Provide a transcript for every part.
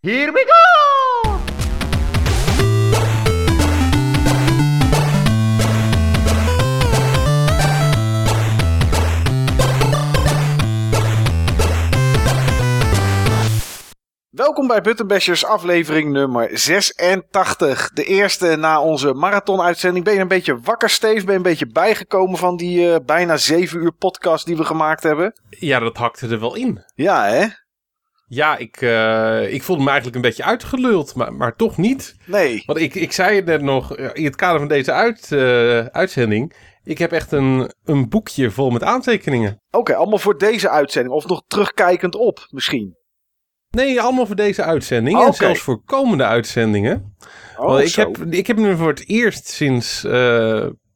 Here we go! Welkom bij Buttonbashers aflevering nummer 86. De eerste na onze marathon-uitzending. Ben je een beetje wakker, Steve? Ben je een beetje bijgekomen van die eh, bijna 7 uur podcast die we gemaakt hebben? Ja, dat hakte er wel in. Ja, hè? Ja, ik, eh, ik voelde me eigenlijk een beetje uitgeluld, maar, maar toch niet. Nee. Want ik, ik zei het net nog, eh, in het kader van deze uit, eh, uitzending... Ik heb echt een, een boekje vol met aantekeningen. Oké, allemaal voor deze uitzending. Of nog terugkijkend op, misschien. Nee, allemaal voor deze uitzending. En zelfs voor komende uitzendingen. Oh, Want ik, zo. heb, ik heb nu voor het eerst sinds,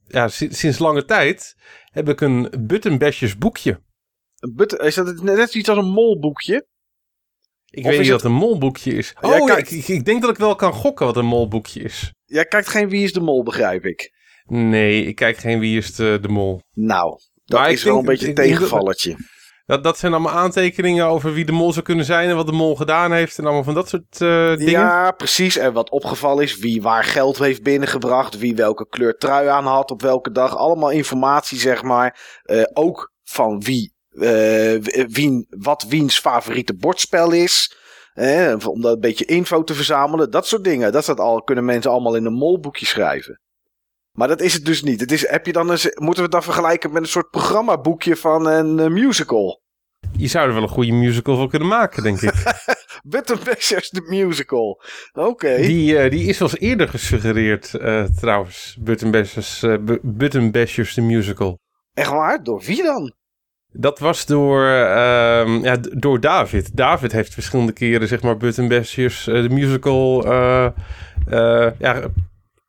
ja, sinds, sinds lange tijd... heb ik een Buttonbashers boekje. Een but- is dat net iets als een molboekje? Ik Of weet niet het- wat een molboekje is. Ja, Oh, kijk. ik, denk dat ik wel kan gokken wat een molboekje is. Jij kijkt geen Wie is de Mol, begrijp ik. Nee, ik kijk geen Wie is de, de Mol. Nou, dat Maar is wel denk- een beetje een dat- tegenvallertje. Dat, dat zijn allemaal aantekeningen over wie de mol zou kunnen zijn en wat de mol gedaan heeft en allemaal van dat soort eh, dingen. Ja, precies. En wat opgevallen is, wie waar geld heeft binnengebracht, wie welke kleur trui aan had op welke dag. Allemaal informatie, zeg maar. Eh, ook van wie, eh, wie, wat wiens favoriete bordspel is. Eh, om dat een beetje info te verzamelen. Dat soort dingen. Dat, staat al, kunnen mensen allemaal in een molboekje schrijven. Maar dat is het dus niet. Het is, heb je dan eens, moeten we het dan vergelijken met een soort programmaboekje van een eh, musical? Je zou er wel een goede musical voor kunnen maken, denk ik. Buttonbashers the Musical. Oké. die, eh, die is wel eens eerder gesuggereerd, trouwens. Buttonbashers, eh, Bu- Buttonbashers the musical. Echt waar? Door wie dan? Dat was door, ehm, ja, door David. David heeft verschillende keren, zeg maar, Buttonbashers eh, the musical, eh, eh, ja,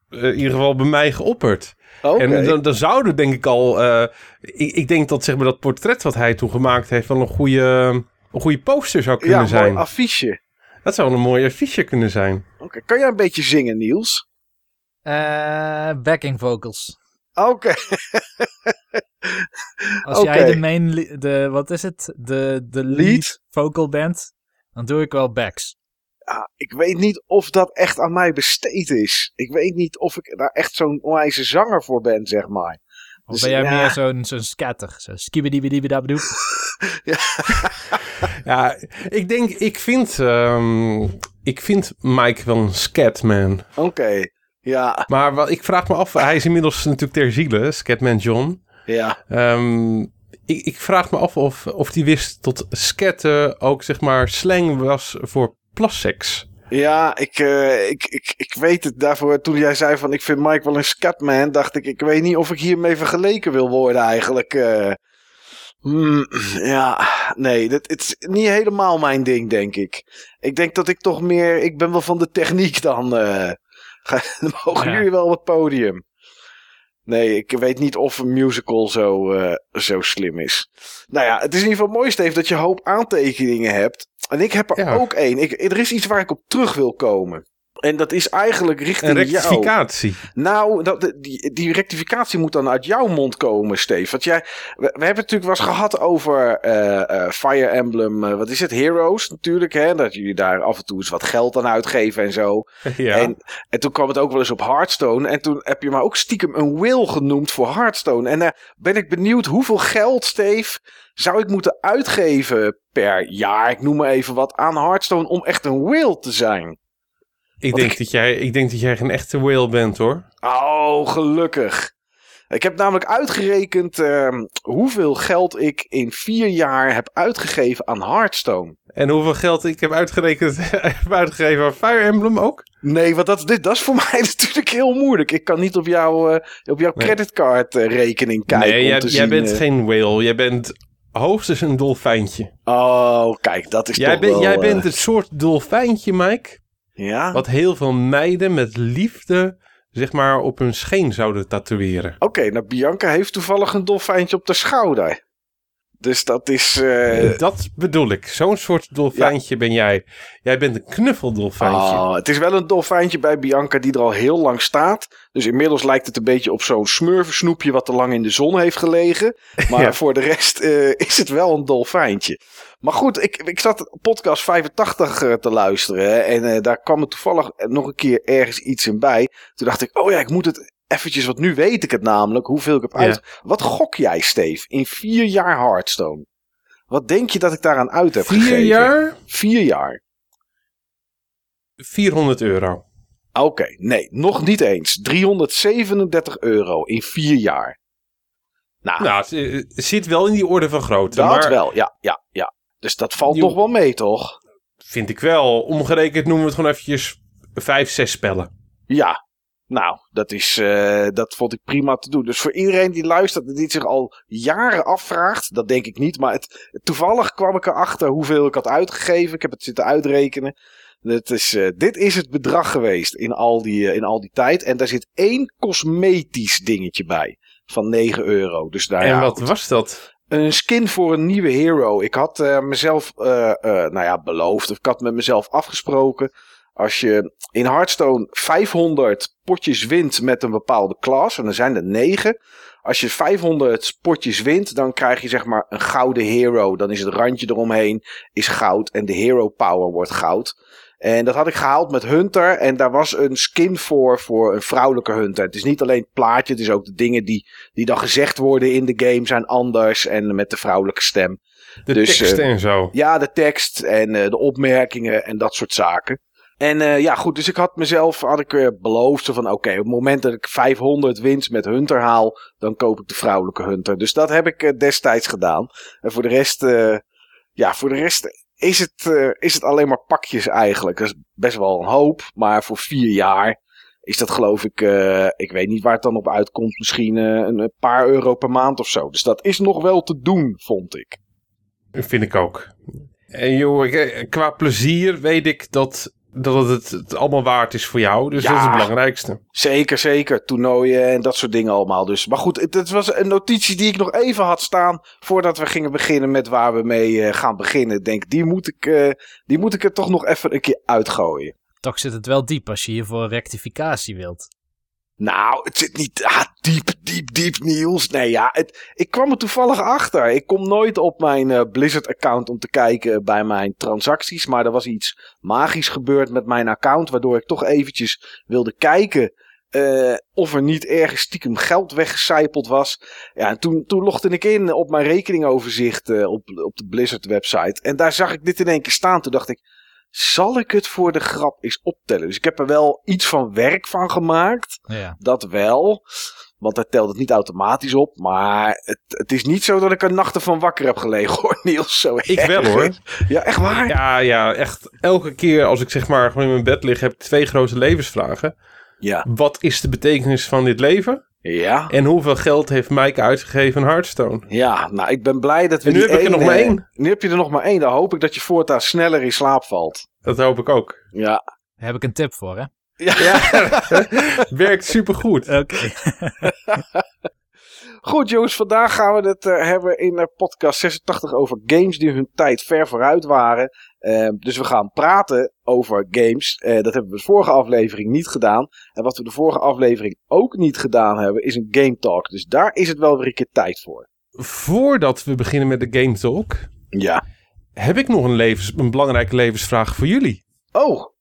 in ieder geval bij mij geopperd. Oké. En dan, dan zouden denk ik al... eh, ik, ik denk dat zeg maar, dat portret wat hij toen gemaakt heeft... wel een goede, een goede poster zou kunnen ja, zijn. mooi affiche. Dat zou een mooie affiche kunnen zijn. Oké, kan jij een beetje zingen, Niels? Eh, backing vocals. Oké. Als jij de main, de, wat is het? De, de lead, Lead? vocal bent, dan doe ik wel backs. Ah, ik weet niet of dat echt aan mij besteed is. Ik weet niet of ik daar echt zo'n onwijze zanger voor ben, zeg maar. Of Dus, ben jij ja. meer zo'n zo'n scatter? Zo skibidibidibidabdoe. Ja, ik denk... Ik vind, ehm, ik vind Mike wel een scatman. Oké. Ja, Maar wat, ik vraag me af... Hij is inmiddels natuurlijk ter ziele, Scatman John. ja. Ehm, ik, ik vraag me af of, of hij wist dat scatten ook zeg maar slang was voor plasseks. Ja, ik, eh, ik, ik, ik weet het daarvoor. Toen jij zei van ik vind Mike wel een scatman, dacht ik, ik weet niet of ik hiermee vergeleken wil worden eigenlijk. Hmm, ja, nee, dat, het is niet helemaal mijn ding, denk ik. Ik denk dat ik toch meer, ik ben wel van de techniek dan. eh. Dan mogen Ja. jullie wel op het podium. Nee, ik weet niet of een musical zo, eh, zo slim is. Nou ja, het is in ieder geval mooi, Steve, dat je een hoop aantekeningen hebt. En ik heb er Ja. ook één. Ik, er is iets waar ik op terug wil komen. En dat is eigenlijk Een richting jou. rectificatie. Nou, dat, die, die rectificatie moet dan uit jouw mond komen, Steve. Want jij, we, we hebben het natuurlijk wel eens gehad over eh, eh, Fire Emblem, eh, wat is het, Heroes natuurlijk. Hè? Dat jullie daar af en toe eens wat geld aan uitgeven en zo. Ja. En, en toen kwam het ook wel eens op Hearthstone. En toen heb je maar ook stiekem een will genoemd voor Hearthstone. En daar ben ik benieuwd hoeveel geld, Steve, zou ik moeten uitgeven per jaar, ik noem maar even wat, aan Hearthstone om echt een will te zijn. Ik, denk ik- dat jij, ik denk dat jij geen echte whale bent hoor. Oh, gelukkig. Ik heb namelijk uitgerekend ehm, hoeveel geld ik in vier jaar heb uitgegeven aan Hearthstone. En hoeveel geld ik heb uitgerekend, heb uitgegeven aan Fire Emblem ook? Nee, want dat, dit, dat is voor mij natuurlijk heel moeilijk. Ik kan niet op, jouw eh, op jouw Nee. creditcardrekening kijken. nee, om jij, te jij zien, bent eh, geen whale. Jij bent hoogstens een dolfijntje. Oh, kijk, dat is Jij, toch wel... jij eh, bent het soort dolfijntje, Mike, Ja? wat heel veel meiden met liefde, zeg maar, op hun scheen zouden tatoeëren. Oké, nou Bianca heeft toevallig een dolfijntje op de schouder. Dus dat is... eh, Dat bedoel ik. Zo'n soort dolfijntje ben jij. Jij bent een knuffeldolfijntje. Oh, het is wel een dolfijntje bij Bianca die er al heel lang staat. Dus inmiddels lijkt het een beetje op zo'n smurfensnoepje wat te lang in de zon heeft gelegen. Maar Ja. voor de rest eh, is het wel een dolfijntje. Maar goed, ik, ik zat podcast 85 eh, te luisteren. hè, en daar kwam er toevallig nog een keer ergens iets in bij. Toen dacht ik, oh ja, ik moet het eventjes, want nu weet ik het namelijk, hoeveel ik heb Ja. uit. Wat gok jij, Steve, in vier jaar Hearthstone? Wat denk je dat ik daaraan uit heb Vier gegeven? jaar, Vier jaar. 400 euro. Oké, nee, nog niet eens. 337 euro in vier jaar. Nou, Nou, het eh, zit wel in die orde van grootte. dat maar wel, ja, ja, ja. Dus dat valt nog wel mee, toch? vind ik wel. Omgerekend noemen we het gewoon eventjes 5, 6 spellen. Ja. Nou, dat, is, eh, dat vond ik prima te doen. Dus voor iedereen die luistert en die zich al jaren afvraagt, dat denk ik niet. Maar het, toevallig kwam ik erachter hoeveel ik had uitgegeven. Ik heb het zitten uitrekenen. Het is, eh, dit is het bedrag geweest in al, die, eh, in al die tijd. En daar zit één cosmetisch dingetje bij. Van 9 euro. Dus daar, en ja, wat was dat? Een skin voor een nieuwe hero. Ik had mezelf, nou ja, beloofd. Of ik had met mezelf afgesproken. Als je in Hearthstone 500 potjes wint met een bepaalde klas. En er zijn er 9. Als je 500 potjes wint, dan krijg je zeg maar een gouden hero. Dan is het randje eromheen is goud. En de hero power wordt goud. En dat had ik gehaald met Hunter. En daar was een skin voor, voor een vrouwelijke Hunter. Het is niet alleen het plaatje, het is ook de dingen die die dan gezegd worden in de game zijn anders en met de vrouwelijke stem. De Dus, teksten eh, en zo. Ja, de tekst en eh, de opmerkingen en dat soort zaken. En eh, ja, goed, dus ik had mezelf had ik, eh, beloofd van oké, op het moment dat ik 500 winst met Hunter haal, dan koop ik de vrouwelijke Hunter. Dus dat heb ik eh, destijds gedaan. En voor de rest, ja, voor de rest is het, is het alleen maar pakjes eigenlijk. Dat is best wel een hoop, maar voor vier jaar is dat geloof ik, ik weet niet waar het dan op uitkomt, misschien een, paar euro per maand of zo. Dus dat is nog wel te doen, vond ik. Vind ik ook. En joh, qua plezier weet ik dat, dat het het allemaal waard is voor jou. Dus Ja. dat is het belangrijkste. Zeker, zeker. Toernooien en dat soort dingen allemaal. Dus. Maar goed, het, het was een notitie die ik nog even had staan. voordat we gingen beginnen met waar we mee eh, gaan beginnen. Ik denk, die moet, ik, eh, die moet ik er toch nog even een keer uitgooien. Toch zit het wel diep als je hiervoor rectificatie wilt. Nou, het zit niet ah, diep, diep, diep nieuws. Nee, ja, het, ik kwam er toevallig achter. Ik kom nooit op mijn eh, Blizzard-account om te kijken bij mijn transacties. Maar er was iets magisch gebeurd met mijn account. Waardoor ik toch eventjes wilde kijken eh, of er niet ergens stiekem geld weggecijpeld was. Ja, en toen, toen logde ik in op mijn rekeningoverzicht eh, op, op de Blizzard-website. En daar zag ik dit in één keer staan. Toen dacht ik, zal ik het voor de grap eens optellen? Dus ik heb er wel iets van werk van gemaakt. Ja. Dat wel. Want hij telt het niet automatisch op. Maar het, het is niet zo dat ik er nachten van wakker heb gelegen hoor, Niels. Zo Ik erg. wel hoor. Ja, echt waar? Ja, ja, echt. Elke keer als ik zeg maar gewoon in mijn bed lig, heb ik twee grote levensvragen. Ja. Wat is de betekenis van dit leven? Ja. En hoeveel geld heeft Mike uitgegeven aan Hearthstone? Ja, nou ik ben blij dat we En nu die heb ik er nog maar één. Nu heb je er nog maar één. Dan hoop ik dat je voortaan sneller in slaap valt. Dat hoop ik ook. Ja. Daar heb ik een tip voor, hè? Ja. Werkt supergoed. Oké. Goed jongens, vandaag gaan we het eh, hebben in eh, podcast 86 over games die hun tijd ver vooruit waren. Eh, dus we gaan praten over games. Eh, dat hebben we de vorige aflevering niet gedaan. En wat we de vorige aflevering ook niet gedaan hebben, is een game talk. Dus daar is het wel weer een keer tijd voor. Voordat we beginnen met de Game Talk, Ja. heb ik nog een, levens, een belangrijke levensvraag voor jullie. Oh.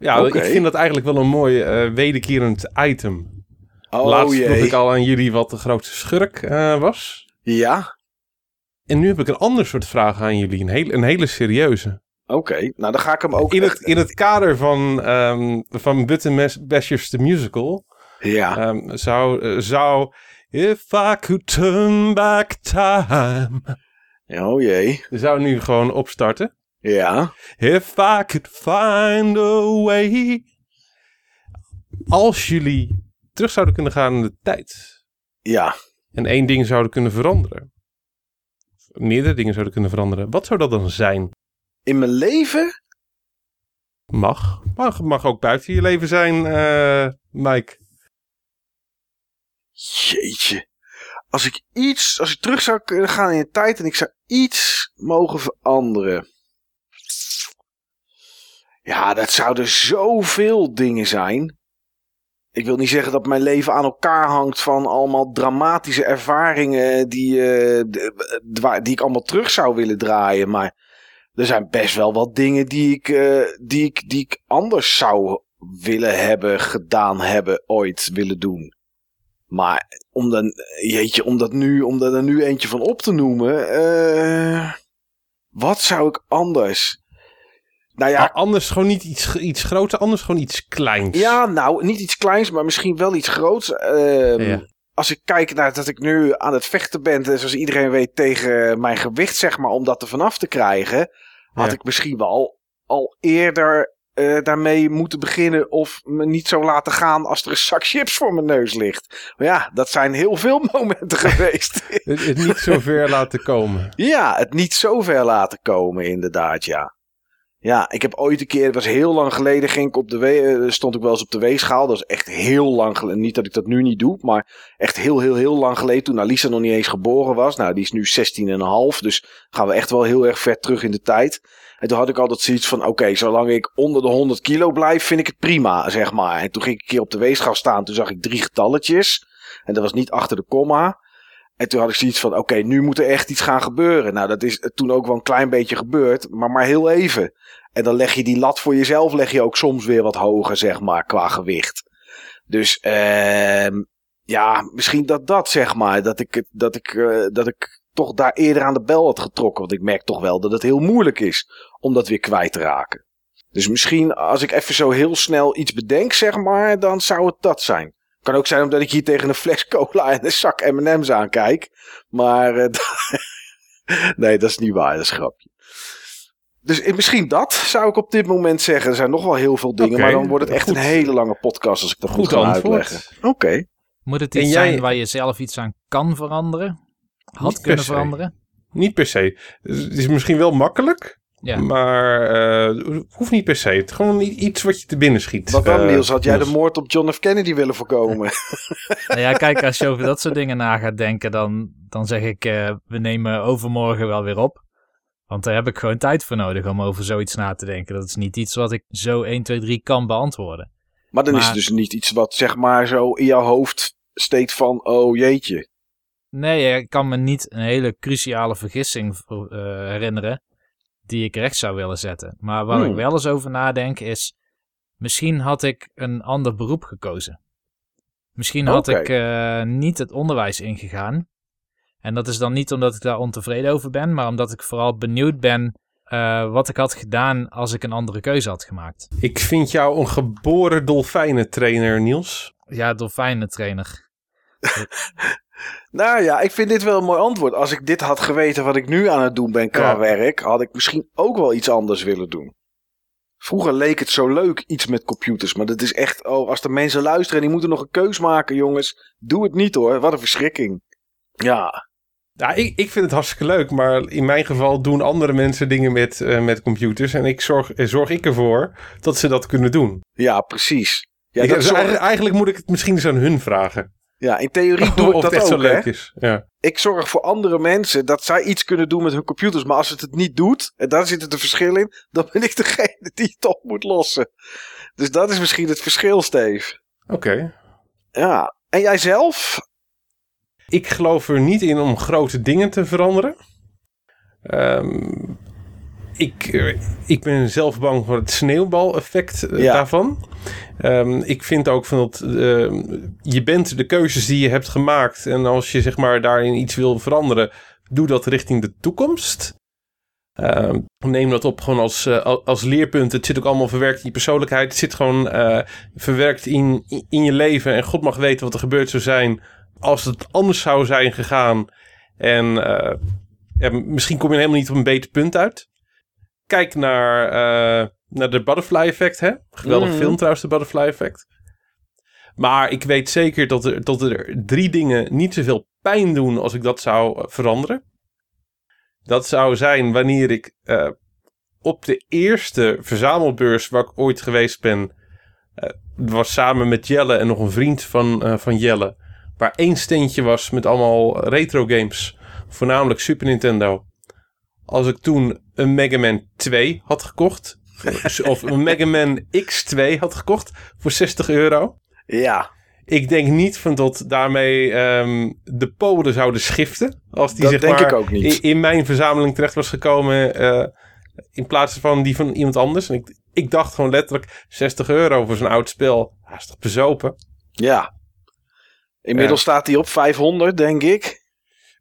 Ja, ik vind dat eigenlijk wel een mooi eh, wederkerend item. Oh Laatst vroeg jee. ik al aan jullie wat de grootste schurk eh, was. Ja. En nu heb ik een ander soort vraag aan jullie. Een, heel, een hele serieuze. Oké. Nou dan ga ik hem ook. In het, in het kader van, ehm van Button Bashers the Musical Ja. ehm, zou, eh, zou If I could turn back time. Oh jee. Zou nu gewoon opstarten. Ja. If I could find a way. Als jullie terug zouden kunnen gaan in de tijd. Ja. En één ding zouden kunnen veranderen. Meerdere dingen zouden kunnen veranderen. Wat zou dat dan zijn? In mijn leven? Mag. Mag, mag ook buiten je leven zijn, eh, Mike. Jeetje. Als ik iets, als ik terug zou kunnen gaan in de tijd en ik zou iets mogen veranderen. Ja, dat zouden zoveel dingen zijn. Ik wil niet zeggen dat mijn leven aan elkaar hangt van allemaal dramatische ervaringen die, uh, die ik allemaal terug zou willen draaien. Maar er zijn best wel wat dingen die ik, uh, die ik, die ik anders zou willen hebben, gedaan hebben, ooit willen doen. Maar om, dan, jeetje, om, dat nu, om er nu eentje van op te noemen. Uh, wat zou ik anders? Nou ja, anders gewoon niet iets, iets groter, anders gewoon iets kleins. Ja, nou, niet iets kleins, maar misschien wel iets groots. Uh, Als ik kijk naar dat ik nu aan het vechten ben, zoals iedereen weet, tegen mijn gewicht, zeg maar, om dat er vanaf te krijgen, had ik misschien wel al eerder uh, daarmee moeten beginnen of me niet zo laten gaan als er een zak chips voor mijn neus ligt. Maar ja, dat zijn heel veel momenten geweest. het, het niet zo ver laten komen. Ja, het niet zo ver laten komen, inderdaad, ja. Ja, ik heb ooit een keer, het was heel lang geleden, ging ik op de eh, stond ik wel eens op de weegschaal. Dat is echt heel lang geleden. Niet dat ik dat nu niet doe, maar echt heel, heel, heel lang geleden. Toen Alisa nog niet eens geboren was. Nou, die is nu 16,5. Dus gaan we echt wel heel erg ver terug in de tijd. En toen had ik altijd zoiets van: oké, zolang ik onder de 100 kilo blijf, vind ik het prima, zeg maar. En toen ging ik een keer op de weegschaal staan. Toen zag ik drie getalletjes. En dat was niet achter de komma. En toen had ik zoiets van: oké, nu moet er echt iets gaan gebeuren. Nou, dat is toen ook wel een klein beetje gebeurd, maar maar heel even. En dan leg je die lat voor jezelf, leg je ook soms weer wat hoger, zeg maar, qua gewicht. Dus uh, ja, misschien dat dat, zeg maar, dat ik, dat ik, uh, dat ik toch daar eerder aan de bel had getrokken. Want ik merk toch wel dat het heel moeilijk is om dat weer kwijt te raken. Dus misschien als ik even zo heel snel iets bedenk, zeg maar, dan zou het dat zijn. Kan ook zijn omdat ik hier tegen een fles cola en een zak M&M's aankijk. Maar uh, nee, dat is niet waar, dat is een grapje. Dus misschien dat zou ik op dit moment zeggen. Er zijn nog wel heel veel dingen, maar dan wordt het echt een hele lange podcast als ik dat goed, ga uitleggen. Oké. Moet het iets zijn waar je zelf iets aan kan veranderen? Had kunnen veranderen? Niet per se. Het is misschien wel makkelijk, ja. maar uh, hoeft niet per se. Het is gewoon iets wat je te binnen schiet. Wat dan, uh, Niels? Had jij de moord op John F. Kennedy willen voorkomen? nou ja, kijk, als je over dat soort dingen na gaat denken, dan, dan zeg ik, uh, we nemen overmorgen wel weer op. Want daar heb ik gewoon tijd voor nodig om over zoiets na te denken. Dat is niet iets wat ik zo 1, 2, 3 kan beantwoorden. Maar dan is het dus niet iets wat zeg maar zo in jouw hoofd steekt van, oh jeetje. Nee, ik kan me niet een hele cruciale vergissing uh, herinneren die ik recht zou willen zetten. Maar waar ik hmm. wel eens over nadenk is, misschien had ik een ander beroep gekozen. Misschien had ik uh, niet het onderwijs ingegaan. En dat is dan niet omdat ik daar ontevreden over ben, maar omdat ik vooral benieuwd ben uh, wat ik had gedaan als ik een andere keuze had gemaakt. Ik vind jou een geboren dolfijnentrainer, Niels. Ja, dolfijnentrainer. nou ja, ik vind dit wel een mooi antwoord. Als ik dit had geweten wat ik nu aan het doen ben qua werk, had ik misschien ook wel iets anders willen doen. Vroeger leek het zo leuk, iets met computers. Maar dat is echt, oh, als de mensen luisteren en die moeten nog een keus maken, jongens. Doe het niet hoor, wat een verschrikking. Ja. Ja, ik, ik vind het hartstikke leuk, maar in mijn geval doen andere mensen dingen met, uh, met computers. En ik zorg, eh, zorg ik ervoor dat ze dat kunnen doen. Ja, precies. Ja, dat dus eigenlijk, eigenlijk, moet ik het misschien eens aan hun vragen. Ja, in theorie doe ik dat ook. Zo leuk is. Ja. Ik zorg voor andere mensen dat zij iets kunnen doen met hun computers. Maar als het het niet doet, en daar zit het een verschil in, dan ben ik degene die het op moet lossen. Dus dat is misschien het verschil, Steve. Oké. Ja. En jij zelf? Ik geloof er niet in om grote dingen te veranderen. Um, ik, ik ben zelf bang voor het sneeuwbaleffect uh, daarvan. Um, ik vind ook van dat uh, je bent de keuzes die je hebt gemaakt. En als je zeg maar daarin iets wil veranderen, doe dat richting de toekomst. Uh, neem dat op gewoon als, uh, als leerpunt. Het zit ook allemaal verwerkt in je persoonlijkheid. Het zit gewoon verwerkt in, in je leven. En God mag weten wat er gebeurd zou zijn als het anders zou zijn gegaan. En ja, misschien kom je helemaal niet op een beter punt uit. Kijk naar, uh, naar de Butterfly Effect. Hè? Geweldig mm. film trouwens, de Butterfly Effect. Maar ik weet zeker dat er, dat er drie dingen niet zoveel pijn doen als ik dat zou veranderen. Dat zou zijn wanneer ik uh, op de eerste verzamelbeurs waar ik ooit geweest ben, uh, was samen met Jelle en nog een vriend van, uh, van Jelle, waar één steentje was met allemaal retro games, voornamelijk Super Nintendo. Als ik toen een Mega Man 2 had gekocht, of een Mega Man X2 had gekocht voor 60 euro. Ja, Ik denk niet van dat daarmee ehm, de Polen zouden schiften. Als die Dat zeg denk maar ik ook niet. In, in mijn verzameling terecht was gekomen. eh, in plaats van die van iemand anders. En ik, ik dacht gewoon letterlijk 60 euro voor zo'n oud spel. Is toch bezopen? ja. Inmiddels staat hij op 500, denk ik.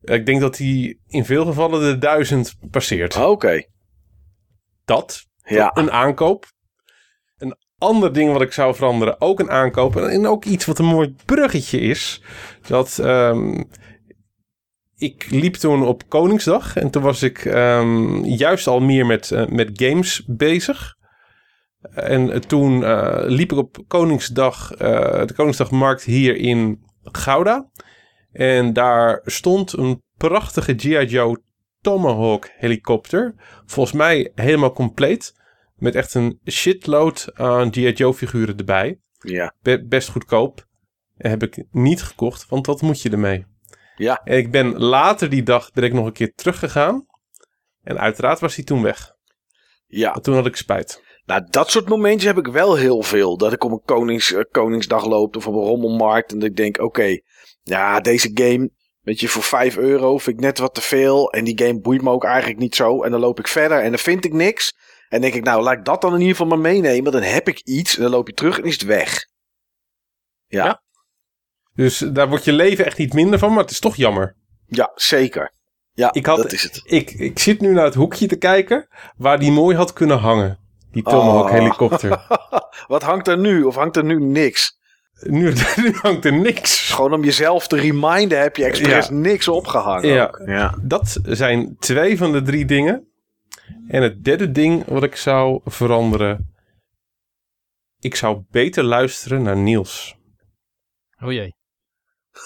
Ik denk dat hij in veel gevallen de 1000 passeert. Oké. Dat, Ja. een aankoop. Een ander ding wat ik zou veranderen, ook een aankoop. En ook iets wat een mooi bruggetje is. Dat ehm, ik liep toen op Koningsdag. En toen was ik ehm, juist al meer met, eh, met games bezig. En toen eh, liep ik op Koningsdag, eh, de Koningsdagmarkt hier in Gouda. En daar stond een prachtige G.I. Joe Tomahawk helikopter. Volgens mij helemaal compleet. Met echt een shitload aan G.I. Joe figuren erbij. Ja. Be- best goedkoop. En heb ik niet gekocht, want wat moet je ermee? Ja. En ik ben later die dag ben ik nog een keer teruggegaan. En uiteraard was hij toen weg. Ja. Toen had ik spijt. Nou, dat soort momentjes heb ik wel heel veel. Dat ik op een konings, eh, Koningsdag loop of op een rommelmarkt. En dat ik denk, oké, ja, deze game, weet je, voor 5 euro vind ik net wat te veel. En die game boeit me ook eigenlijk niet zo. En dan loop ik verder en dan vind ik niks. En denk ik, nou, laat ik dat dan in ieder geval maar meenemen. Dan heb ik iets en dan loop je terug en is het weg. Ja, Ja. ja, Dus daar wordt je leven echt niet minder van, maar het is toch jammer. zeker. Ja, Ik had- dat is het. Ik, ik zit nu naar het hoekje te kijken waar die mooi had kunnen hangen. Die Tomahawk Oh. helikopter. Wat hangt er nu? Of hangt er nu niks? Nu, nu hangt er niks. Gewoon om jezelf te reminden heb je expres Ja. niks opgehangen. Ja. ja. Dat zijn twee van de drie dingen. En het derde ding wat ik zou veranderen. Ik zou beter luisteren naar Niels. Oh jee,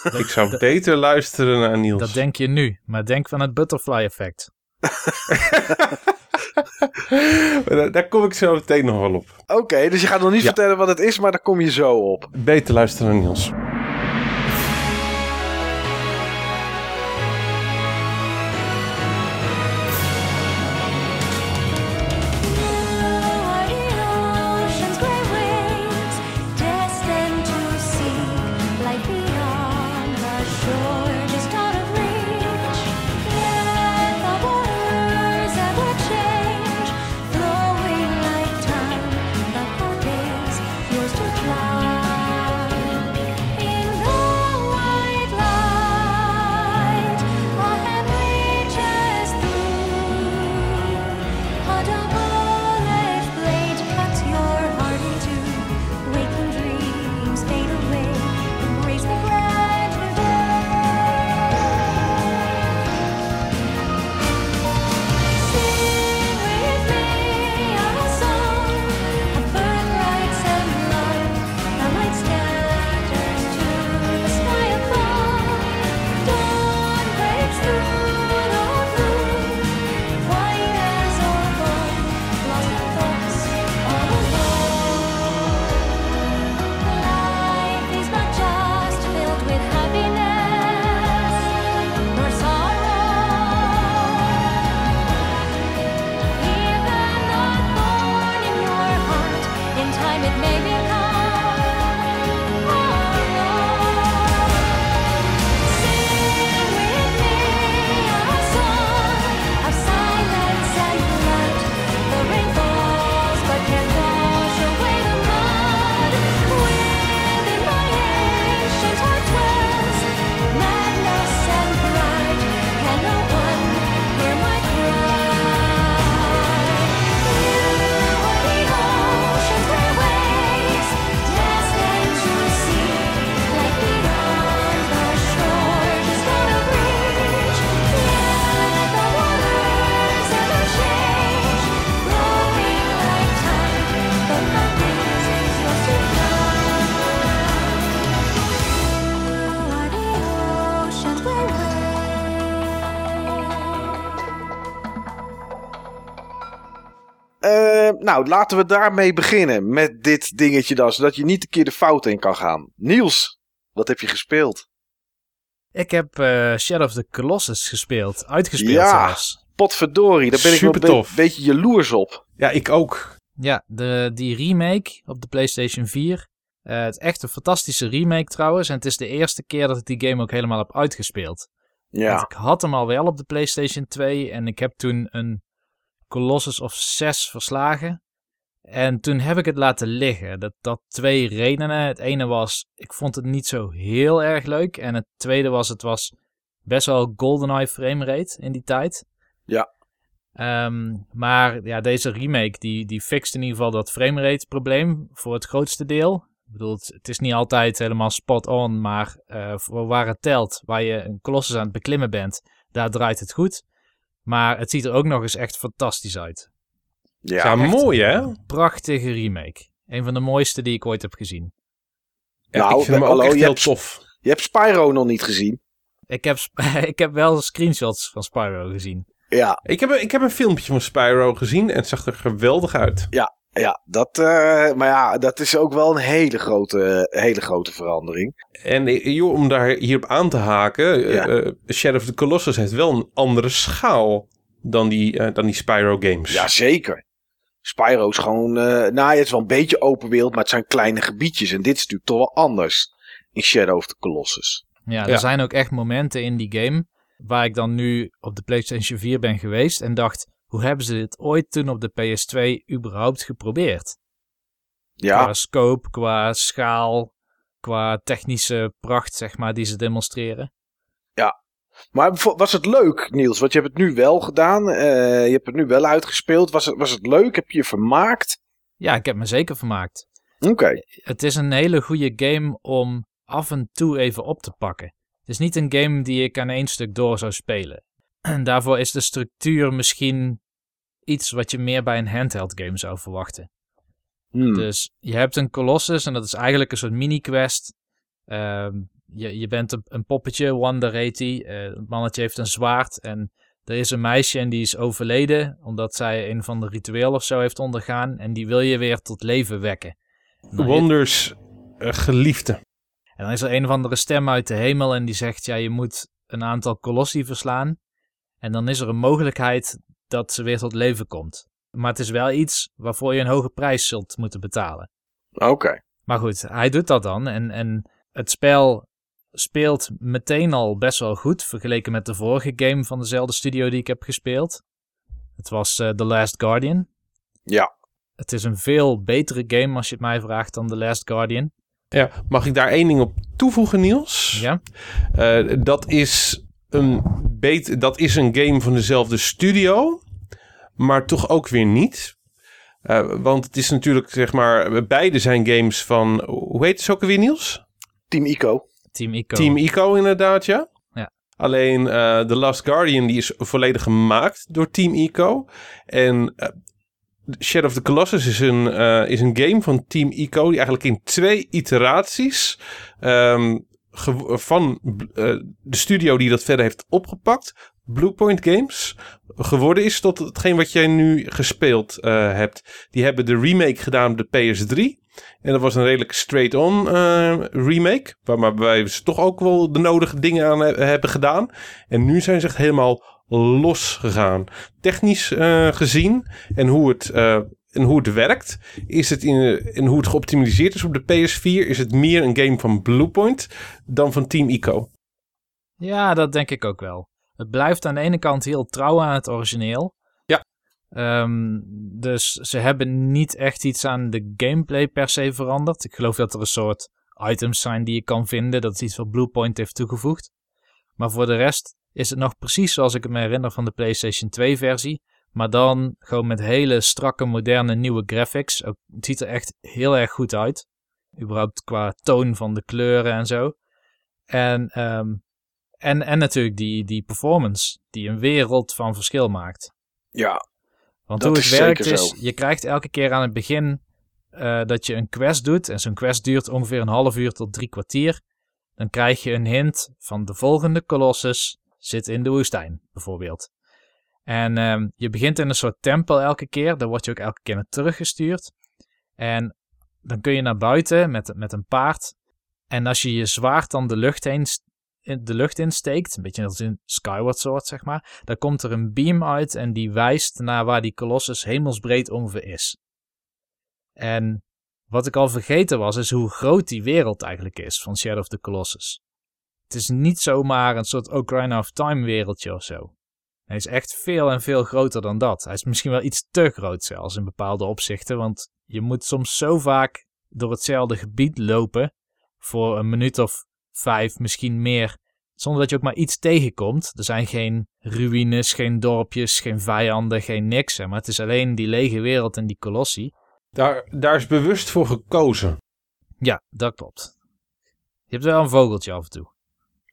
Ik zou beter luisteren naar Niels. dat denk je nu. Maar denk van het butterfly effect. daar, daar kom ik zo meteen nog wel op. Oké, dus je gaat nog niet Ja. vertellen wat het is, maar daar kom je zo op. Beter luisteren naar Niels. Nou, laten we daarmee beginnen. Met dit dingetje dan, zodat je niet een keer de fout in kan gaan. Niels, wat heb je gespeeld? Ik heb eh, Shadow of the Colossus gespeeld. Uitgespeeld Ja. zelfs. Potverdorie, daar ben ik wel een Supertof. be- beetje jaloers op. Ja, ik ook. Ja, de, die remake op de PlayStation 4. Eh, het is echt een fantastische remake trouwens. En het is de eerste keer dat ik die game ook helemaal heb uitgespeeld. Want Ja, ik had hem al wel op de PlayStation 2 en ik heb toen een Colossus of 6 verslagen. En toen heb ik het laten liggen. Dat dat twee redenen. Het ene was, ik vond het niet zo heel erg leuk. En het tweede was, het was best wel GoldenEye framerate in die tijd. Ja. Ehm, maar ja, deze remake die, die fixt in ieder geval dat framerate probleem voor het grootste deel. Ik bedoel, het, is niet altijd helemaal spot on, maar eh, voor waar het telt, waar je een Colossus aan het beklimmen bent, daar draait het goed. Maar het ziet er ook nog eens echt fantastisch uit. Ja, ja. mooi hè? Prachtige remake. Een van de mooiste die ik ooit heb gezien. Ja, Nou, ik vind hem ook echt je heel hebt- tof. Je hebt Spyro nog niet gezien. Ik heb, ik heb wel screenshots van Spyro gezien. Ja, Ik heb, een- ik heb een filmpje van Spyro gezien en het zag er geweldig uit. ja, dat, eh, maar ja, dat is ook wel een hele grote, hele grote verandering. En eh, joh, om daar hierop aan te haken, eh, Ja. eh, Shadow of the Colossus heeft wel een andere schaal dan die, eh, dan die Spyro games. Ja, zeker. Spyro is gewoon, eh nou, het is wel een beetje open wereld, maar het zijn kleine gebiedjes. En dit is natuurlijk toch wel anders in Shadow of the Colossus. Ja, er Ja. zijn ook echt momenten in die game waar ik dan nu op de PlayStation 4 ben geweest en dacht, hoe hebben ze dit ooit toen op de PS2 überhaupt geprobeerd? Ja, Qua scope, qua schaal, qua technische pracht, zeg maar, die ze demonstreren. Maar was het leuk, Niels? Want je hebt het nu wel gedaan. eh, je hebt het nu wel uitgespeeld. Was het, was het leuk? Heb je je vermaakt? Ja, ik heb me zeker vermaakt. Oké. Het is een hele goede game om af en toe even op te pakken. Het is niet een game die ik aan één stuk door zou spelen. En daarvoor is de structuur misschien iets wat je meer bij een handheld game zou verwachten. Hmm. Dus je hebt een Colossus en dat is eigenlijk een soort mini-quest. Ehm, je, je bent een, een poppetje, Wanda heet die. Eh, het mannetje heeft een zwaard en er is een meisje en die is overleden omdat zij een van de ritueel of zo heeft ondergaan. En die wil je weer tot leven wekken. Nou, je- Wonders eh, geliefde. en dan is er een of andere stem uit de hemel en die zegt, ja, je moet een aantal kolossi verslaan. En dan is er een mogelijkheid dat ze weer tot leven komt. Maar het is wel iets waarvoor je een hoge prijs zult moeten betalen. Oké. Maar goed, hij doet dat dan. En, en het spel speelt meteen al best wel goed vergeleken met de vorige game van dezelfde studio die ik heb gespeeld. Het was eh, The Last Guardian. Ja. Het is een veel betere game als je het mij vraagt dan The Last Guardian. Ja, mag ik daar één ding op toevoegen, Niels? Ja, Eh, dat, is een beet, dat is een game van dezelfde studio, maar toch ook weer niet. Eh, want het is natuurlijk, zeg maar, beide zijn games van, hoe heet het ook alweer, Niels? Team Ico. Team Ico. Team Ico inderdaad, ja. Ja. Alleen eh The Last Guardian die is volledig gemaakt door Team Ico. En eh, Shadow of the Colossus is een, eh, is een game van Team Ico die eigenlijk in twee iteraties ehm, van de studio die dat verder heeft opgepakt, Bluepoint Games, geworden is tot hetgeen wat jij nu gespeeld hebt. Die hebben de remake gedaan op de PS3. En dat was een redelijk straight-on eh, remake. Waarbij ze toch ook wel de nodige dingen aan he- hebben gedaan. En nu zijn ze echt helemaal los gegaan. Technisch eh, gezien en hoe het, eh, en hoe het werkt, is het in, en hoe het geoptimaliseerd is op de PS4, is het meer een game van Bluepoint dan van Team Ico. Ja, dat denk ik ook wel. Het blijft aan de ene kant heel trouw aan het origineel. Ehm, dus ze hebben niet echt iets aan de gameplay per se veranderd. Ik geloof dat er een soort items zijn die je kan vinden. Dat is iets wat Bluepoint heeft toegevoegd. Maar voor de rest is het nog precies zoals ik me herinner van de PlayStation 2 versie. Maar dan gewoon met hele strakke, moderne, nieuwe graphics. Het ziet er echt heel erg goed uit. Überhaupt qua toon van de kleuren en zo. En, ehm, en, en natuurlijk die, die performance, die een wereld van verschil maakt. Ja. Want Dat hoe het werkt is, zo. je krijgt elke keer aan het begin eh, dat je een quest doet. En zo'n quest duurt ongeveer een half uur tot drie kwartier. Dan krijg je een hint van de volgende Colossus zit in de woestijn, bijvoorbeeld. En ehm, je begint in een soort tempel elke keer. Daar word je ook elke keer naar teruggestuurd. En dan kun je naar buiten met, met een paard. En als je je zwaard dan de lucht heen de lucht insteekt, een beetje als in Skyward Sword, zeg maar, dan komt er een beam uit en die wijst naar waar die Colossus hemelsbreed ongeveer is. En wat ik al vergeten was, is hoe groot die wereld eigenlijk is van Shadow of the Colossus. Het is niet zomaar een soort Ocarina of Time wereldje of zo. Hij is echt veel en veel groter dan dat. Hij is misschien wel iets te groot zelfs in bepaalde opzichten, want je moet soms zo vaak door hetzelfde gebied lopen voor een minuut of vijf, misschien meer, zonder dat je ook maar iets tegenkomt. Er zijn geen ruïnes, geen dorpjes, geen vijanden, geen niks, hè, maar het is alleen die lege wereld en die kolossie. Daar, daar is bewust voor gekozen. Ja, dat klopt. Je hebt wel een vogeltje af en toe.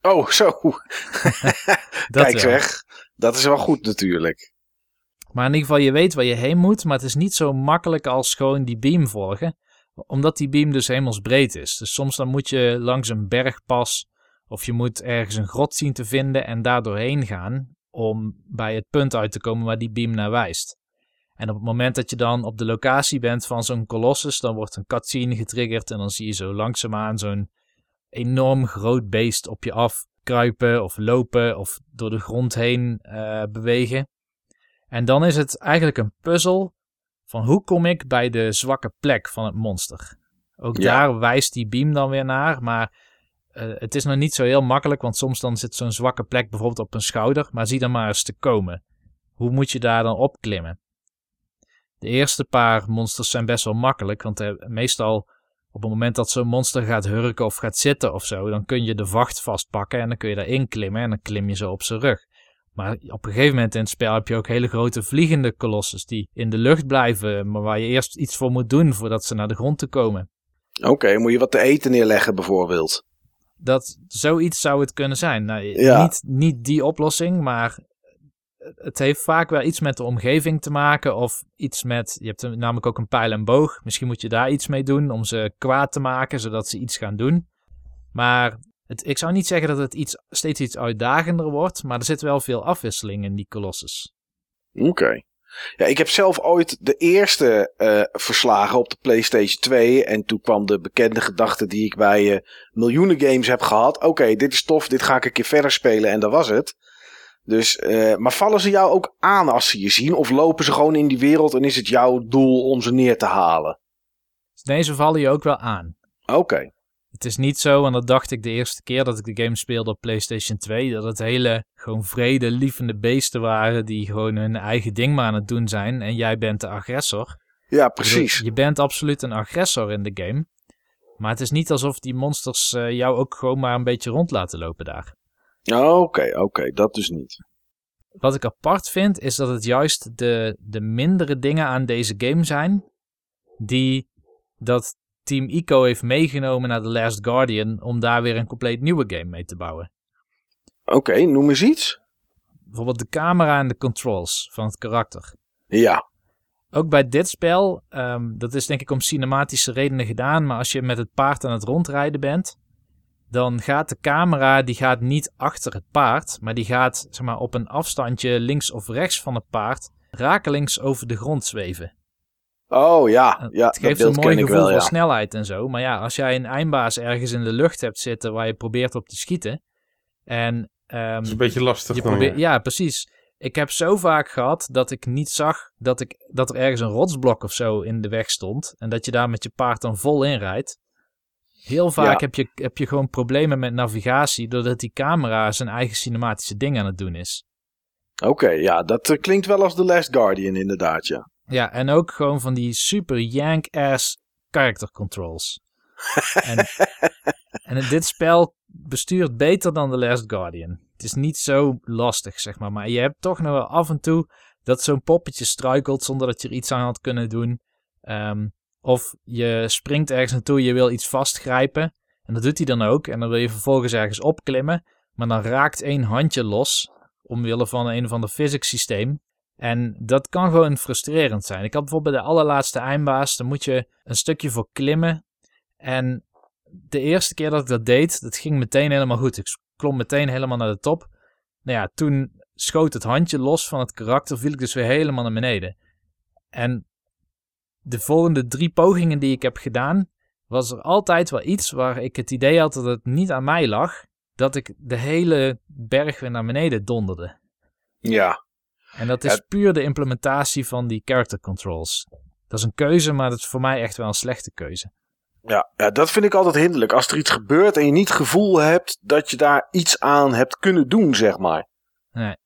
Oh, zo. Dat Kijk wel. zeg. Dat is wel goed natuurlijk. Maar in ieder geval, je weet waar je heen moet, maar het is niet zo makkelijk als gewoon die beam volgen. Omdat die beam dus hemelsbreed is. Dus soms dan moet je langs een bergpas of je moet ergens een grot zien te vinden en daar doorheen gaan om bij het punt uit te komen waar die beam naar wijst. En op het moment dat je dan op de locatie bent van zo'n kolossus, dan wordt een cutscene getriggerd en dan zie je zo langzaamaan zo'n enorm groot beest op je af kruipen of lopen of door de grond heen eh, bewegen. En dan is het eigenlijk een puzzel van hoe kom ik bij de zwakke plek van het monster. Ook Ja. daar wijst die beam dan weer naar, maar eh, het is nog niet zo heel makkelijk, want soms dan zit zo'n zwakke plek bijvoorbeeld op een schouder, maar zie dan maar eens te komen. Hoe moet je daar dan opklimmen? De eerste paar monsters zijn best wel makkelijk, want eh, meestal op het moment dat zo'n monster gaat hurken of gaat zitten of zo, dan kun je de vacht vastpakken en dan kun je daarin klimmen en dan klim je zo op zijn rug. Maar op een gegeven moment in het spel heb je ook hele grote vliegende kolosses die in de lucht blijven, maar waar je eerst iets voor moet doen voordat ze naar de grond te komen. Oké, moet je wat te eten neerleggen bijvoorbeeld? Dat zoiets zou het kunnen zijn. Nou, Ja. niet, niet die oplossing, maar het heeft vaak wel iets met de omgeving te maken of iets met, je hebt namelijk ook een pijl en boog. Misschien moet je daar iets mee doen om ze kwaad te maken, zodat ze iets gaan doen. Maar het, ik zou niet zeggen dat het iets, steeds iets uitdagender wordt, maar er zit wel veel afwisseling in die Colossus. Oké. Ja, ik heb zelf ooit de eerste eh, verslagen op de PlayStation 2. En toen kwam de bekende gedachte die ik bij eh, miljoenen games heb gehad. Oké, dit is tof, dit ga ik een keer verder spelen en dat was het. Dus, eh, maar vallen ze jou ook aan als ze je zien? Of lopen ze gewoon in die wereld en is het jouw doel om ze neer te halen? Dus deze vallen je ook wel aan. Oké. Het is niet zo, en dat dacht ik de eerste keer dat ik de game speelde op PlayStation 2, dat het hele gewoon vrede, lievende beesten waren die gewoon hun eigen ding maar aan het doen zijn en jij bent de agressor. Ja, precies. Je bent absoluut een agressor in de game, maar het is niet alsof die monsters eh, jou ook gewoon maar een beetje rond laten lopen daar. Oké, oké, dat dus niet. Wat ik apart vind, is dat het juist de, de mindere dingen aan deze game zijn, die dat Team Ico heeft meegenomen naar The Last Guardian om daar weer een compleet nieuwe game mee te bouwen. Oké, noem eens iets. Bijvoorbeeld de camera en de controls van het karakter. Ja. Ook bij dit spel, ehm, dat is denk ik om cinematische redenen gedaan, maar als je met het paard aan het rondrijden bent, dan gaat de camera die gaat niet achter het paard, maar die gaat zeg maar, op een afstandje links of rechts van het paard rakelings over de grond zweven. Oh ja, ja het dat geeft een mooi ken ik gevoel wel, van ja. snelheid en zo. Maar ja, als jij een eindbaas ergens in de lucht hebt zitten waar je probeert op te schieten. En ehm, Dat is een beetje lastig je dan, probeert, ja. ja, precies. Ik heb zo vaak gehad dat ik niet zag dat, ik, dat er ergens een rotsblok of zo in de weg stond. En dat je daar met je paard dan vol in rijdt. Heel vaak Ja. heb, je, heb je gewoon problemen met navigatie. Doordat die camera zijn eigen cinematische ding aan het doen is. Oké, ja, dat eh, klinkt wel als The Last Guardian inderdaad, ja. Ja, en ook gewoon van die super yank-ass character controls. en, en dit spel bestuurt beter dan The Last Guardian. Het is niet zo lastig, zeg maar. Maar je hebt toch nog wel af en toe dat zo'n poppetje struikelt zonder dat je er iets aan had kunnen doen. Ehm, of je springt ergens naartoe, je wil iets vastgrijpen. En dat doet hij dan ook. En dan wil je vervolgens ergens opklimmen. Maar dan raakt één handje los. Omwille van een of ander physics systeem. En dat kan gewoon frustrerend zijn. Ik had bijvoorbeeld bij de allerlaatste eindbaas, dan moet je een stukje voor klimmen. En de eerste keer dat ik dat deed, dat ging meteen helemaal goed. Ik klom meteen helemaal naar de top. Nou ja, toen schoot het handje los van het karakter, viel ik dus weer helemaal naar beneden. En de volgende drie pogingen die ik heb gedaan, was er altijd wel iets waar ik het idee had dat het niet aan mij lag. dat ik de hele berg weer naar beneden donderde. Ja, En dat is puur de implementatie van die character controls. Dat is een keuze, maar dat is voor mij echt wel een slechte keuze. ja, ja, dat vind ik altijd hinderlijk. Als er iets gebeurt en je niet het gevoel hebt dat je daar iets aan hebt kunnen doen, zeg maar. Nee.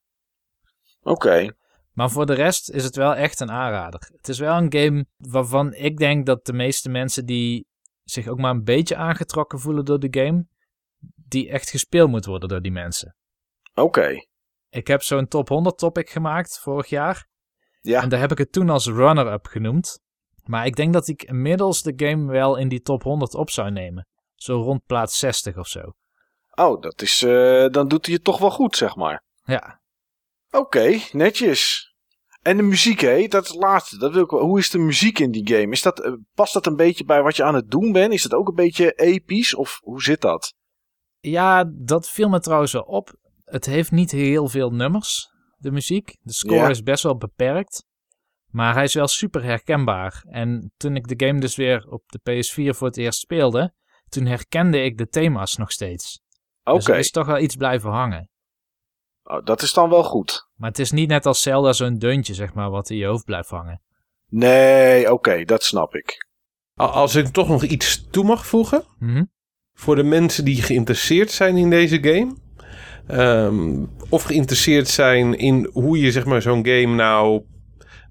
Oké. Maar voor de rest is het wel echt een aanrader. Het is wel een game waarvan ik denk dat de meeste mensen die zich ook maar een beetje aangetrokken voelen door de game, die echt gespeeld moet worden door die mensen. Oké. Ik heb zo'n top 100 topic gemaakt vorig jaar. Ja. En daar heb ik het toen als runner-up genoemd. Maar ik denk dat ik inmiddels de game wel in die top 100 op zou nemen. Zo rond plaats 60 of zo. Oh, dat is, eh, dan doet hij het toch wel goed, zeg maar. Ja, Oké, netjes. En de muziek, hé, dat is het laatste. Dat wil ik, hoe is de muziek in die game? Is dat, eh, past dat een beetje bij wat je aan het doen bent? Is dat ook een beetje episch? Of hoe zit dat? ja dat viel me trouwens wel op. Het heeft niet heel veel nummers, de muziek. De score Ja. is best wel beperkt. Maar hij is wel super herkenbaar. En toen ik de game dus weer op de PS4 voor het eerst speelde, toen herkende ik de thema's nog steeds. Oké, Dus er is toch wel iets blijven hangen. oh, dat is dan wel goed. Maar het is niet net als Zelda zo'n deuntje, zeg maar, wat in je hoofd blijft hangen. Nee, oké, dat snap ik. Als ik toch nog iets toe mag voegen. Mhm. Voor de mensen die geïnteresseerd zijn in deze game. Ehm, of geïnteresseerd zijn in hoe je zeg maar, zo'n game nou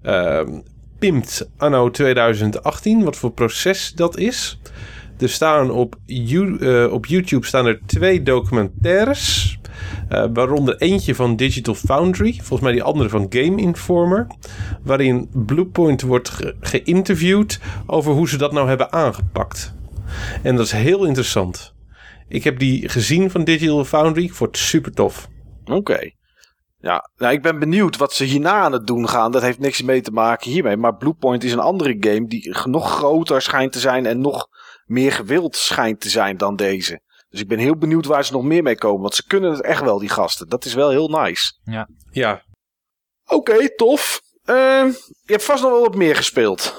ehm pimpt anno 2018. Wat voor proces dat is. Er staan op, eh, op YouTube staan er twee documentaires. eh, waaronder eentje van Digital Foundry. Volgens mij die andere van Game Informer. Waarin Bluepoint wordt ge- geïnterviewd over hoe ze dat nou hebben aangepakt. En dat is heel interessant. Ik heb die gezien van Digital Foundry. Ik vond het super tof. Oké. Ja, nou, ik ben benieuwd wat ze hierna aan het doen gaan. Dat heeft niks mee te maken hiermee. Maar Bluepoint is een andere game die nog groter schijnt te zijn en nog meer gewild schijnt te zijn dan deze. Dus ik ben heel benieuwd waar ze nog meer mee komen. Want ze kunnen het echt wel, die gasten. Dat is wel heel nice. Ja, Oké, tof. Eh, je hebt vast nog wel wat meer gespeeld.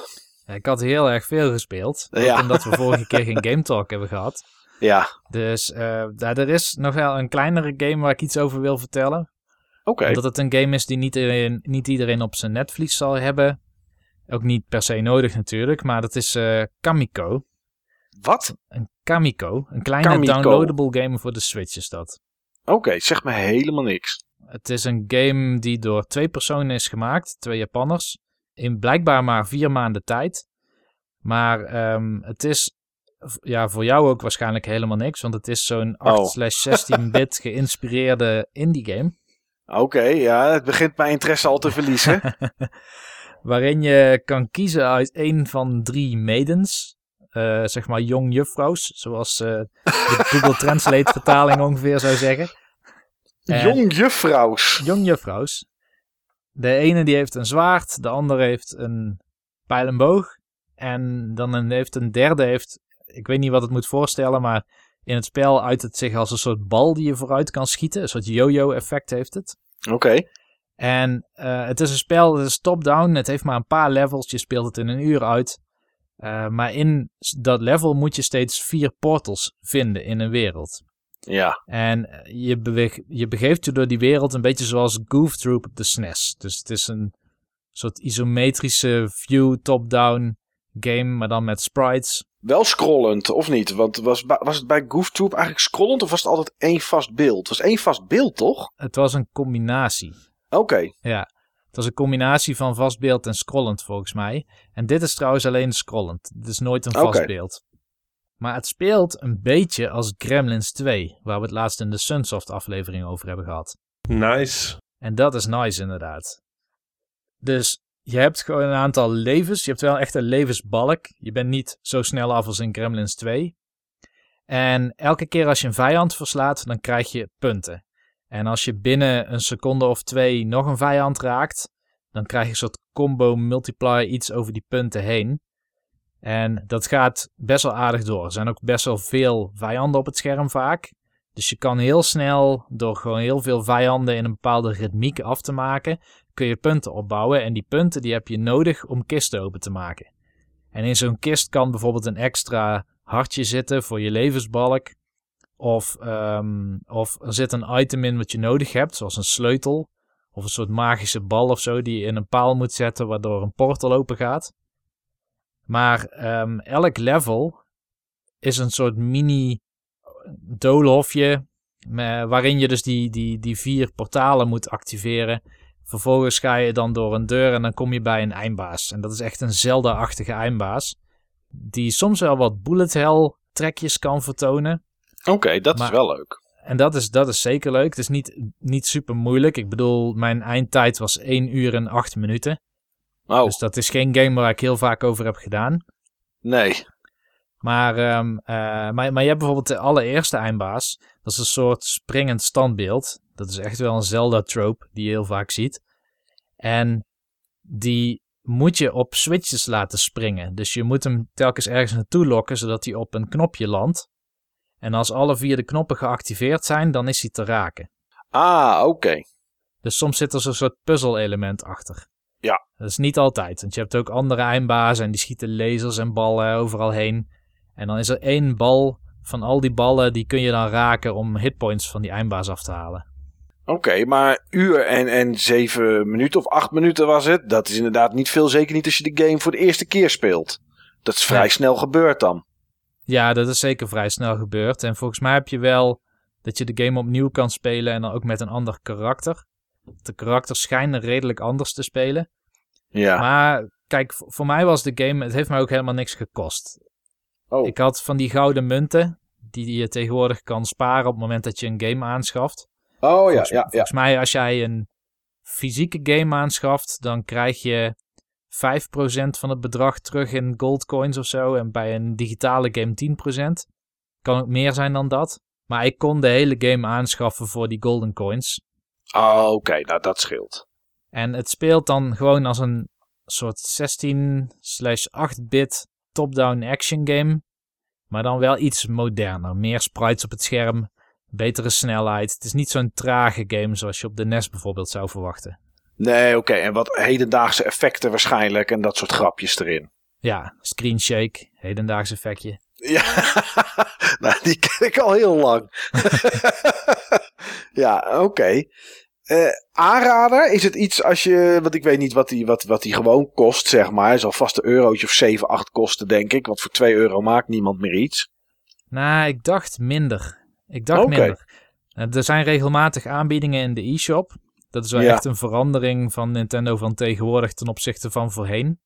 Ja, Ik had heel erg veel gespeeld. Ja. Omdat we vorige keer geen Game Talk hebben gehad. Ja, Dus eh, daar- er is nog wel een kleinere game waar ik iets over wil vertellen. oké. Omdat het een game is die niet iedereen, niet iedereen op zijn netvlies zal hebben. Ook niet per se nodig natuurlijk. Maar dat is eh, Kamiko. Wat? Een Kamiko. Een kleine Kamiko. downloadable game voor de Switch is dat. Oké, zeg me helemaal niks. Het is een game die door twee personen is gemaakt. Twee Japanners. In blijkbaar maar vier maanden tijd. Maar ehm, het is ja, voor jou ook waarschijnlijk helemaal niks. Want het is zo'n Oh. 8-16-bit geïnspireerde indie game. Oké, ja, het begint mijn interesse al te verliezen. Waarin je kan kiezen uit een van drie maidens. eh, zeg maar jong juffrouws. Zoals eh, de Google Translate vertaling ongeveer zou zeggen. Eh, Jong juffrouws. Jong juffrouws. De ene die heeft een zwaard. De andere heeft een pijl en dan een, heeft een derde heeft... Ik weet niet wat het moet voorstellen, maar in het spel uit het zich als een soort bal die je vooruit kan schieten. Een soort yo-yo effect heeft het. Oké. En eh, het is een spel, het is top-down. Het heeft maar een paar levels. Je speelt het in een uur uit. Eh, maar in dat level moet je steeds vier portals vinden in een wereld. Ja. En eh, je, beweeg, je begeeft je door die wereld een beetje zoals Goof Troop op de SNES. Dus het is een soort isometrische view top-down game, maar dan met sprites. Wel scrollend, of niet? Want was, was het bij Goof Troop eigenlijk scrollend of was het altijd één vast beeld? Het was één vast beeld, toch? Het was een combinatie. Oké. Ja, het was een combinatie van vast beeld en scrollend volgens mij. En dit is trouwens alleen scrollend. Het is nooit een vast Oké. beeld. Maar het speelt een beetje als Gremlins 2, waar we het laatst in de Sunsoft aflevering over hebben gehad. nice. En dat is nice inderdaad. Dus je hebt gewoon een aantal levens. Je hebt wel echt een levensbalk. Je bent niet zo snel af als in Gremlins 2. En elke keer als je een vijand verslaat, dan krijg je punten. En als je binnen een seconde of twee nog een vijand raakt, dan krijg je een soort combo multiplier iets over die punten heen. En dat gaat best wel aardig door. Er zijn ook best wel veel vijanden op het scherm vaak. Dus je kan heel snel, door gewoon heel veel vijanden in een bepaalde ritmiek af te maken, kun je punten opbouwen. En die punten die heb je nodig om kisten open te maken. En in zo'n kist kan bijvoorbeeld een extra hartje zitten voor je levensbalk. Of, ehm, of er zit een item in wat je nodig hebt, zoals een sleutel. Of een soort magische bal of zo die je in een paal moet zetten, waardoor een portal open gaat. Maar ehm, elk level is een soort mini doolhofje. Waarin je dus die, die, die vier portalen moet activeren. Vervolgens ga je dan door een deur en dan kom je bij een eindbaas. En dat is echt een Zelda-achtige eindbaas. Die soms wel wat bullet hell trekjes kan vertonen. Oké, dat Maar- is wel leuk. En dat is, dat is zeker leuk. Het is niet, niet super moeilijk. Ik bedoel, mijn eindtijd was 1 uur en 8 minuten. Oh, Dus dat is geen game waar ik heel vaak over heb gedaan. nee. Maar, ehm, eh, maar, maar je hebt bijvoorbeeld de allereerste eindbaas. Dat is een soort springend standbeeld. Dat is echt wel een Zelda-trope die je heel vaak ziet. En die moet je op switches laten springen. Dus je moet hem telkens ergens naartoe lokken, zodat hij op een knopje landt. En als alle vier de knoppen geactiveerd zijn, dan is hij te raken. Ah, oké. Dus soms zit er zo'n soort puzzel-element achter. Ja. Dat is niet altijd, want je hebt ook andere eindbazen en die schieten lasers en ballen overal heen. En dan is er één bal van al die ballen, die kun je dan raken om hitpoints van die eindbaas af te halen. Oké, maar uur en, en zeven minuten of acht minuten was het. Dat is inderdaad niet veel, zeker niet als je de game voor de eerste keer speelt. Dat is vrij snel gebeurd dan. Ja, dat is zeker vrij snel gebeurd. En volgens mij heb je wel dat je de game opnieuw kan spelen en dan ook met een ander karakter. De karakters schijnen redelijk anders te spelen. Ja. Maar kijk, voor mij was de game, het heeft mij ook helemaal niks gekost. Oh. Ik had van die gouden munten, die je tegenwoordig kan sparen op het moment dat je een game aanschaft. Oh ja, volgens, ja, ja. volgens mij als jij een fysieke game aanschaft, dan krijg je 5% van het bedrag terug in goldcoins of zo. En bij een digitale game 10%. Kan ook meer zijn dan dat. Maar ik kon de hele game aanschaffen voor die golden coins. Oh, oké, nou dat scheelt. En het speelt dan gewoon als een soort 16 slash 8-bit top-down action game. Maar dan wel iets moderner. Meer sprites op het scherm. Betere snelheid. Het is niet zo'n trage game zoals je op de NES bijvoorbeeld zou verwachten. Nee, oké. En wat hedendaagse effecten waarschijnlijk en dat soort grapjes erin. Ja, screen shake. Hedendaags effectje. Ja, nou, die ken ik al heel lang. ja, oké. Eh, aanrader, is het iets als je, want ik weet niet wat die, wat, wat die gewoon kost, zeg maar. Hij zal vast een eurotje of 7, 8 kosten, denk ik. Want voor 2 euro maakt niemand meer iets. Nou, ik dacht minder. Ik dacht minder. Eh, Er zijn regelmatig aanbiedingen in de e-shop. Dat is wel Ja. echt een verandering van Nintendo van tegenwoordig ten opzichte van voorheen.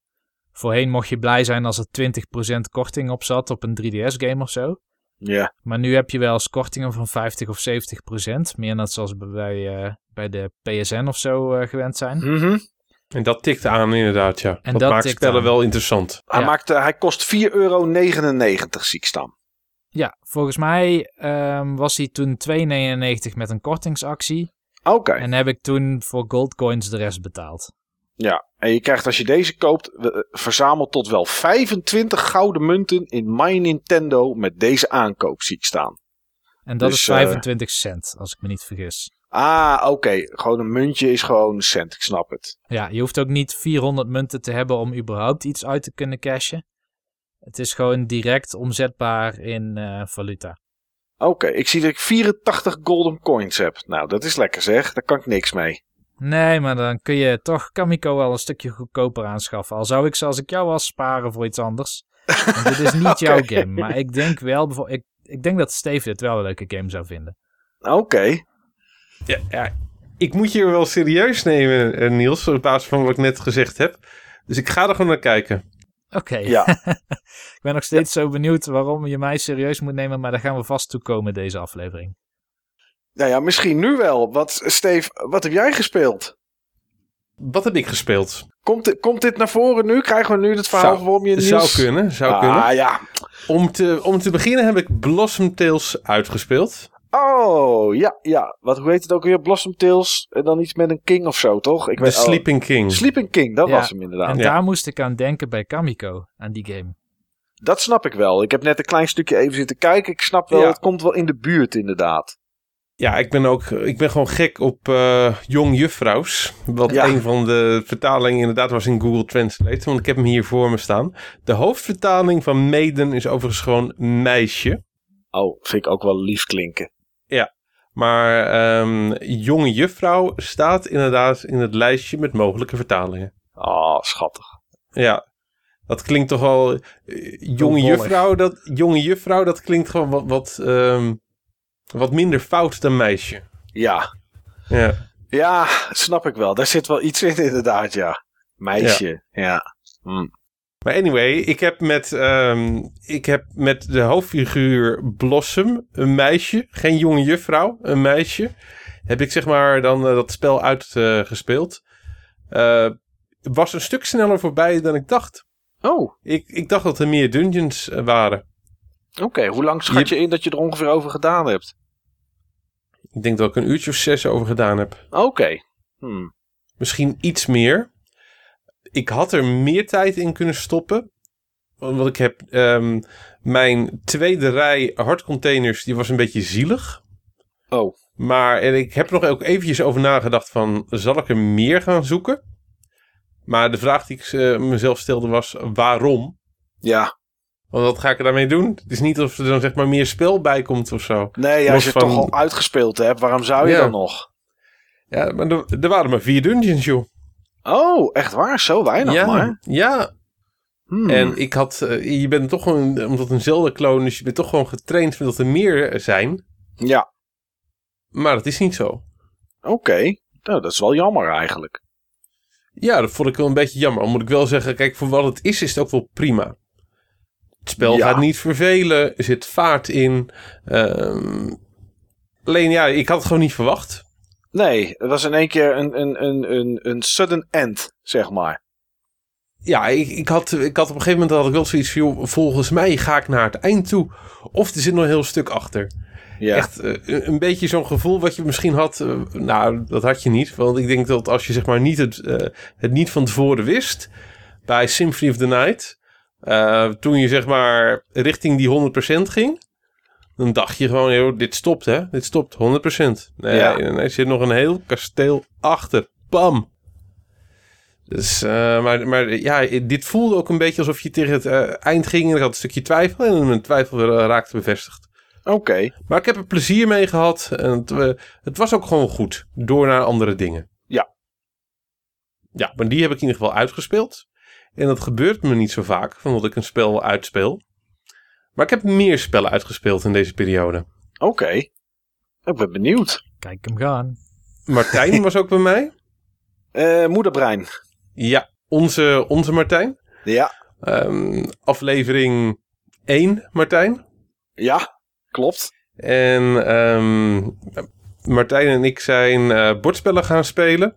Voorheen mocht je blij zijn als er 20% korting op zat op een 3DS-game of zo. Ja, Maar nu heb je wel eens kortingen van 50 of 70%. Meer net zoals bij, eh, bij de PSN of zo eh, gewend zijn. Mhm. En dat tikt aan inderdaad, ja. En dat, dat maakt spellen aan. wel interessant. hij, Ja. maakt, hij kost 4,99 euro, zie ik staan. Ja, volgens mij ehm, was hij toen 2,99 met een kortingsactie. Oké, En heb ik toen voor goldcoins de rest betaald. ja. En je krijgt als je deze koopt, eh, verzameld tot wel 25 gouden munten in My Nintendo met deze aankoop, zie ik staan. En dat Dus, is eh, 25 cent, als ik me niet vergis. Ah, oké. Gewoon een muntje is gewoon een cent, ik snap het. Ja, je hoeft ook niet 400 munten te hebben om überhaupt iets uit te kunnen cashen. Het is gewoon direct omzetbaar in eh, valuta. Oké, ik zie dat ik 84 golden coins heb. Nou, dat is lekker zeg. Daar kan ik niks mee. Nee, maar dan kun je toch Kamiko wel een stukje goedkoper aanschaffen. Al zou ik zoals ik jou was sparen voor iets anders. Want dit is niet jouw game. Maar ik denk wel, ik, ik denk dat Steve dit wel een leuke game zou vinden. Oké. Ja, ja, ik moet je wel serieus nemen, eh, Niels, op basis van wat ik net gezegd heb. Dus ik ga er gewoon naar kijken. Oké. Ja. ik ben nog steeds zo benieuwd waarom je mij serieus moet nemen. Maar daar gaan we vast toe komen deze aflevering. Nou ja, misschien nu wel. Wat, Steve, wat heb jij gespeeld? Wat heb ik gespeeld? Komt, dit- komt dit naar voren nu? Krijgen we nu het verhaal Zou- waarom je Zou Niels... kunnen, zou ah, kunnen. ja. Om te, om te beginnen heb ik Blossom Tales uitgespeeld. Oh, ja, ja. Wat, hoe heet het ook weer? Blossom Tales en dan iets met een king of zo, toch? Ik The weet- oh, Sleeping King. Sleeping King, dat Ja, was hem inderdaad. En Ja. daar moest ik aan denken bij Kamiko, aan die game. Dat snap ik wel. Ik heb net een klein stukje even zitten kijken. Ik snap wel, Ja. het komt wel in de buurt inderdaad. Ja, ik ben ook ik ben gewoon gek op eh, jong juffrouws. Wat Ja. een van de vertalingen inderdaad was in Google Translate. Want ik heb hem hier voor me staan. De hoofdvertaling van Maiden is overigens gewoon meisje. Oh, vind ik ook wel lief klinken. Maar ehm, jonge juffrouw staat inderdaad in het lijstje met mogelijke vertalingen. Oh, schattig. Ja, dat klinkt toch wel... eh, jonge, juffrouw, dat, jonge juffrouw, dat klinkt gewoon wat, wat, ehm, wat minder fout dan meisje. Ja. Ja. Ja, snap ik wel. Daar zit wel iets in inderdaad, ja. Meisje, ja. Hm. Maar anyway, ik heb met, ehm, ik heb met de hoofdfiguur Blossom, een meisje, geen jonge juffrouw, een meisje, heb ik zeg maar dan eh, dat spel uitgespeeld. Eh was een stuk sneller voorbij dan ik dacht. Oh, Ik, ik dacht dat er meer dungeons eh, waren. oké. Hoe lang schat je in dat je er ongeveer over gedaan hebt? Ik denk dat ik een uurtje of zes over gedaan heb. Oké. Hm. Misschien iets meer. Ik had er meer tijd in kunnen stoppen. Want ik heb ehm, mijn tweede rij hardcontainers, die was een beetje zielig. Oh, Maar en ik heb er nog ook eventjes over nagedacht van, zal ik er meer gaan zoeken? Maar de vraag die ik eh, mezelf stelde was, waarom? ja. Want wat ga ik er daarmee doen? Het is niet of er dan zeg maar meer spel bij komt of zo. Nee, als je het van- toch al uitgespeeld hebt, waarom zou je Ja. dan nog? Ja, maar er, er waren maar vier dungeons, joh. Oh, echt waar? Zo weinig ja, maar? ja, Hmm. En ik had, eh, je bent toch gewoon, omdat een Zelda-kloon is, je bent toch gewoon getraind met dat er meer zijn. Ja, Maar dat is niet zo. oké. Nou, dat is wel jammer eigenlijk. Ja, dat vond ik wel een beetje jammer. Al moet ik wel zeggen, kijk, voor wat het is, is het ook wel prima. Het spel Ja. gaat niet vervelen, er zit vaart in. Ehm, alleen ja, ik had het gewoon niet verwacht. Nee, het was in één keer een, een, een, een, een sudden end, zeg maar. Ja, ik, ik, had, ik had op een gegeven moment had ik wel zoiets van, joh, volgens mij ga ik naar het eind toe. Of er zit nog een heel stuk achter. Ja, Echt eh, een een beetje zo'n gevoel wat je misschien had. eh, nou, dat had je niet. Want ik denk dat als je zeg maar niet het, eh, het niet van tevoren wist. Bij Symphony of the Night. toen je zeg maar richting die 100% ging. Dan dacht je gewoon, joh, dit stopt hè. Dit stopt 100%. Nee, Ja. nee, er zit nog een heel kasteel achter. Bam. Dus, eh, maar, maar ja, dit voelde ook een beetje alsof je tegen het eh, eind ging. En ik had een stukje twijfel. En mijn twijfel eh, raakte bevestigd. oké. Maar ik heb er plezier mee gehad. En het, het was ook gewoon goed. Door naar andere dingen. Ja. Ja, maar die heb ik in ieder geval uitgespeeld. En dat gebeurt me niet zo vaak. Van dat ik een spel uitspeel. Maar ik heb meer spellen uitgespeeld in deze periode. Oké. Ik ben benieuwd. Kijk hem gaan. Martijn was ook bij mij. Eh, moederbrein. Ja, onze, onze Martijn. Ja, Ehm, aflevering 1, Martijn. ja, klopt. En ehm, Martijn en ik zijn eh, bordspellen gaan spelen.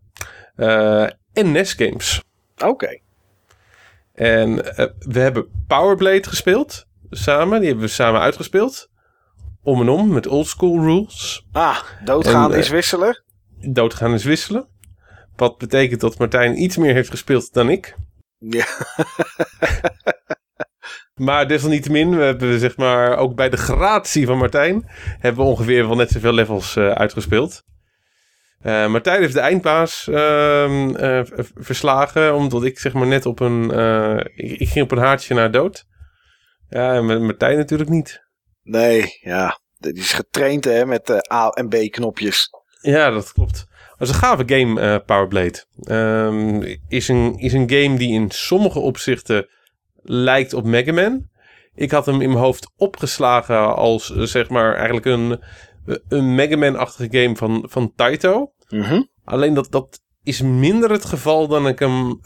Eh, en NES games. Oké. En we hebben Powerblade gespeeld. Samen. Die hebben we samen uitgespeeld. Om en om. Met oldschool rules. Ah, doodgaan En, eh, is wisselen. Doodgaan is wisselen. Wat betekent dat Martijn iets meer heeft gespeeld dan ik. Ja. Maar desalniettemin, we hebben zeg maar ook bij de gratie van Martijn... hebben we ongeveer wel net zoveel levels eh, uitgespeeld. Eh, Martijn heeft de eindbaas ehm, eh, verslagen, omdat ik zeg maar net op een... ik, ik ging op een haartje naar dood. Ja, en met Martijn natuurlijk niet. Nee, ja. Die is getraind hè, met eh, A- en B-knopjes. Ja, dat klopt. Dat is een gave game, eh Powerblade. Ehm, is, een, is een game die in sommige opzichten lijkt op Mega Man. Ik had hem in mijn hoofd opgeslagen als eh, zeg maar eigenlijk een, een Mega Man-achtige game van, van Taito. Mhm. Alleen dat, dat is minder het geval dan ik hem,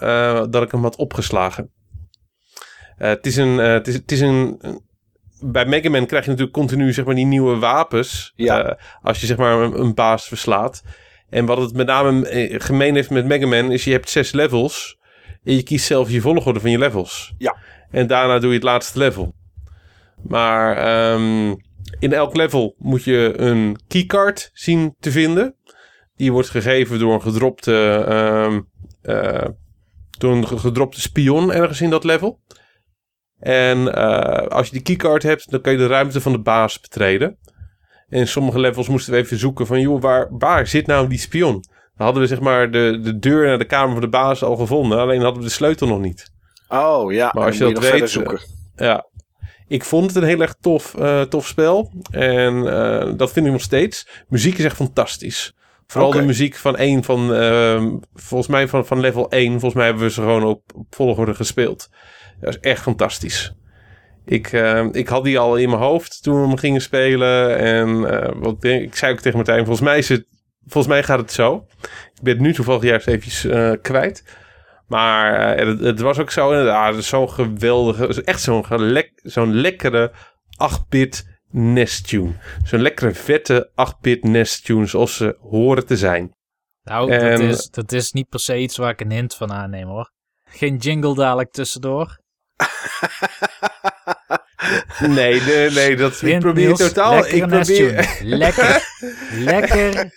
dat ik hem had opgeslagen. Eh, het is een, eh, het is, het is een, bij Mega Man krijg je natuurlijk continu zeg maar die nieuwe wapens. Ja. eh, als je zeg maar een, een baas verslaat. En wat het met name gemeen heeft met Mega Man is je hebt zes levels. En je kiest zelf je volgorde van je levels. Ja. En daarna doe je het laatste level. Maar ehm, in elk level moet je een keycard zien te vinden. Die wordt gegeven door een gedropte, ehm, eh, door een ge- gedropte spion ergens in dat level. En eh, als je die keycard hebt, dan kan je de ruimte van de baas betreden. En in sommige levels moesten we even zoeken van, joh, waar, waar zit nou die spion? Dan hadden we zeg maar de, de deur naar de kamer van de baas al gevonden. Alleen hadden we de sleutel nog niet. Oh ja, Maar als je dat weet, zoeken. Ja. Ik vond het een heel erg tof, eh, tof spel. En eh, dat vind ik nog steeds. Muziek is echt fantastisch. Vooral de muziek van één van, ehm, volgens mij van, van level 1. Volgens mij hebben we ze gewoon op, op volgorde gespeeld. Dat is echt fantastisch. Ik, eh, ik had die al in mijn hoofd toen we hem gingen spelen. En eh, wat ik denk, ik zei ook tegen Martijn, volgens mij, is het, volgens mij gaat het zo. Ik ben het nu toevallig juist even eh, kwijt. Maar het, het was ook zo inderdaad. Zo'n geweldige, echt zo'n zo'n lekkere 8-bit NES tune. Zo'n lekkere vette 8-bit NES tune zoals ze horen te zijn. Nou, En- dat, is, dat is niet per se iets waar ik een hint van aanneem hoor. Geen jingle dadelijk tussendoor. Nee, nee, nee dat, ik probeer Niels. totaal... Lekkere Ik probeer. Lekker. Lekker.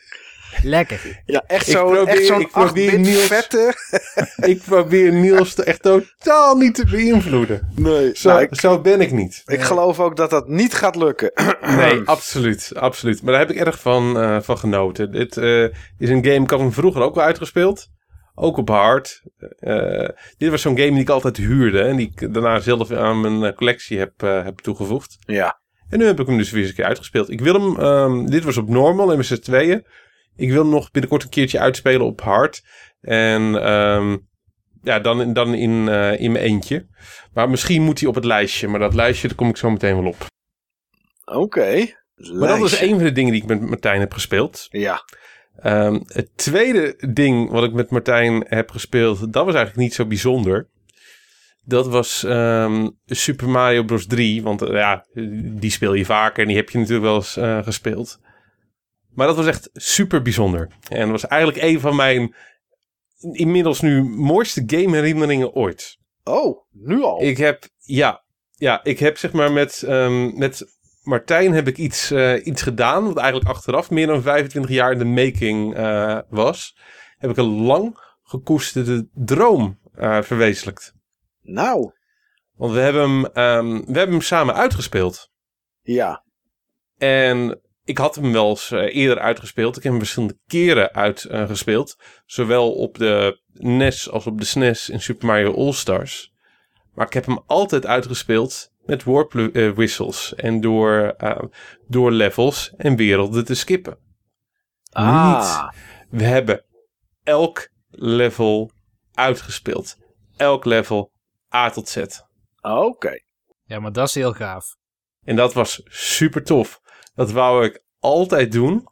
Lekker. Ja, echt Ik zo'n probeer- echt ik probeer 8-bit Niels- vette. ik probeer Niels te- echt totaal niet te beïnvloeden. Nee, Zo, nou, ik, zo ben ik niet. ik geloof ook dat dat niet gaat lukken. Nee, absoluut, absoluut. Maar daar heb ik erg van, eh, van genoten. Dit eh, is een game, ik had hem vroeger ook wel uitgespeeld. Ook op hard. Eh, dit was zo'n game die ik altijd huurde. En die ik daarna zelf aan mijn eh, collectie heb, eh, heb toegevoegd. ja, En nu heb ik hem dus weer eens een keer uitgespeeld. Ik wil hem, ehm, dit was op normal en z'n tweeën. Ik wil hem nog binnenkort een keertje uitspelen op hard. En ehm, ja, dan, dan in, in mijn eentje. Maar misschien moet hij op het lijstje. Maar dat lijstje, daar kom ik zo meteen wel op. oké. Maar dat was Lijstje. een van de dingen die ik met Martijn heb gespeeld. Ja, Ehm, het tweede ding wat ik met Martijn heb gespeeld, dat was eigenlijk niet zo bijzonder. Dat was ehm, Super Mario Bros. 3. Want eh, ja, die speel je vaker en die heb je natuurlijk wel eens eh, gespeeld. Maar dat was echt super bijzonder. En was eigenlijk een van mijn inmiddels nu mooiste game herinneringen ooit. oh, nu al. Ik heb, ja, ja, ik heb zeg maar met, ehm, met Martijn heb ik iets, eh, iets gedaan. Wat eigenlijk achteraf meer dan 25 jaar in de making eh, was. Heb ik een lang gekoesterde droom eh, verwezenlijkt. Nou, Want we hebben, hem, ehm, we hebben hem samen uitgespeeld. ja. En ik had hem wel eens eerder uitgespeeld. Ik heb hem verschillende keren uitgespeeld. Zowel op de NES als op de SNES in Super Mario All-Stars. Maar ik heb hem altijd uitgespeeld met warp eh, whistles. En door, eh, door levels en werelden te skippen. Ah, We hebben elk level uitgespeeld. Elk level A tot Z. oké. Ja, maar dat is heel gaaf. En dat was super tof. Dat wou ik altijd doen.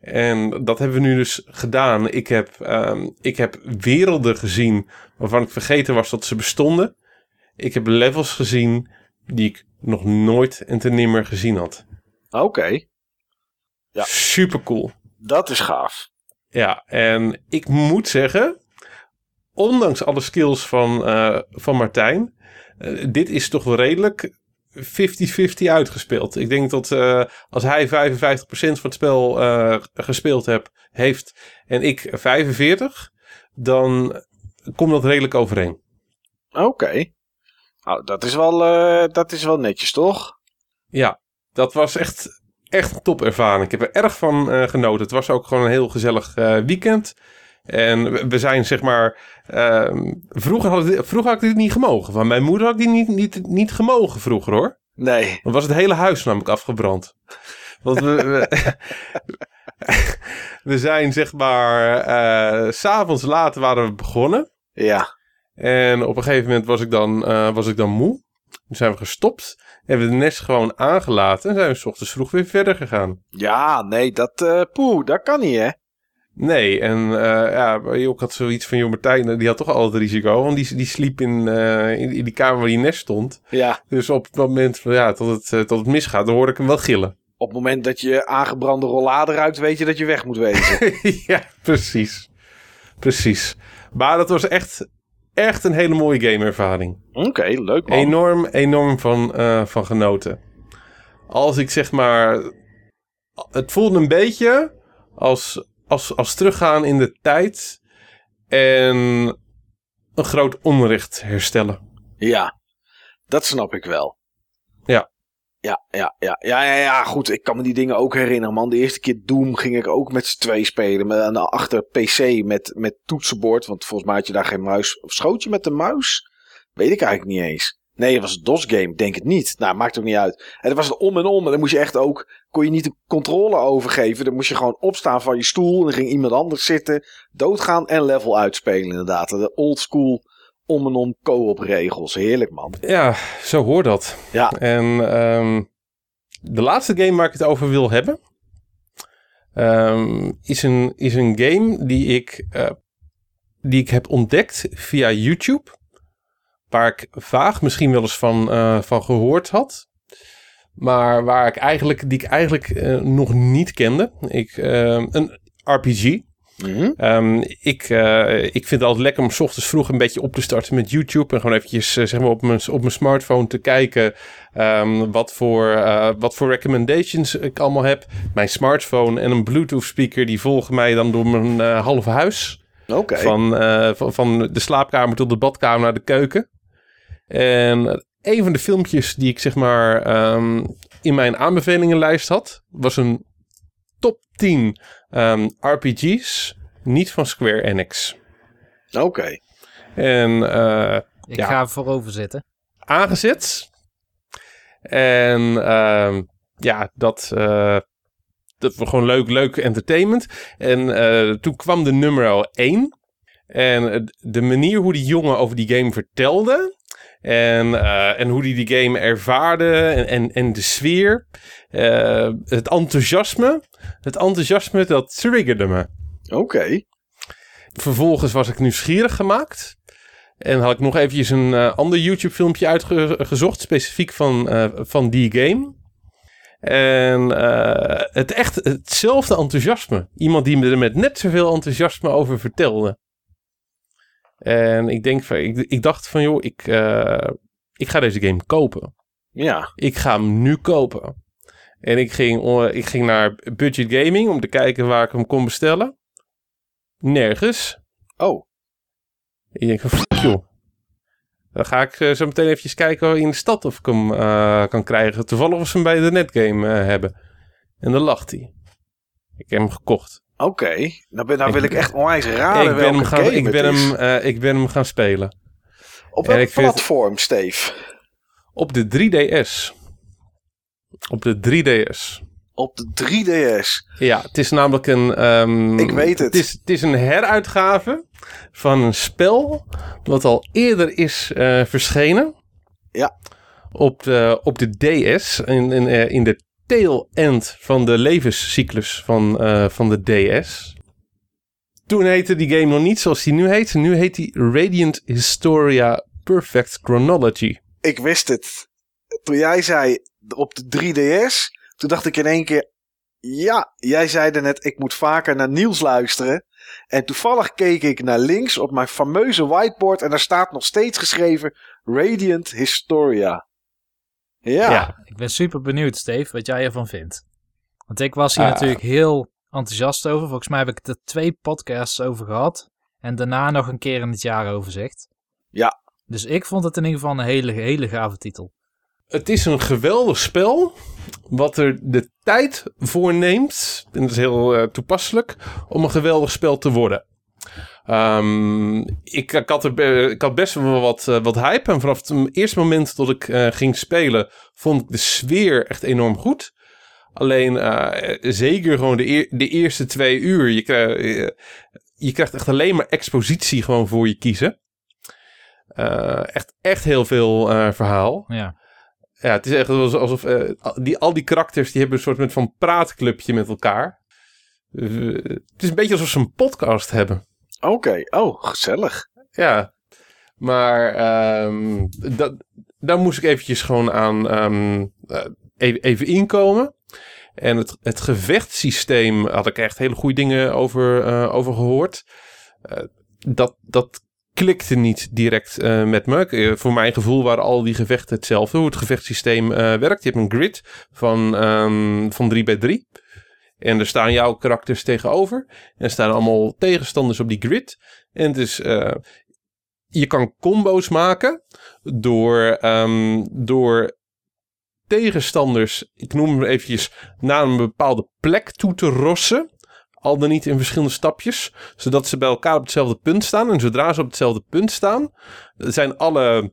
En dat hebben we nu dus gedaan. Ik heb, ehm, ik heb werelden gezien waarvan ik vergeten was dat ze bestonden. Ik heb levels gezien die ik nog nooit en te nimmer gezien had. Oké, Ja. Super cool. dat is gaaf. Ja, en ik moet zeggen, ondanks alle skills van, eh, van Martijn, eh, dit is toch wel redelijk 50-50 uitgespeeld. Ik denk dat eh, als hij 55% van het spel gespeeld heb, heeft en ik 45, dan komt dat redelijk overeen. Oké. Nou, dat is, wel, eh, dat is wel netjes, toch? Ja, dat was echt, echt een topervaring. Ik heb er erg van eh, genoten. Het was ook gewoon een heel gezellig eh, weekend. En we- zijn zeg maar. ehm, vroeger, had ik, dit- vroeger had ik dit niet gemogen. Van mijn moeder had ik dit niet, niet, niet gemogen vroeger hoor. Nee. Dan was het hele huis namelijk afgebrand. Want we, we, we zijn zeg maar. s s'avonds later waren we begonnen. Ja. En op een gegeven moment was ik dan, eh, was ik dan moe. Toen zijn we gestopt. Hebben we de nest gewoon aangelaten. En zijn we s ochtends vroeg weer verder gegaan. Ja, nee, dat, poeh, dat kan niet, hè? Nee, en eh ja, ik had zoiets van, joh, Martijn, die had toch al het risico. Want die, die sliep in, in, in die kamer waar die nest stond. Ja. Dus op het moment van, ja, tot het, tot het misgaat, dan hoorde ik hem wel gillen. Op het moment dat je aangebrande rollade ruikt, weet je dat je weg moet wezen. ja, precies. Precies. Maar dat was echt, echt een hele mooie gameervaring. Oké, leuk man. Enorm, enorm van, eh, van genoten. Als ik zeg maar. Het voelde een beetje als, als, als teruggaan in de tijd. En een groot onrecht herstellen. Ja, dat snap ik wel. Ja. Ja, ja, ja, ja, ja, goed. Ik kan me die dingen ook herinneren, man. De eerste keer Doom ging ik ook met z'n twee spelen. Aan de achter PC met, met toetsenbord. Want volgens mij had je daar geen muis. Of schoot je met de muis? Weet ik eigenlijk niet eens. Nee, het was een DOS-game, denk het niet. Nou, maakt ook niet uit. En het was het om en om. En dan moest je echt ook, kon je niet de controle overgeven. Dan moest je gewoon opstaan van je stoel. En dan ging iemand anders zitten, doodgaan en level uitspelen inderdaad. De old school om en om co-op regels. Heerlijk man. Ja, zo hoort dat. Ja. En ehm, de laatste game waar ik het over wil hebben... ehm, is, een, is een game die ik, eh, die ik heb ontdekt via YouTube. Waar ik vaag misschien wel eens van, eh, van gehoord had. Maar waar ik eigenlijk, die ik eigenlijk eh, nog niet kende. Ik, ehm, een RPG. Mhm. Ehm, ik, eh, ik vind het altijd lekker om 's ochtends vroeg een beetje op te starten met YouTube. En gewoon eventjes eh, zeg maar op, mijn, op mijn smartphone te kijken ehm, wat, voor, eh, wat voor recommendations ik allemaal heb. Mijn smartphone en een Bluetooth speaker die volgen mij dan door mijn halve huis. Van, van, van de slaapkamer tot de badkamer naar de keuken. En een van de filmpjes die ik zeg maar ehm, in mijn aanbevelingenlijst had, was een top 10 ehm, RPG's, niet van Square Enix. Oké. En eh, Ik Ja. ga er voorover zitten. aangezet. En ehm, ja, dat, eh, dat was gewoon leuk, leuk entertainment. En eh, toen kwam de nummer 1. En de manier hoe die jongen over die game vertelde. En, eh, en hoe die die game ervaarde. En, en, en de sfeer. eh, het enthousiasme. Het enthousiasme dat triggerde me. Oké. Vervolgens was ik nieuwsgierig gemaakt. En had ik nog eventjes een eh, ander YouTube filmpje uitgezocht. Specifiek van, van die game. En het echt hetzelfde enthousiasme. Iemand die me er met net zoveel enthousiasme over vertelde. En ik denk van, ik, ik dacht van joh, ik, eh, ik ga deze game kopen. Ja. Ik ga hem nu kopen. En ik ging, ik ging naar Budget Gaming om te kijken waar ik hem kon bestellen. Nergens. Oh. Ik denk van, fuck joh. Dan ga ik eh, zo meteen eventjes kijken in de stad of ik hem eh, kan krijgen. Toevallig of ze hem bij de netgame hebben. En dan lacht hij. Ik heb hem gekocht. Oké. Nou, ben, nou Ik- wil ik echt onwijs raden ik, ben welke hem gaan, game ik, ben hem, eh, ik ben hem gaan spelen. Op welk vind platform, Steve? Op de 3DS. Op de 3DS. Op de 3DS. Ja, het is namelijk een... ehm, Ik weet het. Het is, het is een heruitgave van een spel wat al eerder is eh, verschenen. Ja. Op de, op de DS, in, in, eh, in de tail end van de levenscyclus van, eh, van de DS. Toen heette die game nog niet zoals die nu heet. Nu heet die Radiant Historia Perfect Chronology. Ik wist het. Toen jij zei op de 3DS, toen dacht ik in één keer... Ja, jij zei net, ik moet vaker naar Niels luisteren. En toevallig keek ik naar links op mijn fameuze whiteboard... en daar staat nog steeds geschreven Radiant Historia. Ja. Ja. Ik ben super benieuwd, Steve, wat jij ervan vindt. Want ik was hier Ah. natuurlijk heel enthousiast over. Volgens mij heb ik er twee podcasts over gehad. En daarna nog een keer in het jaaroverzicht. Ja. Dus ik vond het in ieder geval een hele, hele gave titel. Het is een geweldig spel. Wat er de tijd voor neemt. En dat is heel eh, toepasselijk. Om een geweldig spel te worden. Ehm, ik, ik, had er, ik had best wel wat, eh, wat hype. En vanaf het eerste moment dat ik eh, ging spelen. Vond ik de sfeer echt enorm goed. Alleen eh, zeker gewoon de, eer- de eerste twee uur. Je, krijgt, je krijgt echt alleen maar expositie gewoon voor je kiezen. Echt, echt heel veel verhaal. Ja. Ja, het is echt alsof, die, al die karakters die hebben een soort van praatclubje met elkaar. Het is een beetje alsof ze een podcast hebben. Oké, oh, gezellig. Ja, maar ehm, dat, daar moest ik eventjes gewoon aan ehm, eh, even, even inkomen. En het, het gevechtssysteem had ik echt hele goede dingen over, eh, over gehoord. Eh, dat, dat klikte niet direct met me. Voor mijn gevoel waren al die gevechten hetzelfde. Hoe het gevechtssysteem werkt. Je hebt een grid van, ehm van 3 bij 3. En er staan jouw karakters tegenover. En er staan allemaal tegenstanders op die grid. En het is, eh, je kan combo's maken door, ehm, door tegenstanders, ik noem hem eventjes, naar een bepaalde plek toe te rossen. Al dan niet in verschillende stapjes. Zodat ze bij elkaar op hetzelfde punt staan. En zodra ze op hetzelfde punt staan, zijn alle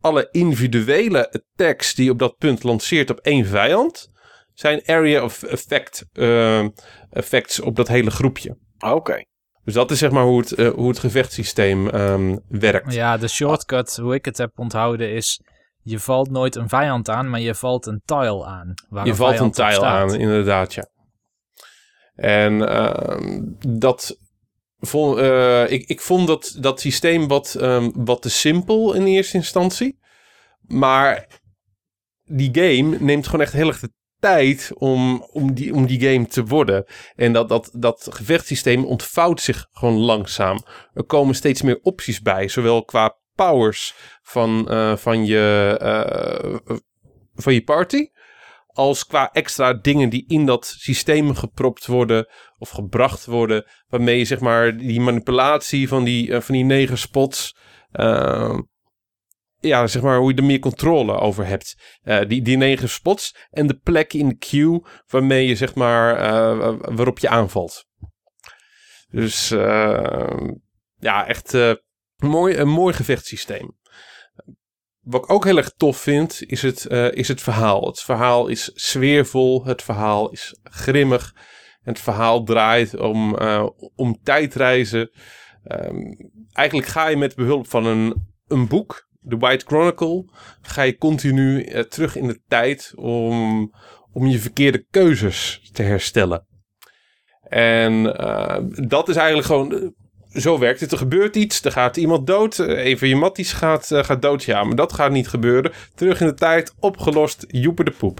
alle individuele attacks die je op dat punt lanceert op één vijand, zijn area of effect eh, effects op dat hele groepje. Oké. Dus dat is zeg maar hoe het, eh, hoe het gevechtssysteem ehm, werkt. Ja, de shortcut, hoe ik het heb onthouden, is... Je valt nooit een vijand aan, maar je valt een tile aan. Waar Je valt een tile aan, inderdaad, ja. En ehm, dat vond, eh, ik, ik vond dat, dat systeem wat, ehm, wat te simpel in eerste instantie. Maar die game neemt gewoon echt heel erg de tijd om, om, die, om die game te worden. En dat, dat, dat gevechtssysteem ontvouwt zich gewoon langzaam. Er komen steeds meer opties bij, zowel qua powers van, eh, van, je, eh, van je party als qua extra dingen die in dat systeem gepropt worden of gebracht worden, waarmee je zeg maar die manipulatie van die, eh, van die negen spots, ja, zeg maar hoe je er meer controle over hebt. Eh, die, die negen spots en de plek in de queue waarmee je zeg maar, eh, waarop je aanvalt. Dus eh, ja, echt mooi, een mooi gevechtssysteem. Wat ik ook heel erg tof vind, is het, is het verhaal. Het verhaal is sfeervol, het verhaal is grimmig. Het verhaal draait om, om tijdreizen. Ehm, eigenlijk ga je met behulp van een, een boek, The White Chronicle, ga je continu eh, terug in de tijd om, om je verkeerde keuzes te herstellen. En eh, dat is eigenlijk gewoon eh, zo werkt het. Er gebeurt iets, er gaat iemand dood. van je matties gaat, gaat dood. Ja, maar dat gaat niet gebeuren. Terug in de tijd, opgelost, joeper de poep.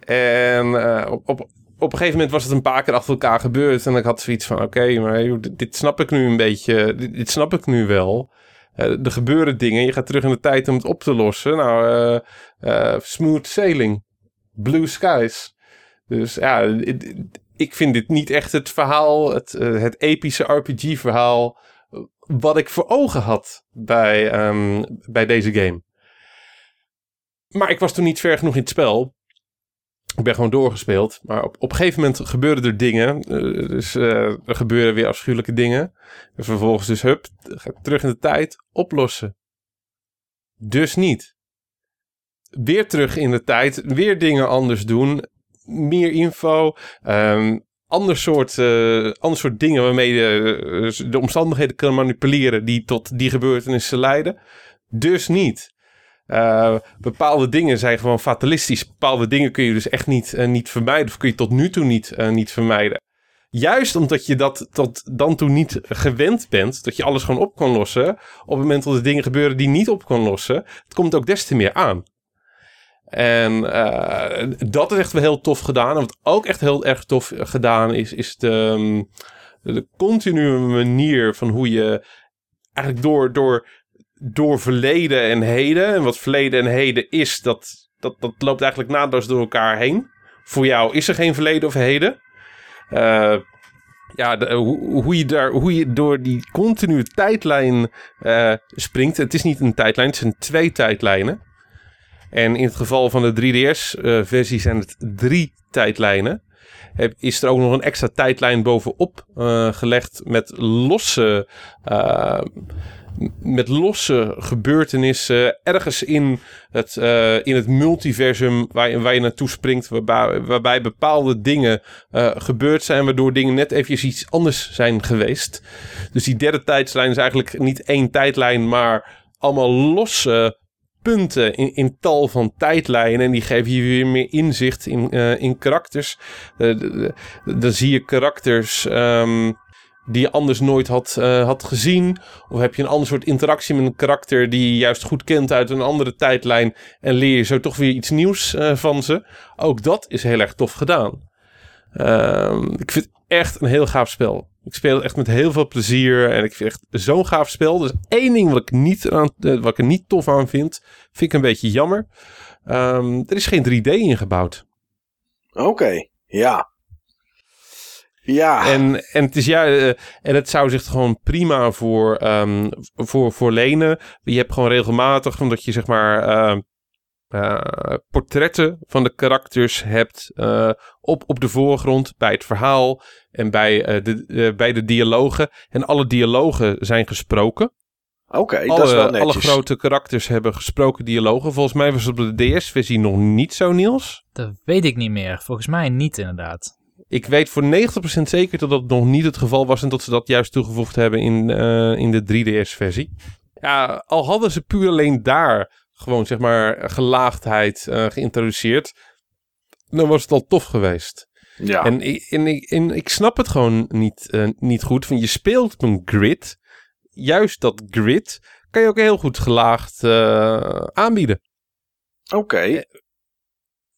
En op, op, op een gegeven moment was het een paar keer achter elkaar gebeurd. En ik had zoiets van, oké, maar dit, snap ik nu een beetje. Dit snap ik nu wel. Er gebeuren dingen. Je gaat terug in de tijd om het op te lossen. Nou, eh, eh, smooth sailing. Blue skies. Dus ja, ik vind dit niet echt het verhaal, het, eh, het epische RPG-verhaal, wat ik voor ogen had bij, ehm, bij deze game. Maar ik was toen niet ver genoeg in het spel. Ik ben gewoon doorgespeeld. Maar op, op een gegeven moment gebeuren er dingen. eh, dus eh, er gebeuren weer afschuwelijke dingen. En vervolgens dus, hup, terug in de tijd, oplossen. Dus niet. Weer terug in de tijd, weer dingen anders doen. Meer info. ehm, ander, soort, eh, ander soort dingen waarmee eh, de omstandigheden kan manipuleren die tot die gebeurtenissen leiden. Dus niet. Eh, bepaalde dingen zijn gewoon fatalistisch. Bepaalde dingen kun je dus echt niet, eh, niet vermijden. Of kun je tot nu toe niet, eh, niet vermijden. Juist omdat je dat tot dan toe niet gewend bent. Dat je alles gewoon op kan lossen. Op het moment dat er dingen gebeuren die niet op kan lossen. Het komt ook des te meer aan. En dat is echt wel heel tof gedaan. En wat ook echt heel erg tof gedaan is, is de, ehm, de continue manier van hoe je eigenlijk door, door, door verleden en heden. En wat verleden en heden is, dat, dat, dat loopt eigenlijk naadloos door elkaar heen. Voor jou is er geen verleden of heden. Eh, ja, hoe, hoe, je daar, hoe je door die continue tijdlijn eh, springt. Het is niet een tijdlijn, het zijn twee tijdlijnen. En in het geval van de 3DS-versie zijn het drie tijdlijnen. Heb- Is er ook nog een extra tijdlijn bovenop eh, gelegd met losse, eh, met losse gebeurtenissen ergens in het, eh, in het multiversum waar waar je naartoe springt, waarbij, waarbij bepaalde dingen eh, gebeurd zijn, waardoor dingen net eventjes iets anders zijn geweest. Dus die derde tijdslijn is eigenlijk niet één tijdlijn, maar allemaal losse punten in, in tal van tijdlijnen. En die geven je weer meer inzicht in, eh, in karakters. Dan zie je karakters ehm, die je anders nooit had, eh, had gezien. Of heb je een ander soort interactie met een karakter die je juist goed kent uit een andere tijdlijn. En leer je zo toch weer iets nieuws eh, van ze. Ook dat is heel erg tof gedaan. Ehm, ik vind het echt een heel gaaf spel. Ik speel het echt met heel veel plezier. En ik vind het echt zo'n gaaf spel. Dus één ding wat ik, niet aan, eh, wat ik er niet tof aan vind, vind ik een beetje jammer. Ehm, er is geen 3D ingebouwd. Oké, ja. Ja, En, en, het is, ja, eh, en het zou zich gewoon prima voor, ehm, voor, voor lenen. Je hebt gewoon regelmatig, omdat je zeg maar ehm, eh, portretten van de karakters hebt eh, op, op de voorgrond bij het verhaal en bij, eh, de, bij de dialogen. En alle dialogen zijn gesproken. Oké, dat is wel alle, netjes. alle grote karakters hebben gesproken dialogen. Volgens mij was het op de DS-versie nog niet zo, Niels. Dat weet ik niet meer. Volgens mij niet inderdaad. Ik weet voor 90% zeker dat dat nog niet het geval was en dat ze dat juist toegevoegd hebben in, eh, in de 3DS-versie. Ja, al hadden ze puur alleen daar gewoon zeg maar gelaagdheid eh, geïntroduceerd, dan was het al tof geweest. Ja. En, ik- en, ik- en ik snap het gewoon niet, eh, niet goed. Van je speelt op een grid. Juist dat grid kan je ook heel goed gelaagd aanbieden. Oké.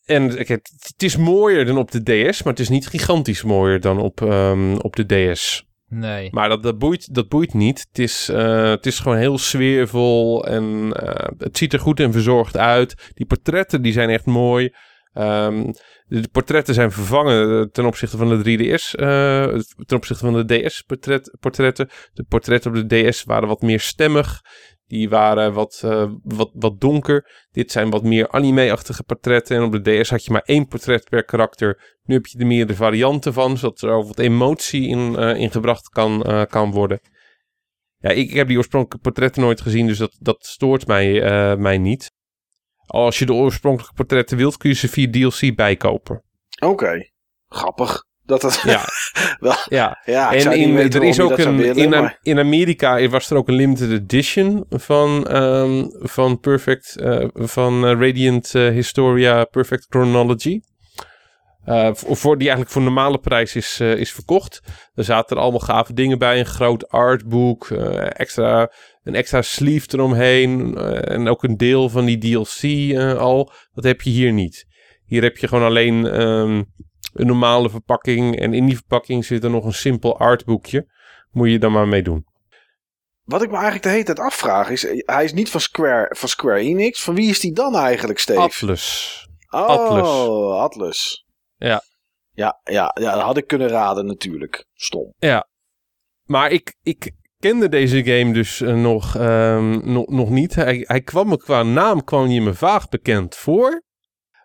En kijk, het, is mooier dan op de DS, maar het is niet gigantisch mooier dan op, ehm, op de DS. Nee. Maar dat, dat, boeit, dat boeit niet. Het is, eh, het is gewoon heel sfeervol en eh, het ziet er goed en verzorgd uit. Die portretten die zijn echt mooi. Ehm, de portretten zijn vervangen eh, ten opzichte van de 3DS. eh, ten opzichte van de DS-portretten. De portretten op de DS waren wat meer stemmig. Die waren wat, eh, wat, wat donker. Dit zijn wat meer anime-achtige portretten. En op de DS had je maar één portret per karakter. Nu heb je er meerdere varianten van, zodat er ook wat emotie in, eh, in gebracht kan, eh, kan worden. Ja, ik, ik heb die oorspronkelijke portretten nooit gezien, dus dat, dat stoort mij, mij niet. Als je de oorspronkelijke portretten wilt, kun je ze via DLC bijkopen. Oké. Grappig. Dat. Ja, wel, ja. ja, en in, er is ook een, willen, in, maar- in Amerika was er ook een limited edition van, ehm, van Perfect, eh, van eh, Radiant eh, Historia Perfect Chronology. Voor, die eigenlijk voor normale prijs is, is verkocht. Er zaten er allemaal gave dingen bij. Een groot artboek, extra, een extra sleeve eromheen. en ook een deel van die DLC al. Dat heb je hier niet. Hier heb je gewoon alleen ehm, een normale verpakking. En in die verpakking zit er nog een simpel artboekje. Moet je dan maar mee doen. Wat ik me eigenlijk de hele tijd afvraag is... Hij is niet van Square, van Square Enix. Van wie is die dan eigenlijk, Steve? Atlas. oh, Atlus. Atlas. Ja. Ja, ja, ja, dat had ik kunnen raden natuurlijk. Stom. Maar ik, ik kende deze game dus eh, nog, ehm, nog, nog niet. Hij, hij kwam me qua naam kwam hij me vaag bekend voor.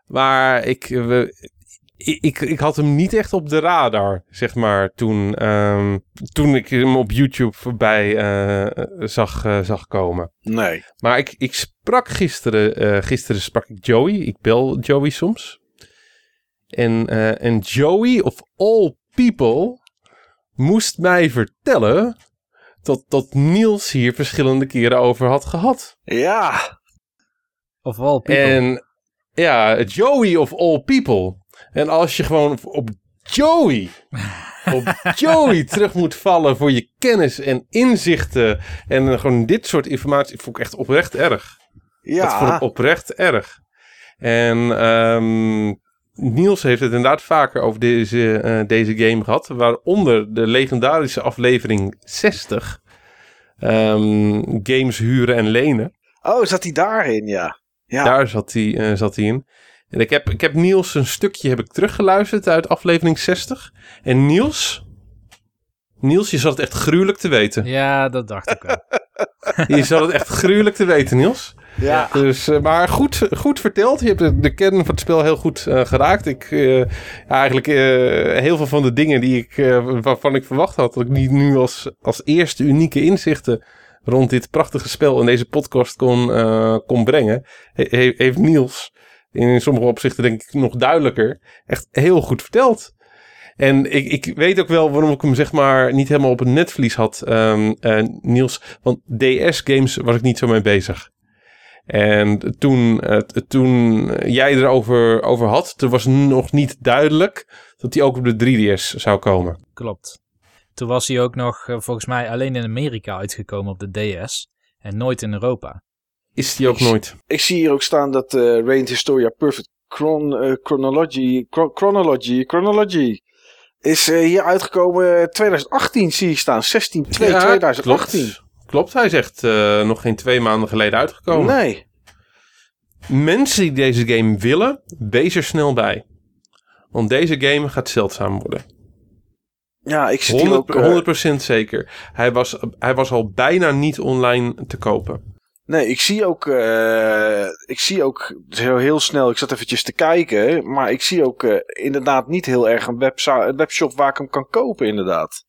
Maar ik, we- ik, ik, ik had hem niet echt op de radar, zeg maar, toen, ehm, toen ik hem op YouTube voorbij eh, zag, eh, zag komen. Nee. Maar ik, ik sprak gisteren, eh, gisteren sprak ik Joey. Ik bel Joey soms. En, eh, en Joey, of all people, moest mij vertellen dat, dat Niels hier verschillende keren over had gehad. Ja. Of all people. En ja, Joey of all people. En als je gewoon op- Joey, op Joey terug moet vallen voor je kennis en inzichten en gewoon dit soort informatie, vond ik echt oprecht erg. Dat vond Ja. ik oprecht erg. En ehm, Niels heeft het inderdaad vaker over deze, eh, deze game gehad. Waaronder de legendarische aflevering 60. ehm, games huren en lenen. Oh, zat hij daarin, ja. Ja. Daar zat hij, eh, zat hij in. En ik heb, ik heb Niels een stukje heb ik teruggeluisterd uit aflevering 60. En Niels... Niels, je zat het echt gruwelijk te weten. Ja, dat dacht ik wel. Je zat het echt gruwelijk te weten, Niels. ja. Dus, eh, maar goed, goed verteld. Je hebt de, de kern van het spel heel goed eh, geraakt. Ik, eh, ja, eigenlijk eh, heel veel van de dingen die ik, eh, waarvan ik verwacht had, dat ik niet nu als, als eerste unieke inzichten rond dit prachtige spel in deze podcast kon, eh, kon brengen, he- he- heeft Niels in sommige opzichten denk ik nog duidelijker echt heel goed verteld. En ik, ik weet ook wel waarom ik hem zeg maar niet helemaal op het netvlies had, ehm, eh, Niels. Want DS-games was ik niet zo mee bezig. En toen, toen jij erover over had, toen was nog niet duidelijk dat hij ook op de 3DS zou komen. Klopt. Toen was hij ook nog eh, volgens mij alleen in Amerika uitgekomen op de DS. En nooit in Europa. Is die ook nooit? Ik zie hier ook staan dat eh Radiant Historia Perfect Chron eh, Chronology, Chro- Chronology, Chronology is eh, hier uitgekomen eh, 2018 zie je staan. 16 2 Ja, 2018. Klopt. klopt, hij zegt eh, nog geen twee maanden geleden uitgekomen. Nee. Mensen die deze game willen, wees er snel bij. Want deze game gaat zeldzaam worden. Ja, ik zit hier 100%, ook... eh, 100% zeker. Hij was, hij was al bijna niet online te kopen. Nee, ik zie ook... eh, ik zie ook heel, heel snel... Ik zat eventjes te kijken. Maar ik zie ook eh, inderdaad niet heel erg een, websa- een webshop waar ik hem kan kopen inderdaad.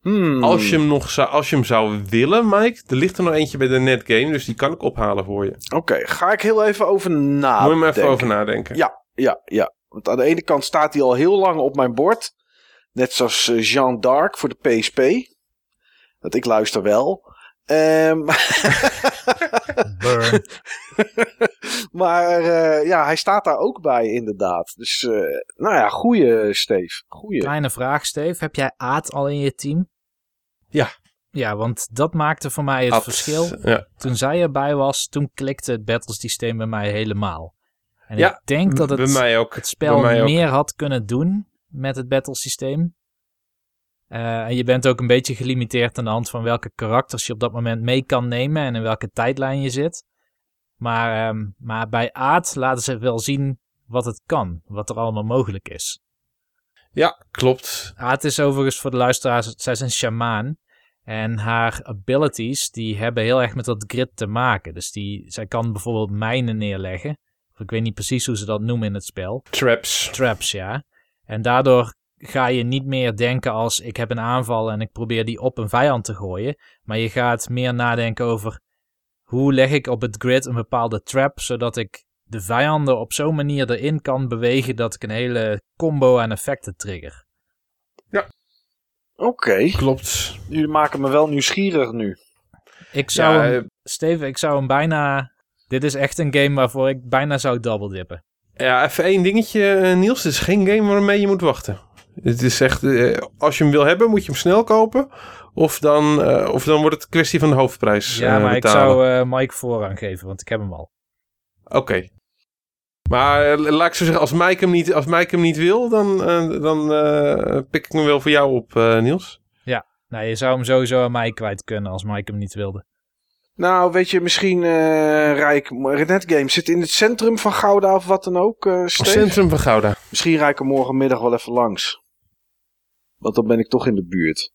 Hmm. Als, je hem nog zou, als je hem zou willen, Mike, er ligt er nog eentje bij de netgame, dus die kan ik ophalen voor je. Oké, ga ik heel even over nadenken. Moet je maar even over nadenken. Ja, ja, ja. Want aan de ene kant staat hij al heel lang op mijn bord. Net zoals eh, Jean d'Arc voor de PSP. Dat ik luister wel. Ehm, Burn. maar eh, ja, hij staat daar ook bij inderdaad. Dus eh, nou ja, goeie Steve. Goeie. Kleine vraag, Steve. Heb jij Aad al in je team? Ja. Ja, want dat maakte voor mij het verschil. Ja. Toen zij erbij was, toen klikte het battlesysteem bij mij helemaal. En Ja, ik denk dat bij het, mij ook. het spel Bij mij ook. meer had kunnen doen met het battlesysteem. Eh, en je bent ook een beetje gelimiteerd aan de hand van welke karakters je op dat moment mee kan nemen en in welke tijdlijn je zit. Maar, ehm, maar bij Aad laten ze wel zien wat het kan, wat er allemaal mogelijk is. Ja, klopt. Aad is overigens voor de luisteraars, zij is een shamaan. En haar abilities, die hebben heel erg met dat grid te maken. Dus die, zij kan bijvoorbeeld mijnen neerleggen. Of ik weet niet precies hoe ze dat noemen in het spel. Traps. Traps, ja. En daardoor ga je niet meer denken als ik heb een aanval en ik probeer die op een vijand te gooien. Maar je gaat meer nadenken over hoe leg ik op het grid een bepaalde trap, zodat ik de vijanden op zo'n manier erin kan bewegen dat ik een hele combo aan effecten trigger. Oké, Klopt. jullie maken me wel nieuwsgierig nu. Ik zou Ja, hem, eh, Steven, ik zou hem bijna... Dit is echt een game waarvoor ik bijna zou double dippen. Ja, even één dingetje, eh, Niels. Het is geen game waarmee je moet wachten. Het is echt, eh, als je hem wil hebben, moet je hem snel kopen. Of dan, eh, of dan wordt het een kwestie van de hoofdprijs Ja, eh, maar ik zou eh, Mike voorrang geven, want ik heb hem al. Oké. Maar laat ik zo zeggen, als Mike hem niet, als Mike hem niet wil, dan, dan eh, pik ik hem wel voor jou op, eh, Niels. Nou, je zou hem sowieso aan mij kwijt kunnen als Mike hem niet wilde. Nou, weet je, misschien eh Rijk Red Games zit in het centrum van Gouda of wat dan ook, eh Steve? Centrum van Gouda. Misschien rijd ik er morgenmiddag wel even langs. Want dan ben ik toch in de buurt.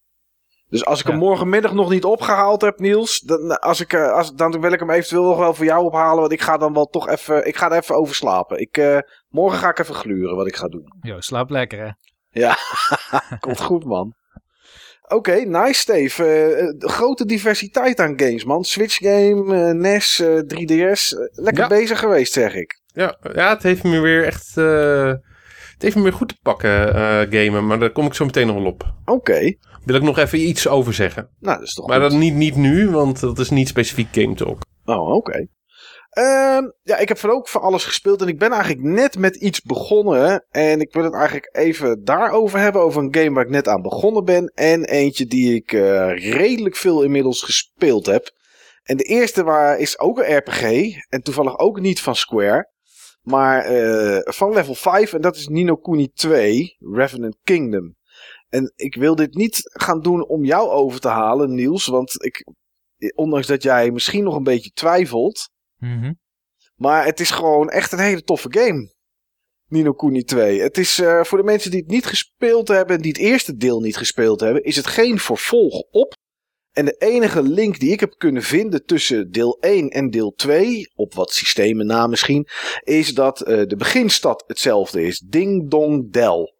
Dus als ik hem Ja. morgenmiddag nog niet opgehaald heb, Niels, dan, als ik, eh, als, dan wil ik hem eventueel nog wel voor jou ophalen. Want ik ga dan wel toch even, ik ga er even over slapen. Ik, eh, morgen ga ik even gluren wat ik ga doen. Jo, slaap lekker hè. Komt goed, man. Oké, nice, Steve. Eh, eh, grote diversiteit aan games, man. Switch game, eh, NES, eh, 3DS. Eh, lekker Ja. bezig geweest, zeg ik. Ja, ja, het heeft me weer echt, eh, heeft me weer goed te pakken, eh, gamen. Maar daar kom ik zo meteen nog wel op. Oké, Wil ik nog even iets over zeggen. nou, dat is toch Maar goed. dat niet, niet nu, want dat is niet specifiek Game Talk. Oh, oké. Ehm, ja, ik heb van ook van alles gespeeld en ik ben eigenlijk net met iets begonnen. En ik wil het eigenlijk even daarover hebben, over een game waar ik net aan begonnen ben. En eentje die ik eh, redelijk veel inmiddels gespeeld heb. En de eerste waar, is ook een RPG en toevallig ook niet van Square. Maar eh, van level 5 en dat is Nino Kuni 2, Revenant Kingdom. En ik wil dit niet gaan doen om jou over te halen, Niels. Want ik, ondanks dat jij misschien nog een beetje twijfelt. Mhm. Maar het is gewoon echt een hele toffe game. Nino Kuni 2. Het is eh, voor de mensen die het niet gespeeld hebben. Die het eerste deel niet gespeeld hebben. Is het geen vervolg op. En de enige link die ik heb kunnen vinden tussen deel 1 en deel 2. Op wat systemen na misschien. Is dat eh, de beginstad hetzelfde is. Ding Dong Del.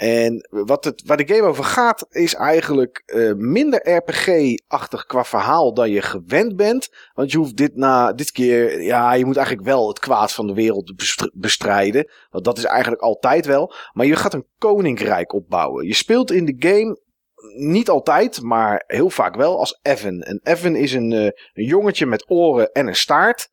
En wat het, waar de game over gaat, is eigenlijk eh, minder RPG-achtig qua verhaal dan je gewend bent. Want je hoeft dit na dit keer, ja, je moet eigenlijk wel het kwaad van de wereld bestr- bestrijden. Want dat is eigenlijk altijd wel. Maar je gaat een koninkrijk opbouwen. Je speelt in de game niet altijd, maar heel vaak wel als Evan. En Evan is een, eh, een jongetje met oren en een staart.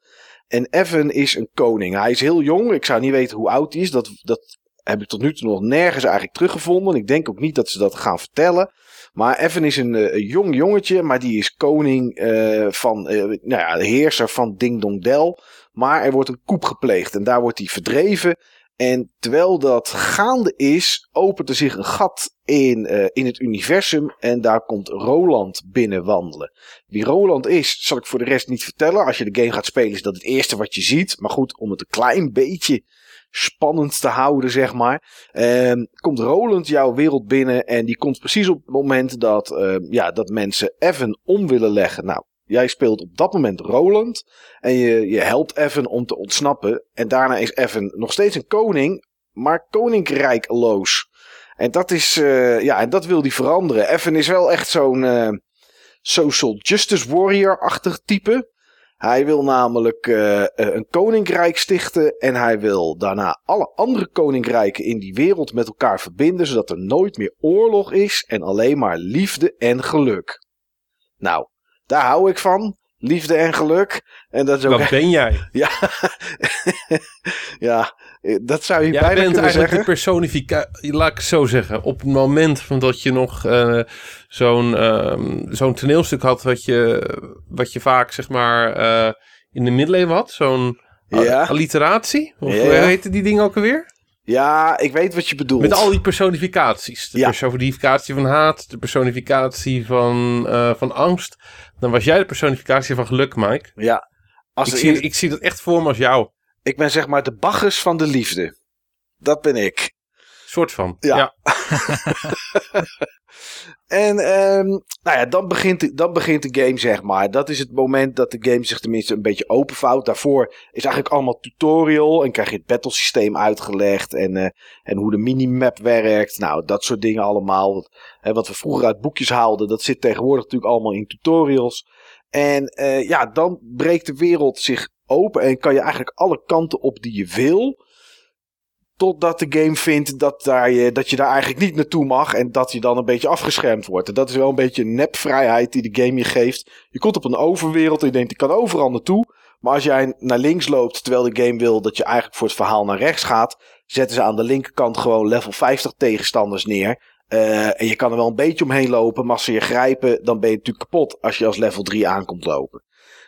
En Evan is een koning. Hij is heel jong. Ik zou niet weten hoe oud hij is. Dat, dat heb ik tot nu toe nog nergens eigenlijk teruggevonden. Ik denk ook niet dat ze dat gaan vertellen. Maar Evan is een, eh, jong jongetje, maar die is koning eh, van, nou ja, de heerser van Ding Dong Del. Maar er wordt een koep gepleegd en daar wordt hij verdreven. En terwijl dat gaande is, opent er zich een gat in, eh, in het universum. En daar komt Roland binnen wandelen. Wie Roland is, zal ik voor de rest niet vertellen. Als je de game gaat spelen, is dat het eerste wat je ziet. Maar goed, om het een klein beetje spannend te houden, zeg maar. Ehm, komt Roland jouw wereld binnen. En die komt precies op het moment dat, ehm, ja, dat mensen Evan om willen leggen. Nou, jij speelt op dat moment Roland. En je, je helpt Evan om te ontsnappen. En daarna is Evan nog steeds een koning, maar koninkrijkloos. En dat is, eh, ja, en dat wil hij veranderen. Evan is wel echt zo'n eh, social justice warrior-achtig type. Hij wil namelijk eh, een koninkrijk stichten en hij wil daarna alle andere koninkrijken in die wereld met elkaar verbinden, zodat er nooit meer oorlog is en alleen maar liefde en geluk. Nou, daar hou ik van. Liefde en geluk. En dat is ook Wat ben jij? ja, ja, eh, dat zou je Jij bijna bent kunnen eigenlijk zeggen. de personificatie, laat ik het zo zeggen. Op het moment van dat je nog eh, zo'n ehm, zo'n toneelstuk had, wat je, wat je vaak zeg maar eh, in de middeleeuwen had, zo'n Ja. alliteratie, of Ja. hoe heette die ding ook alweer? Ja, ik weet wat je bedoelt. Met al die personificaties. De Ja. personificatie van haat, de personificatie van, eh, van angst. Dan was jij de personificatie van geluk, Mike. Ja, als Ik zie, in- ik zie dat echt voor me als jou. ik ben zeg maar de Bacchus van de liefde. Dat ben ik. Soort van. Ja. ja. En ehm, nou ja, dan begint, de, dan begint de game, zeg maar. Dat is het moment dat de game zich tenminste een beetje openvouwt. Daarvoor is eigenlijk allemaal tutorial. En krijg je het battlesysteem uitgelegd. En, eh, en hoe de minimap werkt. Nou, dat soort dingen allemaal. Wat, hè, wat we vroeger uit boekjes haalden, dat zit tegenwoordig natuurlijk allemaal in tutorials. En eh, ja, dan breekt de wereld zich open. En kan je eigenlijk alle kanten op die je wil. Totdat de game vindt dat, daar je, dat je daar eigenlijk niet naartoe mag. En dat je dan een beetje afgeschermd wordt. En dat is wel een beetje een nepvrijheid die de game je geeft. Je komt op een overwereld en je denkt, ik kan overal naartoe. Maar als jij naar links loopt, terwijl de game wil dat je eigenlijk voor het verhaal naar rechts gaat. Zetten ze aan de linkerkant gewoon level 50 tegenstanders neer. Eh, en je kan er wel een beetje omheen lopen. Maar als ze je grijpen, dan ben je natuurlijk kapot als je als level 3 aankomt lopen.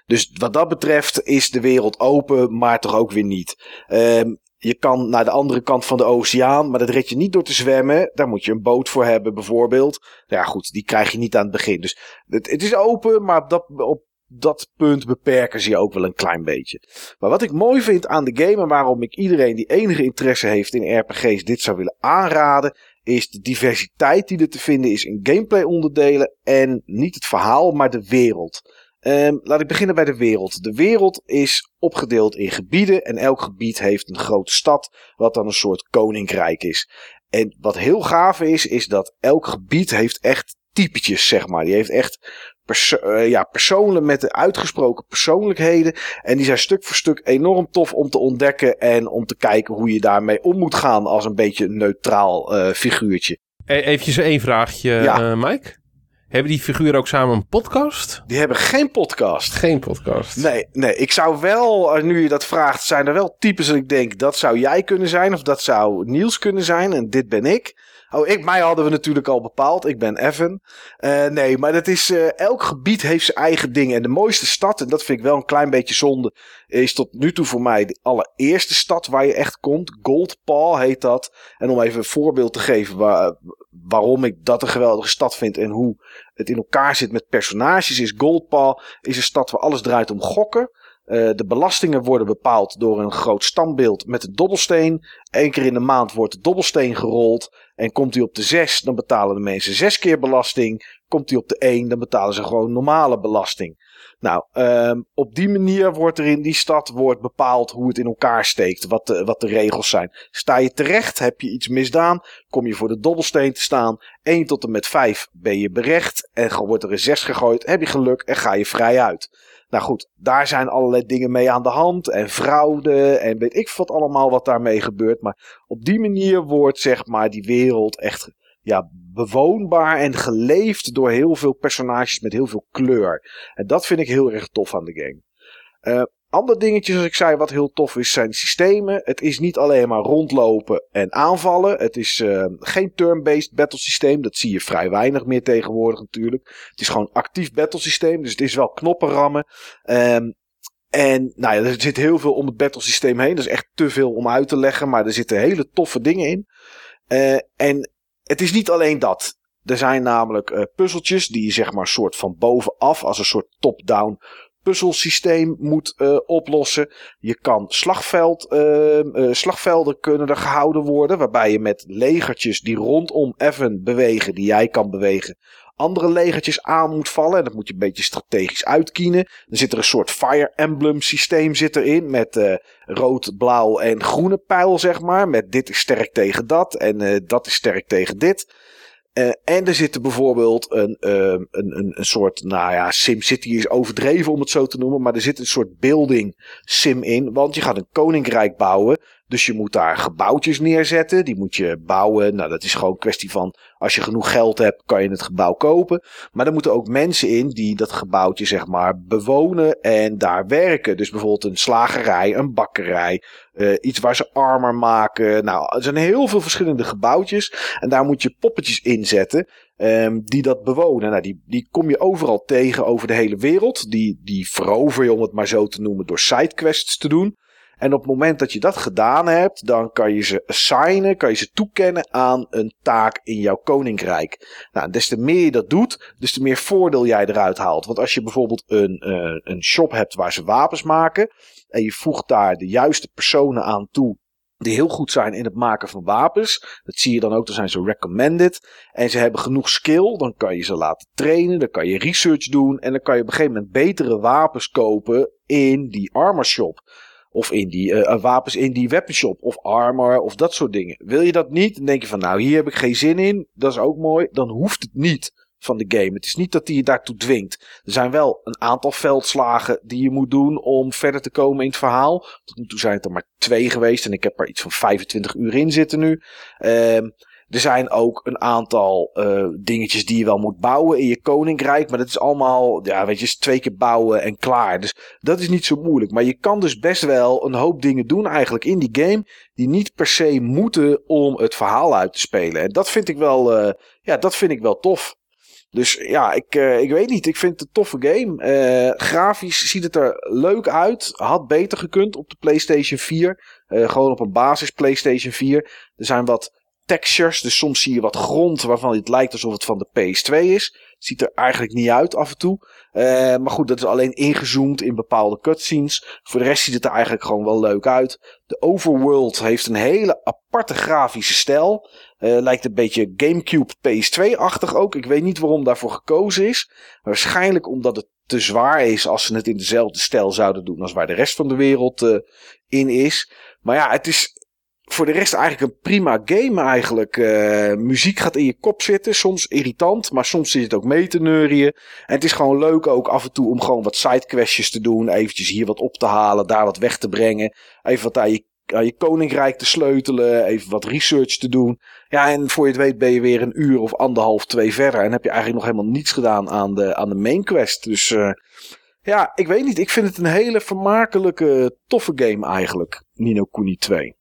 Dus wat dat betreft is de wereld open, maar toch ook weer niet. Ehm, je kan naar de andere kant van de oceaan, maar dat red je niet door te zwemmen. Daar moet je een boot voor hebben, bijvoorbeeld. Ja, goed, die krijg je niet aan het begin. Dus het, het is open, maar op dat, op dat punt beperken ze je ook wel een klein beetje. Maar wat ik mooi vind aan de game en waarom ik iedereen die enige interesse heeft in RPG's dit zou willen aanraden, is de diversiteit die er te vinden is in gameplay onderdelen en niet het verhaal, maar de wereld. Ehm, laat ik beginnen bij de wereld. De wereld is opgedeeld in gebieden en elk gebied heeft een grote stad, wat dan een soort koninkrijk is. En wat heel gaaf is, is dat elk gebied heeft echt typetjes, zeg maar. Die heeft echt perso eh, ja, personen met de uitgesproken persoonlijkheden. En die zijn stuk voor stuk enorm tof om te ontdekken en om te kijken hoe je daarmee om moet gaan als een beetje een neutraal eh, figuurtje. E- Eventjes één vraagje, Ja. eh, Mike. Hebben die figuren ook samen een podcast? Die hebben geen podcast. Geen podcast. Nee, nee, ik zou wel, eh, nu je dat vraagt, zijn er wel types dat ik denk, dat zou jij kunnen zijn of dat zou Niels kunnen zijn en dit ben ik. Oh, ik, mij hadden we natuurlijk al bepaald. Ik ben Evan. Eh, nee, maar dat is, eh, elk gebied heeft zijn eigen dingen. En de mooiste stad, en dat vind ik wel een klein beetje zonde, is tot nu toe voor mij de allereerste stad waar je echt komt. Goldpaw heet dat. En om even een voorbeeld te geven waar, waarom ik dat een geweldige stad vind en hoe het in elkaar zit met personages, is Goldpaw is een stad waar alles draait om gokken. Eh, de belastingen worden bepaald door een groot standbeeld met een dobbelsteen. Eén keer in de maand wordt de dobbelsteen gerold. En komt hij op de 6, dan betalen de mensen zes keer belasting. Komt hij op de 1, dan betalen ze gewoon normale belasting. Nou, ehm, op die manier wordt er in die stad wordt bepaald hoe het in elkaar steekt. Wat de, wat de regels zijn. Sta je terecht, heb je iets misdaan. Kom je voor de dobbelsteen te staan. 1 tot en met 5 ben je berecht. En wordt er een 6 gegooid. Heb je geluk en ga je vrij uit. Nou goed, daar zijn allerlei dingen mee aan de hand. En fraude en weet ik wat allemaal wat daarmee gebeurt. Maar op die manier wordt zeg maar die wereld echt ja, bewoonbaar en geleefd door heel veel personages met heel veel kleur. En dat vind ik heel erg tof aan de game. Eh ander dingetje, zoals ik zei, wat heel tof is, zijn systemen. Het is niet alleen maar rondlopen en aanvallen. Het is eh, geen turn-based battlesysteem. Dat zie je vrij weinig meer tegenwoordig natuurlijk. Het is gewoon actief battlesysteem. Dus het is wel knoppen rammen. Ehm, en nou ja, er zit heel veel om het battlesysteem heen. Dat is echt te veel om uit te leggen. Maar er zitten hele toffe dingen in. Eh, en het is niet alleen dat. Er zijn namelijk eh, puzzeltjes die je zeg maar soort van bovenaf als een soort top-down puzzelsysteem moet eh, oplossen. Je kan slagveld, eh, eh, slagvelden kunnen er gehouden worden. Waarbij je met legertjes die rondom Evan bewegen, die jij kan bewegen. Andere legertjes aan moet vallen. En dat moet je een beetje strategisch uitkienen. Er zit er een soort Fire Emblem systeem zit erin. Met eh, rood, blauw en groene pijl, zeg maar. Met dit is sterk tegen dat. En eh, dat is sterk tegen dit. Eh, en er zit er bijvoorbeeld een, ehm, een, een, een soort, nou ja, SimCity is overdreven om het zo te noemen. Maar er zit een soort building sim in. Want je gaat een koninkrijk bouwen. Dus je moet daar gebouwtjes neerzetten. Die moet je bouwen. Nou, dat is gewoon een kwestie van. Als je genoeg geld hebt, kan je het gebouw kopen. Maar er moeten ook mensen in die dat gebouwtje, zeg maar, bewonen en daar werken. Dus bijvoorbeeld een slagerij, een bakkerij. eh, iets waar ze armor maken. Nou, er zijn heel veel verschillende gebouwtjes. En daar moet je poppetjes inzetten. ehm, die dat bewonen. Nou, die, die kom je overal tegen over de hele wereld. Die, die verover je, om het maar zo te noemen, door sidequests te doen. En op het moment dat je dat gedaan hebt, dan kan je ze assignen, kan je ze toekennen aan een taak in jouw koninkrijk. Nou, des te meer je dat doet, des te meer voordeel jij eruit haalt. Want als je bijvoorbeeld een, eh, een shop hebt waar ze wapens maken, en je voegt daar de juiste personen aan toe die heel goed zijn in het maken van wapens. Dat zie je dan ook, dan zijn ze recommended. En ze hebben genoeg skill, dan kan je ze laten trainen, dan kan je research doen. En dan kan je op een gegeven moment betere wapens kopen in die armor shop. Of in die eh, wapens in die weapon shop. Of armor of dat soort dingen. Wil je dat niet, dan denk je van nou hier heb ik geen zin in. Dat is ook mooi. Dan hoeft het niet van de game. Het is niet dat hij je daartoe dwingt. Er zijn wel een aantal veldslagen die je moet doen om verder te komen in het verhaal. Tot nu toe zijn het er maar twee geweest en ik heb er iets van 25 uur in zitten nu. Ehm, er zijn ook een aantal eh, dingetjes die je wel moet bouwen in je koninkrijk. Maar dat is allemaal, ja, weet je, twee keer bouwen en klaar. Dus dat is niet zo moeilijk. Maar je kan dus best wel een hoop dingen doen eigenlijk in die game. Die niet per se moeten om het verhaal uit te spelen. En dat vind ik wel, eh, ja, dat vind ik wel tof. Dus ja, ik, eh, ik weet niet. Ik vind het een toffe game. Grafisch ziet het er leuk uit. Had beter gekund op de PlayStation 4. Eh, gewoon op een basis PlayStation 4. Er zijn wat textures. Dus soms zie je wat grond waarvan het lijkt alsof het van de PS2 is. Ziet er eigenlijk niet uit af en toe. Eh, maar goed, dat is alleen ingezoomd in bepaalde cutscenes. Voor de rest ziet het er eigenlijk gewoon wel leuk uit. De overworld heeft een hele aparte grafische stijl. Eh, lijkt een beetje GameCube PS2-achtig ook. Ik weet niet waarom daarvoor gekozen is. Waarschijnlijk omdat het te zwaar is als ze het in dezelfde stijl zouden doen als waar de rest van de wereld eh, in is. Maar ja, het is voor de rest eigenlijk een prima game eigenlijk. Eh, muziek gaat in je kop zitten. Soms irritant, maar soms zit het ook mee te neurien. En het is gewoon leuk ook af en toe om gewoon wat sidequestjes te doen. Eventjes hier wat op te halen, daar wat weg te brengen. Even wat aan je, aan je koninkrijk te sleutelen. Even wat research te doen. Ja, en voor je het weet ben je weer een uur of anderhalf, twee verder. En heb je eigenlijk nog helemaal niets gedaan aan de, aan de main quest. Dus eh, ja, ik weet niet. Ik vind het een hele vermakelijke, toffe game eigenlijk. Nino Kuni 2.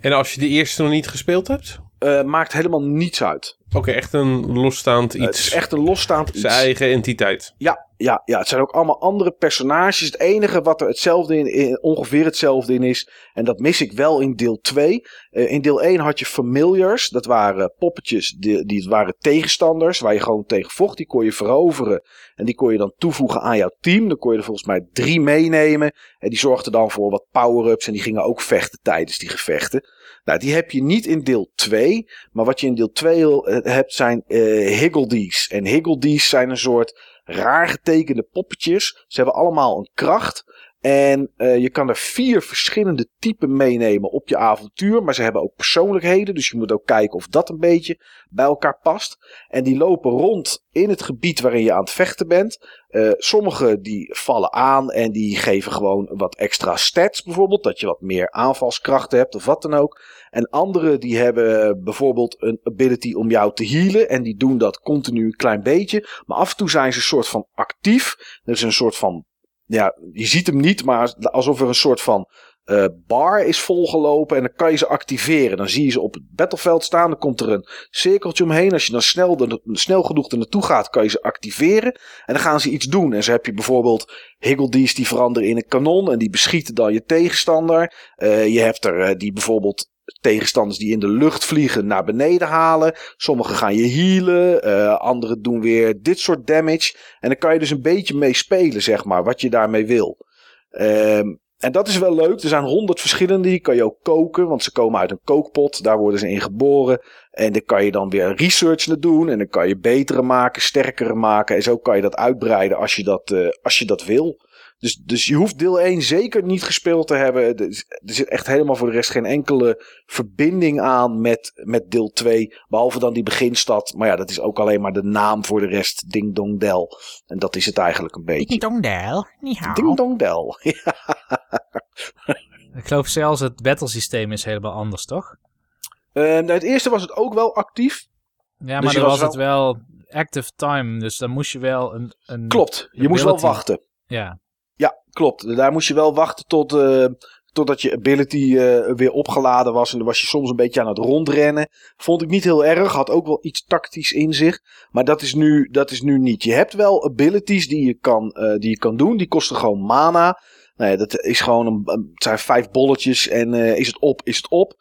En als je de eerste nog niet gespeeld hebt? Eh, maakt helemaal niets uit. Oké, echt een losstaand Eh, het iets. is echt een losstaand iets. Zijn eigen entiteit. Ja, ja, ja, het zijn ook allemaal andere personages. Het enige wat er hetzelfde in, in- ongeveer hetzelfde in is, en dat mis ik wel in deel 2. Eh, in deel 1 had je familiars, dat waren poppetjes, die, die waren tegenstanders, waar je gewoon tegen vocht. Die kon je veroveren en die kon je dan toevoegen aan jouw team. Dan kon je er volgens mij drie meenemen. En die zorgden dan voor wat power-ups en die gingen ook vechten tijdens die gevechten. Nou, die heb je niet in deel 2. Maar wat je in deel 2 eh, hebt zijn eh higgledies. En higgledies zijn een soort raar getekende poppetjes. Ze hebben allemaal een kracht. En eh, je kan er vier verschillende typen meenemen op je avontuur. Maar ze hebben ook persoonlijkheden. Dus je moet ook kijken of dat een beetje bij elkaar past. En die lopen rond in het gebied waarin je aan het vechten bent. Eh sommige die vallen aan en die geven gewoon wat extra stats bijvoorbeeld. Dat je wat meer aanvalskrachten hebt of wat dan ook. En andere die hebben bijvoorbeeld een ability om jou te healen. En die doen dat continu een klein beetje. Maar af en toe zijn ze een soort van actief. Er is een soort van. Ja, je ziet hem niet, maar alsof er een soort van eh, bar is volgelopen. En dan kan je ze activeren. Dan zie je ze op het battleveld staan. Dan komt er een cirkeltje omheen. Als je dan snel, er- snel genoeg er naartoe gaat, kan je ze activeren. En dan gaan ze iets doen. En zo heb je bijvoorbeeld Higgledies die veranderen in een kanon. En die beschieten dan je tegenstander. Eh, je hebt er eh, die bijvoorbeeld tegenstanders die in de lucht vliegen naar beneden halen. Sommigen gaan je healen. eh anderen doen weer dit soort damage. En dan kan je dus een beetje mee spelen, zeg maar, wat je daarmee wil. Ehm, en dat is wel leuk. Er zijn honderd verschillende. Die kan je ook koken, want ze komen uit een kookpot. Daar worden ze in geboren. En daar kan je dan weer research naar doen. En dan kan je betere maken, sterkere maken. En zo kan je dat uitbreiden als je dat, eh, als je dat wil. Dus, dus je hoeft deel 1 zeker niet gespeeld te hebben. Er, er zit echt helemaal voor de rest geen enkele verbinding aan met, met deel 2. Behalve dan die beginstad. Maar ja, dat is ook alleen maar de naam voor de rest. Ding Dong Del. En dat is het eigenlijk een beetje. Dongdel, niet Ding Dong Del. Ik geloof zelfs het battlesysteem is helemaal anders, toch? Eh, nou, het eerste was het ook wel actief. Ja, maar Dus dan was was het wel active time, dus dan moest je wel een... een Klopt, je moest wel wachten. Ja, Ja, klopt. Daar moest je wel wachten tot, eh, totdat je ability eh, weer opgeladen was. En dan was je soms een beetje aan het rondrennen. Vond ik niet heel erg. Had ook wel iets tactisch in zich. Maar dat is nu, dat is nu niet. Je hebt wel abilities die je kan, eh, die je kan doen. Die kosten gewoon mana. Nou ja, dat is gewoon het zijn vijf bolletjes. En is het op, is het op.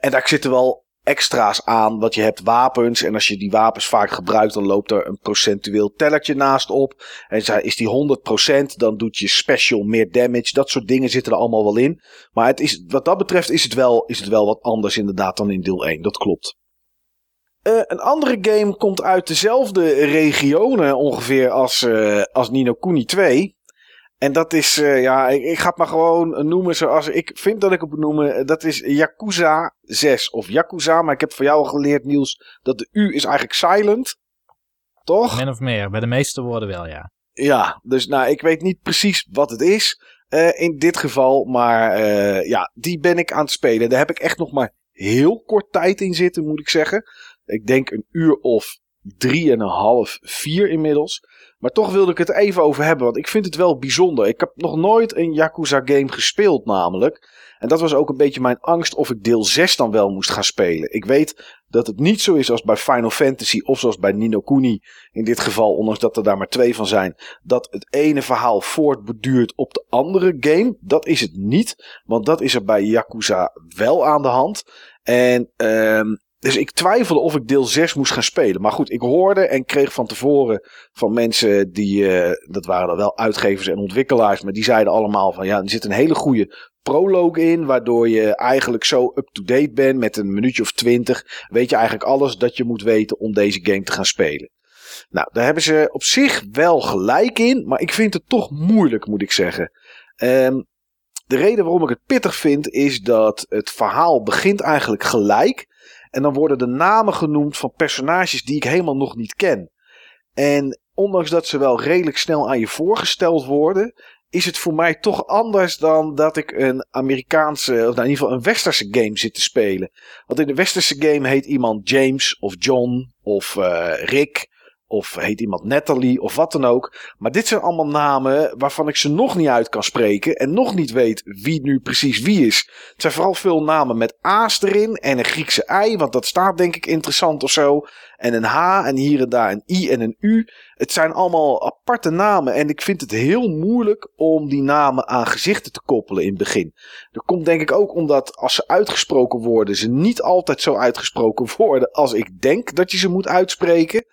En daar zitten wel extra's aan. Want je hebt wapens. En als je die wapens vaak gebruikt, dan loopt er een procentueel tellertje naast op. En is die 100%, dan doet je special meer damage. Dat soort dingen zitten er allemaal wel in. Maar het is, wat dat betreft is het, wel, is het wel wat anders inderdaad dan in deel 1. Dat klopt. Eh, een andere game komt uit dezelfde regionen ongeveer als, eh als Nino Kuni 2. En dat is, eh, ja, ik, ik ga het maar gewoon noemen zoals ik vind dat ik het moet noemen. Eh, Dat is Yakuza 6 of Yakuza. Maar ik heb van jou al geleerd, Niels, dat de U is eigenlijk silent. Toch? min of meer. Bij de meeste woorden wel, ja. Ja, dus nou, ik weet niet precies wat het is eh, in dit geval. Maar ja, die ben ik aan het spelen. Daar heb ik echt nog maar heel kort tijd in zitten, moet ik zeggen. Ik denk een uur of drieënhalf, vier inmiddels. Maar toch wilde ik het even over hebben, want ik vind het wel bijzonder. Ik heb nog nooit een Yakuza game gespeeld namelijk. En dat was ook een beetje mijn angst of ik deel 6 dan wel moest gaan spelen. Ik weet dat het niet zo is als bij Final Fantasy of zoals bij Nino Kuni in dit geval, ondanks dat er daar maar twee van zijn, dat het ene verhaal voortborduurt op de andere game. Dat is het niet, want dat is er bij Yakuza wel aan de hand. En ehm, dus ik twijfelde of ik deel 6 moest gaan spelen. Maar goed, ik hoorde en kreeg van tevoren van mensen die, eh, dat waren dan wel uitgevers en ontwikkelaars, maar die zeiden allemaal van ja, er zit een hele goede prologue in, waardoor je eigenlijk zo up-to-date bent met een minuutje of twintig. Weet je eigenlijk alles dat je moet weten om deze game te gaan spelen. Nou, daar hebben ze op zich wel gelijk in, maar ik vind het toch moeilijk, moet ik zeggen. Ehm, de reden waarom ik het pittig vind, is dat het verhaal begint eigenlijk gelijk. En dan worden de namen genoemd van personages die ik helemaal nog niet ken. En ondanks dat ze wel redelijk snel aan je voorgesteld worden, is het voor mij toch anders dan dat ik een Amerikaanse, of nou in ieder geval een westerse game zit te spelen. Want in de westerse game heet iemand James of John of eh, Rick of heet iemand Natalie of wat dan ook. Maar dit zijn allemaal namen waarvan ik ze nog niet uit kan spreken en nog niet weet wie nu precies wie is. Het zijn vooral veel namen met A's erin en een Griekse I, want dat staat denk ik interessant of zo. En een H en hier en daar een I en een U. Het zijn allemaal aparte namen en ik vind het heel moeilijk om die namen aan gezichten te koppelen in het begin. Dat komt denk ik ook omdat als ze uitgesproken worden, ze niet altijd zo uitgesproken worden als ik denk dat je ze moet uitspreken.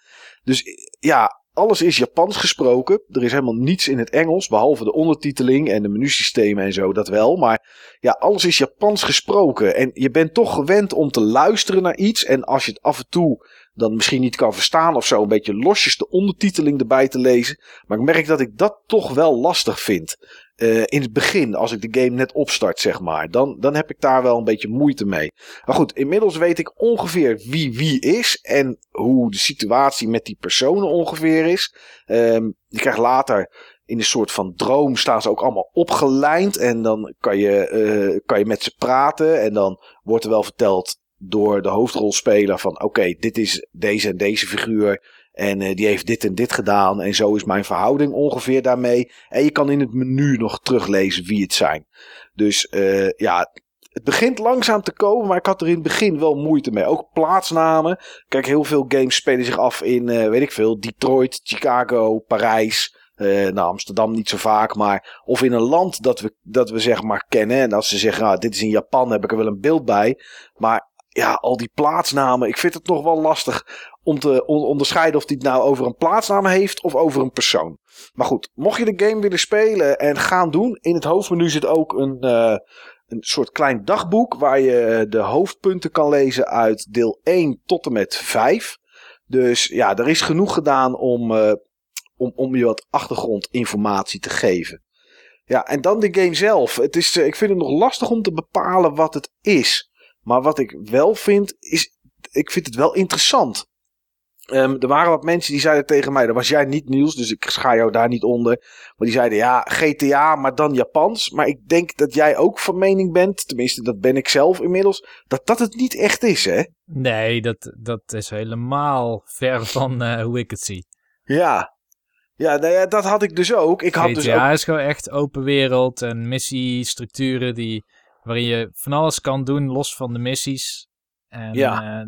Dus ja, alles is Japans gesproken. Er is helemaal niets in het Engels, behalve de ondertiteling en de menusystemen en zo, dat wel. Maar ja, alles is Japans gesproken. En je bent toch gewend om te luisteren naar iets. En als je het af en toe dan misschien niet kan verstaan of zo, een beetje losjes de ondertiteling erbij te lezen. Maar ik merk dat ik dat toch wel lastig vind. Eh, in het begin, als ik de game net opstart, zeg maar. Dan, dan heb ik daar wel een beetje moeite mee. Maar goed, inmiddels weet ik ongeveer wie wie is. En hoe de situatie met die personen ongeveer is. Ehm, je krijgt later in een soort van droom staan ze ook allemaal opgelijnd. En dan kan je, eh, kan je met ze praten. En dan wordt er wel verteld door de hoofdrolspeler van oké, dit is deze en deze figuur. En eh, die heeft dit en dit gedaan. En zo is mijn verhouding ongeveer daarmee. En je kan in het menu nog teruglezen wie het zijn. Dus eh, ja, het begint langzaam te komen. Maar ik had er in het begin wel moeite mee. Ook plaatsnamen. Kijk, heel veel games spelen zich af in, eh, weet ik veel, Detroit, Chicago, Parijs. Eh, nou, Amsterdam niet zo vaak, maar of in een land dat we, dat we zeg maar kennen. En als ze zeggen, nou, dit is in Japan, heb ik er wel een beeld bij. Maar ja, al die plaatsnamen, ik vind het nog wel lastig om te on- onderscheiden of die het nou over een plaatsnaam heeft of over een persoon. Maar goed, mocht je de game willen spelen en gaan doen, in het hoofdmenu zit ook een, eh, een soort klein dagboek waar je de hoofdpunten kan lezen uit deel 1 tot en met 5. Dus ja, er is genoeg gedaan om, eh, om, om je wat achtergrondinformatie te geven. Ja, en dan de game zelf. Het is, eh, ik vind het nog lastig om te bepalen wat het is. Maar wat ik wel vind, is. Ik vind het wel interessant. Ehm, er waren wat mensen die zeiden tegen mij, dat was jij niet Niels, dus ik schaar jou daar niet onder. Maar die zeiden ja, GTA, maar dan Japans. Maar ik denk dat jij ook van mening bent, tenminste dat ben ik zelf inmiddels, dat dat het niet echt is, hè? Nee, dat, dat is helemaal ver van eh, hoe ik het zie. Ja. Ja, nou ja, dat had ik dus ook. Ik had dus ook... is gewoon echt open wereld en missiestructuren die, waarin je van alles kan doen los van de missies. En Ja. eh,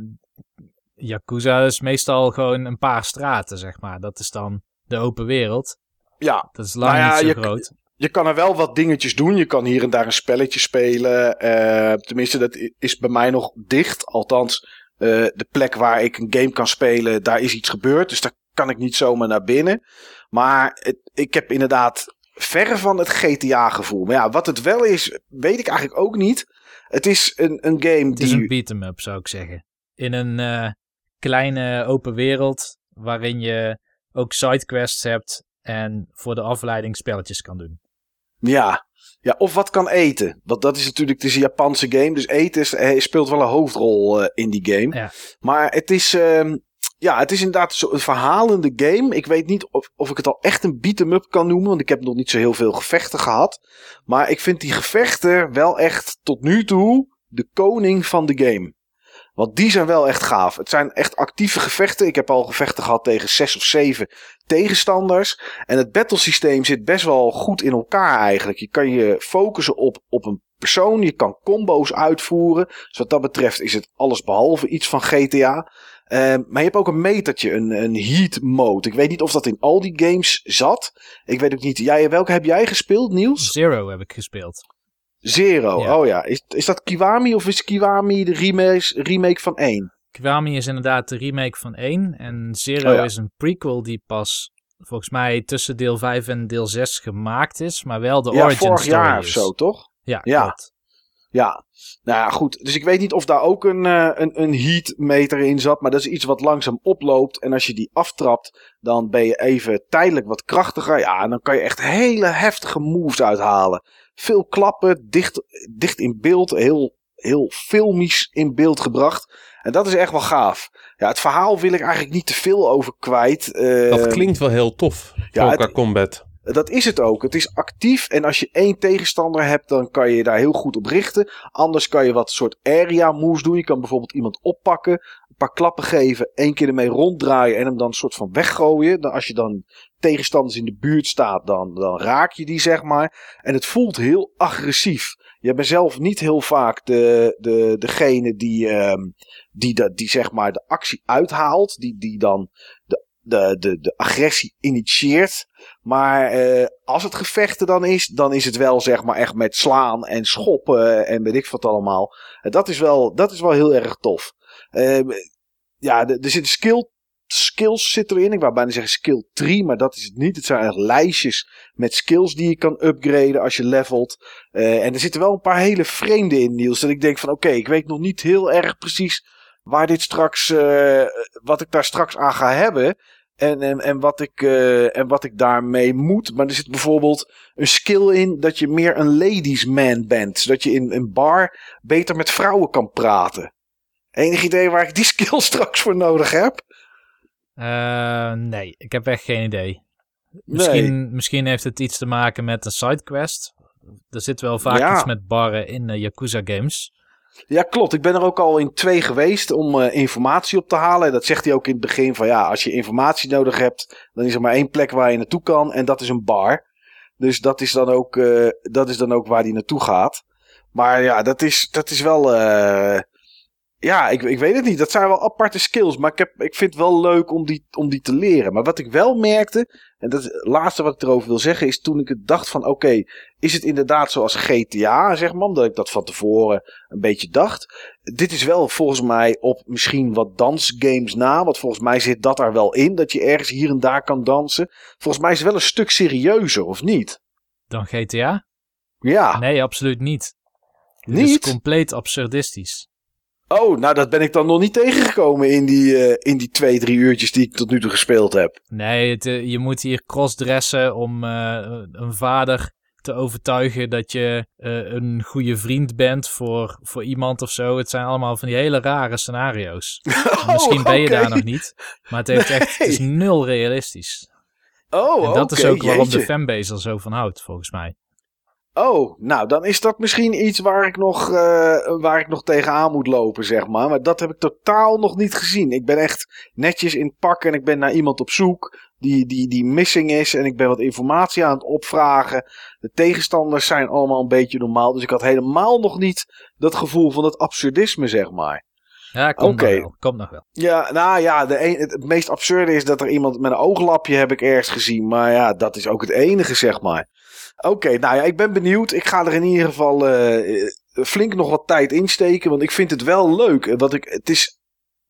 Yakuza is meestal gewoon een paar straten, zeg maar. Dat is dan de open wereld. Ja, Dat is lang Nou ja, niet zo je- groot. je kan er wel wat dingetjes doen. Je kan hier en daar een spelletje spelen. Eh, tenminste, dat is bij mij nog dicht. Althans, eh, de plek waar ik een game kan spelen, daar is iets gebeurd. Dus daar kan ik niet zomaar naar binnen. Maar het- ik heb inderdaad verre van het GTA-gevoel. Maar ja, wat het wel is, weet ik eigenlijk ook niet. Het is een, een game Het is die... een beat-em-up, zou ik zeggen. In een eh, kleine open wereld, waarin je ook sidequests hebt en voor de afleiding spelletjes kan doen. Ja. ja, of wat kan eten. Want dat is natuurlijk, het is een Japanse game. Dus eten is, eh, speelt wel een hoofdrol eh, in die game. Ja. Maar het is, ehm, ja, het is inderdaad zo een verhalende game. Ik weet niet of, of ik het al echt een beat-em-up kan noemen. Want ik heb nog niet zo heel veel gevechten gehad. Maar ik vind die gevechten wel echt tot nu toe de koning van de game. Want die zijn wel echt gaaf. Het zijn echt actieve gevechten. Ik heb al gevechten gehad tegen zes of zeven tegenstanders. En het battlesysteem zit best wel goed in elkaar eigenlijk. Je kan je focussen op, op een persoon. Je kan combo's uitvoeren. Dus wat dat betreft is het alles behalve iets van GTA. Eh, maar je hebt ook een metertje, een, een heat mode. Ik weet niet of dat in al die games zat. Ik weet ook niet. Jij, welke heb jij gespeeld, Niels? Zero heb ik gespeeld. Zero. Ja. Oh ja. Is, is dat Kiwami of is Kiwami de remake, remake van 1? Kiwami is inderdaad de remake van 1 en Zero Oh ja. is een prequel die pas volgens mij tussen deel 5 en deel 6 gemaakt is, maar wel de Ja, origin vorig story jaar of zo, toch? Ja, Ja. klopt. Ja, nou ja, goed. Dus ik weet niet of daar ook een, eh, een, een heat meter in zat. Maar dat is iets wat langzaam oploopt. En als je die aftrapt, dan ben je even tijdelijk wat krachtiger. Ja, en dan kan je echt hele heftige moves uithalen. Veel klappen, dicht, dicht in beeld. Heel, heel filmisch in beeld gebracht. En dat is echt wel gaaf. Ja, het verhaal wil ik eigenlijk niet te veel over kwijt. Dat klinkt wel heel tof. Ja, het- Combat. Dat is het ook. Het is actief en als je één tegenstander hebt, dan kan je daar heel goed op richten. Anders kan je wat soort area moves doen. Je kan bijvoorbeeld iemand oppakken, een paar klappen geven, één keer ermee ronddraaien en hem dan een soort van weggooien. Dan als je dan tegenstanders in de buurt staat, dan, dan raak je die zeg maar. En het voelt heel agressief. Je bent zelf niet heel vaak de, de, degene die, ehm, die, de, die zeg maar de actie uithaalt. Die, die dan de, de, de, agressie initieert. Maar eh, als het gevechten dan is, dan is het wel zeg maar echt met slaan en schoppen en weet ik wat allemaal. En dat is wel, dat is wel heel erg tof. Eh, ja, er zitten skill, skills zitten erin. Ik wou bijna zeggen skill 3, maar dat is het niet. Het zijn echt lijstjes met skills die je kan upgraden als je levelt. Eh, en er zitten wel een paar hele vreemde in, Niels. Dat ik denk van oké, ik weet nog niet heel erg precies waar dit straks, eh, wat ik daar straks aan ga hebben. En, en, en, wat ik, eh, en wat ik daarmee moet. Maar er zit bijvoorbeeld een skill in dat je meer een ladies man bent. Zodat je in een bar beter met vrouwen kan praten. Enig idee waar ik die skill straks voor nodig heb? Eh, nee, ik heb echt geen idee. Misschien, misschien heeft het iets te maken met een sidequest. Er zit wel vaak Ja. iets met barren in eh, Yakuza games. Ja, klopt. Ik ben er ook al in twee geweest om eh, informatie op te halen. En dat zegt hij ook in het begin van ja, als je informatie nodig hebt, dan is er maar één plek waar je naartoe kan. En dat is een bar. Dus dat is dan ook, eh, dat is dan ook waar hij naartoe gaat. Maar ja, dat is, dat is wel. eh, ja, ik, ik weet het niet. Dat zijn wel aparte skills. Maar ik, heb, ik vind het wel leuk om die, om die te leren. Maar wat ik wel merkte. En dat is het laatste wat ik erover wil zeggen. Is toen ik het dacht van oké. is het inderdaad zoals GTA zeg maar. Omdat ik dat van tevoren een beetje dacht. Dit is wel volgens mij op misschien wat dansgames na. Want volgens mij zit dat er wel in. Dat je ergens hier en daar kan dansen. Volgens mij is het wel een stuk serieuzer of niet? Dan GTA? Ja, Nee, absoluut niet. Het niet? is compleet absurdistisch. Oh, nou dat ben ik dan nog niet tegengekomen in die, eh, in die twee, drie uurtjes die ik tot nu toe gespeeld heb. Nee, het, eh, je moet hier crossdressen om eh, een vader te overtuigen dat je een goede vriend bent voor, voor iemand of zo. Het zijn allemaal van die hele rare scenario's. Misschien ben je Oh, daar nog niet, maar het, heeft echt, het is nul realistisch. Oh, en dat is ook waarom de fanbase er zo van houdt, volgens mij. Oh, nou dan is dat misschien iets waar ik, nog, eh, waar ik nog tegenaan moet lopen, zeg maar. Maar dat heb ik totaal nog niet gezien. Ik ben echt netjes in het pak en ik ben naar iemand op zoek die, die, die missing is. En ik ben wat informatie aan het opvragen. De tegenstanders zijn allemaal een beetje normaal. Dus ik had helemaal nog niet dat gevoel van het absurdisme, zeg maar. Ja, komt nog wel. Komt nog wel. Ja, nou ja, de een, het, het meest absurde is dat er iemand met een ooglapje heb ik ergens gezien. Maar ja, dat is ook het enige, zeg maar. Oké, nou ja, ik ben benieuwd. Ik ga er in ieder geval eh, flink nog wat tijd insteken. Want ik vind het wel leuk. Eh, Wat ik, het is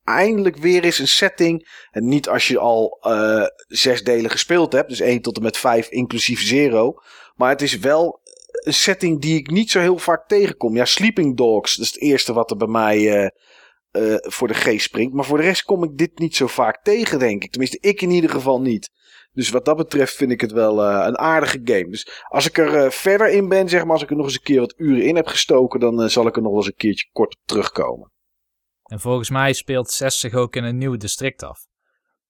eindelijk weer eens een setting. En niet als je al eh, zes delen gespeeld hebt. Dus 1 tot en met 5 inclusief zero. Maar het is wel een setting die ik niet zo heel vaak tegenkom. Ja, Sleeping Dogs, dat is het eerste wat er bij mij voor de geest springt. Maar voor de rest kom ik dit niet zo vaak tegen, denk ik. Tenminste, ik in ieder geval niet. Dus wat dat betreft vind ik het wel eh, een aardige game. Dus als ik er eh, verder in ben, zeg maar, als ik er nog eens een keer wat uren in heb gestoken, dan eh, zal ik er nog wel eens een keertje kort op terugkomen. En volgens mij speelt 6 zich ook in een nieuw district af.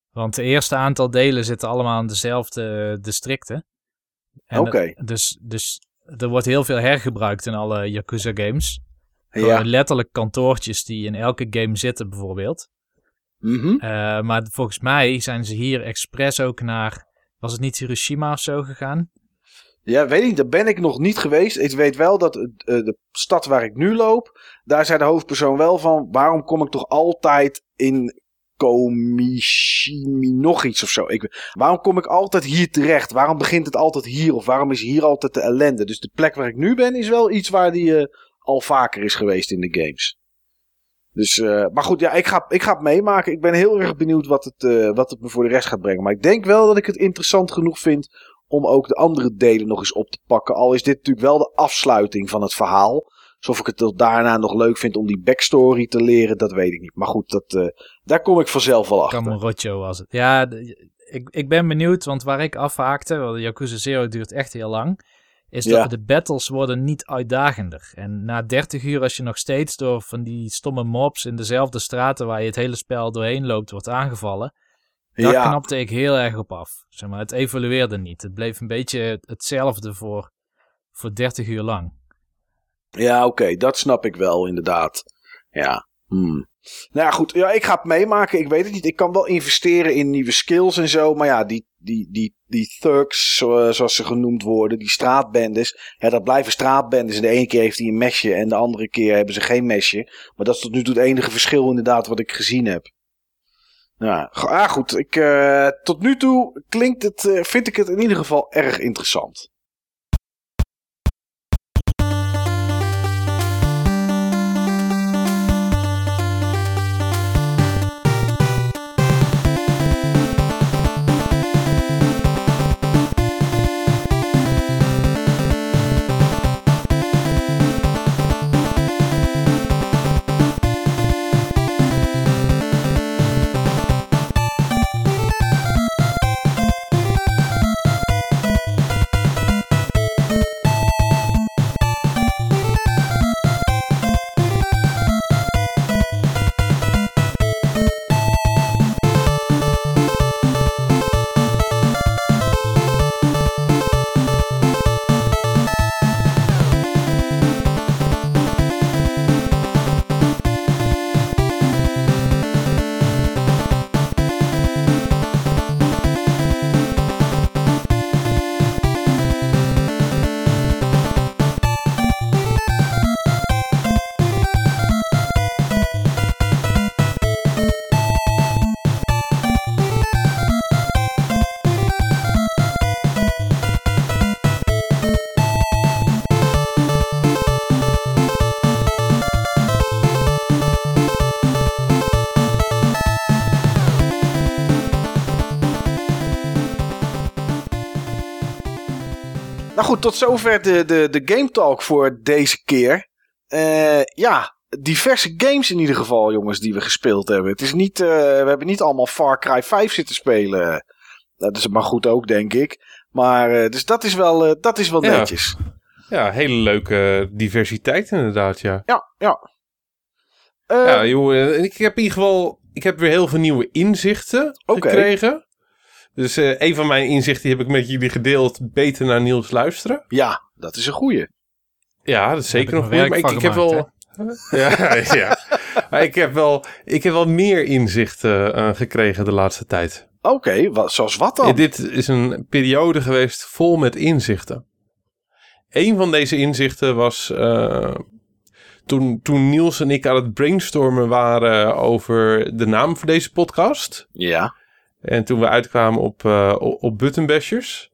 Want de eerste aantal delen zitten allemaal in dezelfde districten. En Oké. Dus, dus er wordt heel veel hergebruikt in alle Yakuza games. Ja. Letterlijk kantoortjes die in elke game zitten bijvoorbeeld. Mhm. Eh, maar volgens mij zijn ze hier expres ook naar... Was het niet Hiroshima of zo gegaan? Ja, weet ik, daar ben ik nog niet geweest. Ik weet wel dat eh, de stad waar ik nu loop, daar zei de hoofdpersoon wel van, waarom kom ik toch altijd in Komishimi nog iets of zo? Ik, waarom kom ik altijd hier terecht? Waarom begint het altijd hier? Of waarom is hier altijd de ellende? Dus de plek waar ik nu ben is wel iets waar die eh, al vaker is geweest in de games. Dus, eh, maar goed, ja, ik ga, ik ga het meemaken. Ik ben heel erg benieuwd wat het, eh, wat het me voor de rest gaat brengen. Maar ik denk wel dat ik het interessant genoeg vind om ook de andere delen nog eens op te pakken. Al is dit natuurlijk wel de afsluiting van het verhaal. Alsof ik het tot daarna nog leuk vind om die backstory te leren, dat weet ik niet. Maar goed, dat, eh, daar kom ik vanzelf wel achter. Kamurocho was het. Ja, ik, ik ben benieuwd, want waar ik afhaakte, want Yakuza Zero duurt echt heel lang, is Ja. dat de battles worden niet uitdagender. En na 30 uur, als je nog steeds door van die stomme mobs in dezelfde straten waar je het hele spel doorheen loopt, wordt aangevallen, daar ja, knapte ik heel erg op af. Zeg maar, het evolueerde niet. Het bleef een beetje hetzelfde voor, voor 30 uur lang. ja oké, dat snap ik wel inderdaad. Ja. Hmm. Nou ja, goed. Ja, ik ga het meemaken. Ik weet het niet. Ik kan wel investeren in nieuwe skills en zo. Maar ja, die, die, die, die thugs, zo- zoals ze genoemd worden, die straatbendes. Ja, dat blijven straatbendes. En de ene keer heeft hij een mesje en de andere keer hebben ze geen mesje. Maar dat is tot nu toe het enige verschil inderdaad wat ik gezien heb. Go- ah, goed. Ik, eh, tot nu toe klinkt het, eh, vind ik het in ieder geval erg interessant. Goed, tot zover de, de, de Game Talk voor deze keer. Eh, ja, diverse games in ieder geval, jongens, die we gespeeld hebben. Het is niet, eh, we hebben niet allemaal Far Cry 5 zitten spelen. Dat is maar goed ook, denk ik. Maar, eh, dus dat is wel, dat is wel Ja. netjes. Ja, hele leuke diversiteit inderdaad, ja. Ja, ja. Ja, joh, ik heb in ieder geval... Ik heb weer heel veel nieuwe inzichten gekregen. Dus eh, een van mijn inzichten die heb ik met jullie gedeeld. Beter naar Niels luisteren. ja, dat is een goeie. Ja, dat is zeker nog goed. Maar werk ik, ik heb wel... Ja, ja. Maar ik heb wel, ik heb wel meer inzichten eh, gekregen de laatste tijd. Oké, wat, zoals wat dan? Ja, dit is een periode geweest vol met inzichten. Een van deze inzichten was uh, toen, toen Niels en ik aan het brainstormen waren over de naam voor deze podcast. Ja. En toen we uitkwamen op, uh, op Buttonbashers.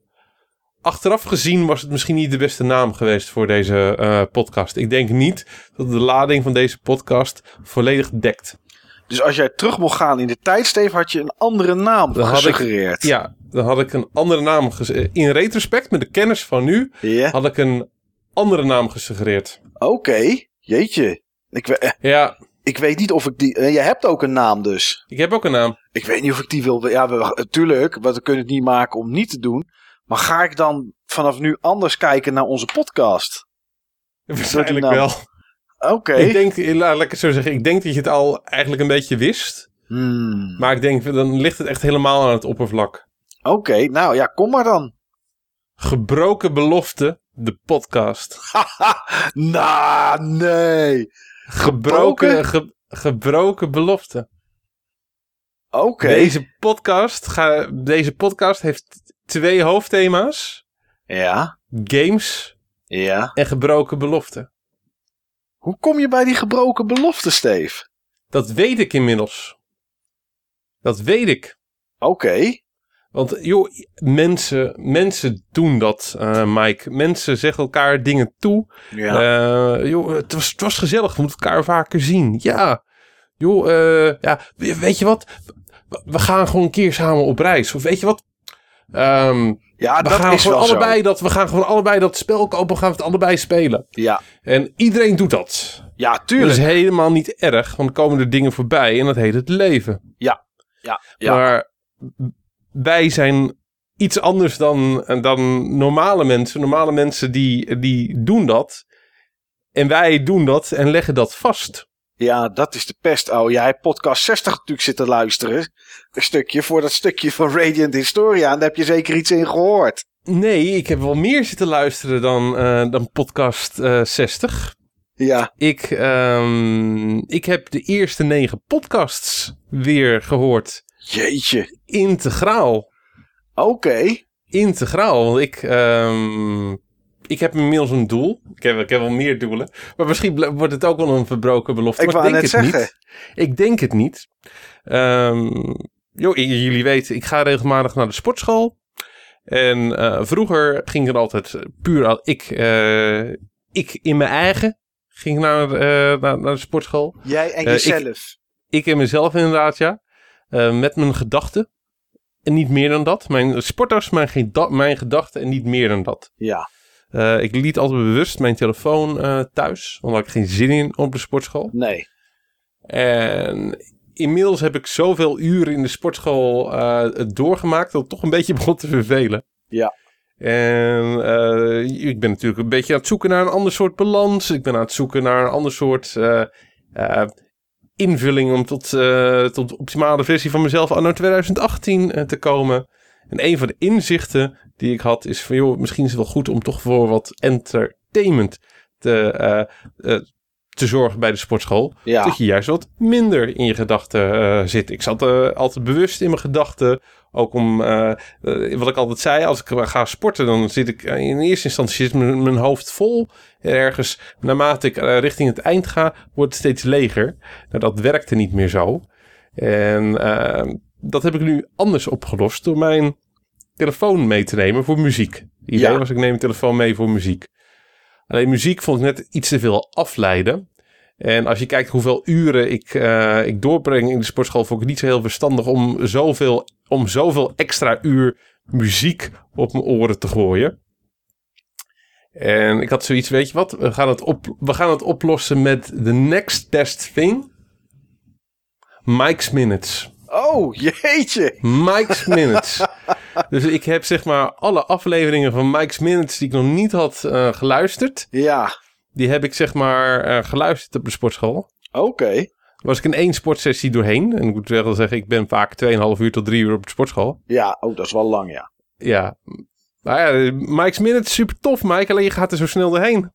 Achteraf gezien was het misschien niet de beste naam geweest voor deze uh, podcast. Ik denk niet dat de lading van deze podcast volledig dekt. Dus als jij terug mocht gaan in de tijdsteef, had je een andere naam Dan had gesuggereerd. Ik, ja, dan had ik een andere naam gesuggereerd. In retrospect, met de kennis van nu, had ik een andere naam gesuggereerd. Oké, jeetje. Ik, eh, Ja, ik weet niet of ik die... eh, je hebt ook een naam dus. ik heb ook een naam. Ik weet niet of ik die wil... Ja, we, tuurlijk, want we kunnen het niet maken om niet te doen. Maar ga ik dan vanaf nu anders kijken naar onze podcast? Waarschijnlijk wel. Oké. Ik denk, laat ik het zo zeggen, ik denk dat je het al eigenlijk een beetje wist. Hmm. Maar ik denk, dan ligt het echt helemaal aan het oppervlak. Oké, nou ja, kom maar dan. Gebroken belofte, de podcast. nou, nee. Gebroken, ge- gebroken belofte. Oké. Deze, podcast ga, deze podcast heeft twee hoofdthema's. Ja, Games ja. en gebroken belofte. Hoe kom je bij die gebroken belofte, Steve? Dat weet ik inmiddels. Dat weet ik. Oké. Want joh, mensen, mensen doen dat, eh, Mike. Mensen zeggen elkaar dingen toe. Ja. Eh, joh, het was, het was gezellig, we moeten elkaar vaker zien. Ja, joh, eh, ja, we- weet je wat? We- We gaan gewoon een keer samen op reis. Of weet je wat? Ehm, ja, we dat gaan is gewoon wel allebei zo. dat, we gaan gewoon allebei dat spel kopen. We gaan het allebei spelen. Ja, En iedereen doet dat. ja, Dat tuurlijk. is helemaal niet erg, want dan komen er dingen voorbij en dat heet het leven. Ja, ja. Maar wij zijn iets anders dan, dan normale mensen. Normale mensen die, die doen dat. En wij doen dat en leggen dat vast. Ja, dat is de pest. Oh, jij hebt podcast 60 natuurlijk zitten luisteren. Een stukje voor dat stukje van Radiant Historia. En daar heb je zeker iets in gehoord. Nee, ik heb wel meer zitten luisteren dan, eh, dan podcast eh, 60. Ja, Ik, ehm, ik heb de eerste negen podcasts weer gehoord. Jeetje. Integraal. Oké. Integraal. Want ik, ehm, ik heb inmiddels een doel. Ik heb, ik heb wel meer doelen. Maar misschien wordt het ook wel een verbroken belofte. Ik maar wou ik net denk het zeggen. niet. Ik denk het niet. Ehm, joh, jullie weten, ik ga regelmatig naar de sportschool. En eh, vroeger ging er altijd puur al ik, eh, ik in mijn eigen ging naar, eh, naar, naar de sportschool. Jij en Eh, ik- jezelf. Ik en mezelf inderdaad, ja. Eh, met mijn gedachten. En niet meer dan dat. Mijn sporters, mijn, mijn gedachten en niet meer dan dat. Ja. Eh, ik liet altijd bewust mijn telefoon eh, thuis. Had ik geen zin in op de sportschool. Nee. En inmiddels heb ik zoveel uren in de sportschool doorgemaakt dat het toch een beetje begon te vervelen. Ja. En ik ben natuurlijk een beetje aan het zoeken naar een ander soort balans. Ik ben aan het zoeken naar een ander soort invulling om tot, eh, tot de optimale versie van mezelf anno 2018 eh, te komen. En een van de inzichten die ik had is van joh, misschien is het wel goed om toch voor wat entertainment te, eh, te zorgen bij de sportschool. Ja. Dat je juist wat minder in je gedachten eh, zit. Ik zat eh, altijd bewust in mijn gedachten. Ook om, eh, wat ik altijd zei, als ik ga sporten, dan zit ik in eerste instantie zit mijn, mijn hoofd vol. En ergens, naarmate ik richting het eind ga, wordt het steeds leger. Nou, dat werkte niet meer zo. En dat heb ik nu anders opgelost door mijn telefoon mee te nemen voor muziek. Het idee Ja. was, ik neem mijn telefoon mee voor muziek. Alleen muziek vond ik net iets te veel afleiden. En als je kijkt hoeveel uren ik, eh, ik doorbreng in de sportschool, vond ik het niet zo heel verstandig om zoveel, om zoveel extra uur muziek op mijn oren te gooien. En ik had zoiets, weet je wat? We gaan het, op, we gaan het oplossen met the next best thing. Mike's Minutes. Oh, jeetje. Mike's Minutes. dus ik heb zeg maar alle afleveringen van Mike's Minutes die ik nog niet had eh, geluisterd. Ja, Die heb ik zeg maar eh, geluisterd op de sportschool. oké. was ik in één sportsessie doorheen. En ik moet wel zeggen, ik ben vaak 2,5 uur tot 3 uur op de sportschool. Ja, oh, dat is wel lang, ja. Ja. Nou ja, Mike's Minute is super tof, Mike. Alleen je gaat er zo snel doorheen.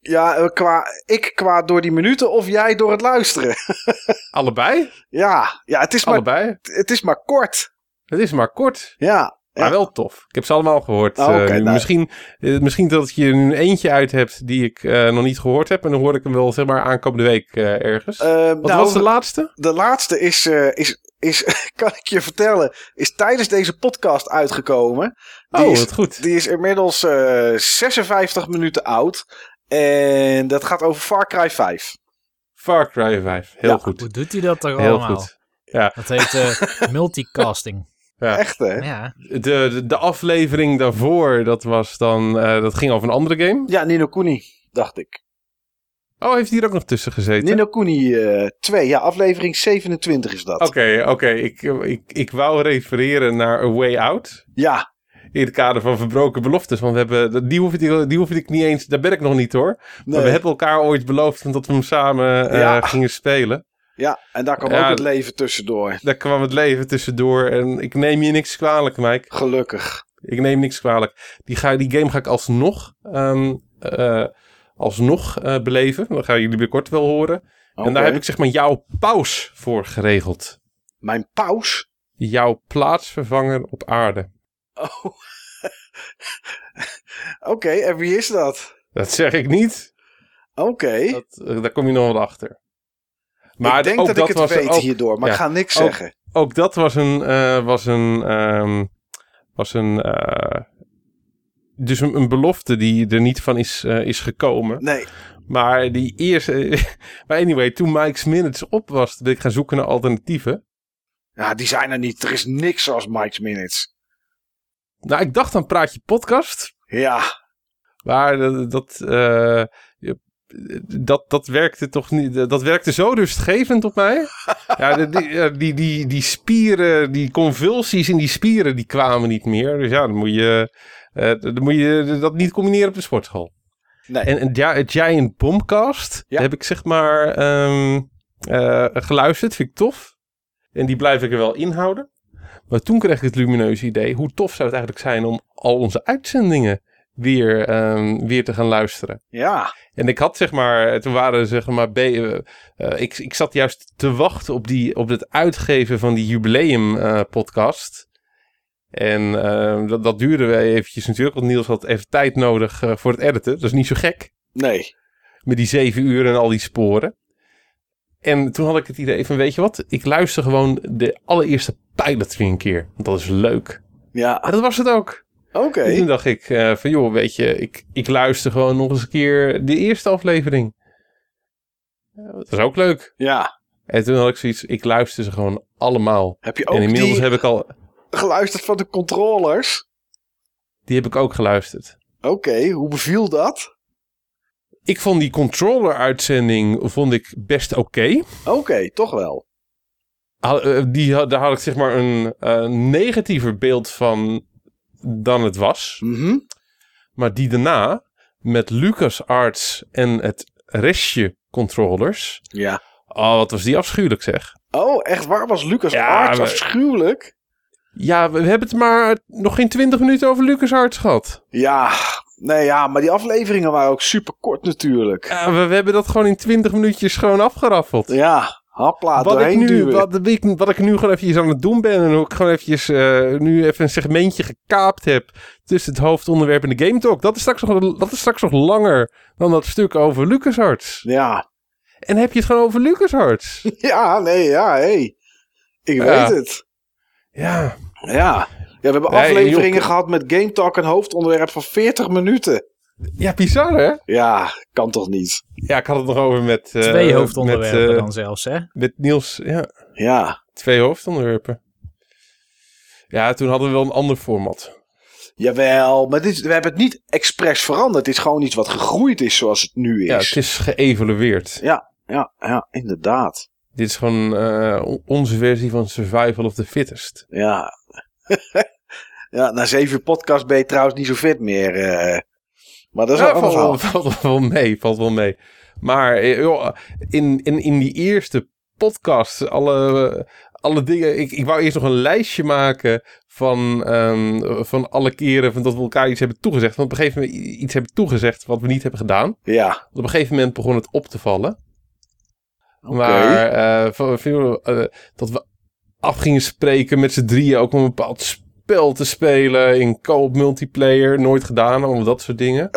Ja, eh, qua, ik qua door die minuten of jij door het luisteren. Allebei? ja, ja het, is maar, Allebei. het is maar kort. Het is maar kort. Ja, Maar ja. wel tof. Ik heb ze allemaal gehoord. Oh, nou. misschien, eh, misschien dat je er nu eentje uit hebt die ik eh, nog niet gehoord heb. En dan hoor ik hem wel zeg maar aankomende week eh, ergens. Wat nou, was de laatste? de laatste is, eh, is, is, kan ik je vertellen, is tijdens deze podcast uitgekomen. Die, Oh, is, wat goed. die is inmiddels eh 56 minuten oud. En dat gaat over Far Cry 5. Far Cry 5. Heel Ja. goed. Hoe doet hij dat toch Heel allemaal? goed. Ja, Dat heet eh, multicasting. Ja. Echt, hè? Ja. De, de, de aflevering daarvoor, dat was dan, eh, dat ging over een andere game. Ja, Nino Kuni, dacht ik. Oh, heeft hij er ook nog tussen gezeten? Nino Kuni eh 2, ja, aflevering 27 is dat. Oké, oké. Ik, ik, ik wou refereren naar A Way Out. Ja, In het kader van verbroken beloftes. Want we hebben, die hoef, ik, die hoef ik niet eens, daar ben ik nog niet hoor. nee. Maar we hebben elkaar ooit beloofd dat we hem samen eh, Ja. gingen spelen. Ja, en daar kwam Ja, ook het leven tussendoor. Daar kwam het leven tussendoor. En ik neem je niks kwalijk, Mike. Gelukkig. Ik neem niks kwalijk. Die, ga, die game ga ik alsnog, ehm, eh, alsnog eh, beleven. Dat gaan jullie binnenkort wel horen. En daar heb ik zeg maar jouw paus voor geregeld. Mijn paus? Jouw plaatsvervanger op aarde. Oh. Oké, en wie is dat? Dat zeg ik niet. Oké. Dat, eh, daar kom je nog wel achter. Maar ik denk dat, ik het weet ook, hierdoor, maar ja. ik ga niks Ook- zeggen. ook dat was een, eh, was een, ehm, was een, eh, dus een, een belofte die er niet van is, eh, is gekomen. Nee, Maar die eerste, maar anyway, toen Mike's Minutes op was, ben ik gaan zoeken naar alternatieven. ja, die zijn er niet. Er is niks zoals Mike's Minutes. Nou, ik dacht aan Praatje Podcast, Ja, maar dat, dat, dat, dat werkte toch niet, dat werkte zo rustgevend op mij. ja, die, ja, die, die, die spieren, die convulsies in die spieren, die kwamen niet meer. Dus ja, dan moet je, eh, dan moet je dat niet combineren op de sportschool. nee. En een Gi- Giant Bombcast Ja. heb ik zeg maar ehm, eh, geluisterd. Vind ik tof. En die blijf ik er wel inhouden. Maar toen kreeg ik het lumineuze idee. Hoe tof zou het eigenlijk zijn om al onze uitzendingen weer, ehm, weer te gaan luisteren. ja, En ik had zeg maar, toen waren zeg maar, be- eh, eh, ik, ik zat juist te wachten op, die, op het uitgeven van die jubileum eh, podcast. En eh, dat, dat duurde wel eventjes natuurlijk, want Niels had even tijd nodig voor het editen. Dat is niet zo gek, nee. met die zeven uur en al die sporen. En toen had ik het idee van, weet je wat, ik luister gewoon de allereerste pilot weer een keer. Dat is leuk. Ja, En dat was het ook. Oké. En toen dacht ik eh, van joh, weet je, ik, ik luister gewoon nog eens een keer de eerste aflevering. Ja, dat was ook leuk. Ja. En toen had ik zoiets, ik luister ze gewoon allemaal. Heb je en ook inmiddels die heb ik al, geluisterd van de controllers? die heb ik ook geluisterd. Oké, hoe beviel dat? Ik vond die controller-uitzending vond ik best oké. Oké, toch wel. Had- eh, Die, daar had ik zeg maar een eh, negatiever beeld van dan het was. Mhm. Maar die daarna, met LucasArts en het restje controllers. Ja. Oh, wat was die afschuwelijk zeg. Oh, echt waar was Lucas Ja, afschuwelijk? Ja, we hebben het maar nog geen 20 minuten over LucasArts gehad. Ja, nee ja, maar die afleveringen waren ook super kort natuurlijk. Ja, we, we hebben dat gewoon in 20 minuutjes gewoon afgeraffeld. Ja, hapla, wat, ik nu, duwen. wat, ik, wat ik nu gewoon eventjes aan het doen ben en hoe ik gewoon eventjes eh, nu even een segmentje gekaapt heb tussen het hoofdonderwerp en de Game Talk. Dat is straks nog, dat is straks nog langer dan dat stuk over LucasArts. Ja. En heb je het gewoon over LucasArts? ja, nee, ja, hé. Hey. Ik Ja. weet het. ja. Ja. ja, we hebben Nee, afleveringen joh. gehad met Game Talk en hoofdonderwerp van 40 minuten. Ja, bizar hè? Ja, kan toch niet? Ja, ik had het nog over met... eh, Twee hoofdonderwerpen met, eh, dan zelfs, hè? Met Niels, ja. Ja. Twee hoofdonderwerpen. Ja, toen hadden we wel een ander format. Jawel, maar dit, we hebben het niet expres veranderd. Het is gewoon iets wat gegroeid is zoals het nu is. Ja, het is geëvalueerd. Ja, ja, ja, inderdaad. Dit is gewoon eh, on- onze versie van Survival of the Fittest. Ja. ja, na zeven podcasts ben je trouwens niet zo fit meer. Maar dat is Ja, wel valt, wel, valt wel mee, valt wel mee. Maar eh, joh, in, in, in die eerste podcast, alle, alle dingen... Ik, ik wou eerst nog een lijstje maken van, ehm, van alle keren van dat we elkaar iets hebben toegezegd. Want op een gegeven moment iets hebben toegezegd wat we niet hebben gedaan. Ja, Want op een gegeven moment begon het op te vallen. oké. Maar van- van, eh, dat we af gingen spreken met z'n drieën ook om een bepaald spel te spelen in co-op multiplayer. Nooit gedaan, allemaal dat soort dingen.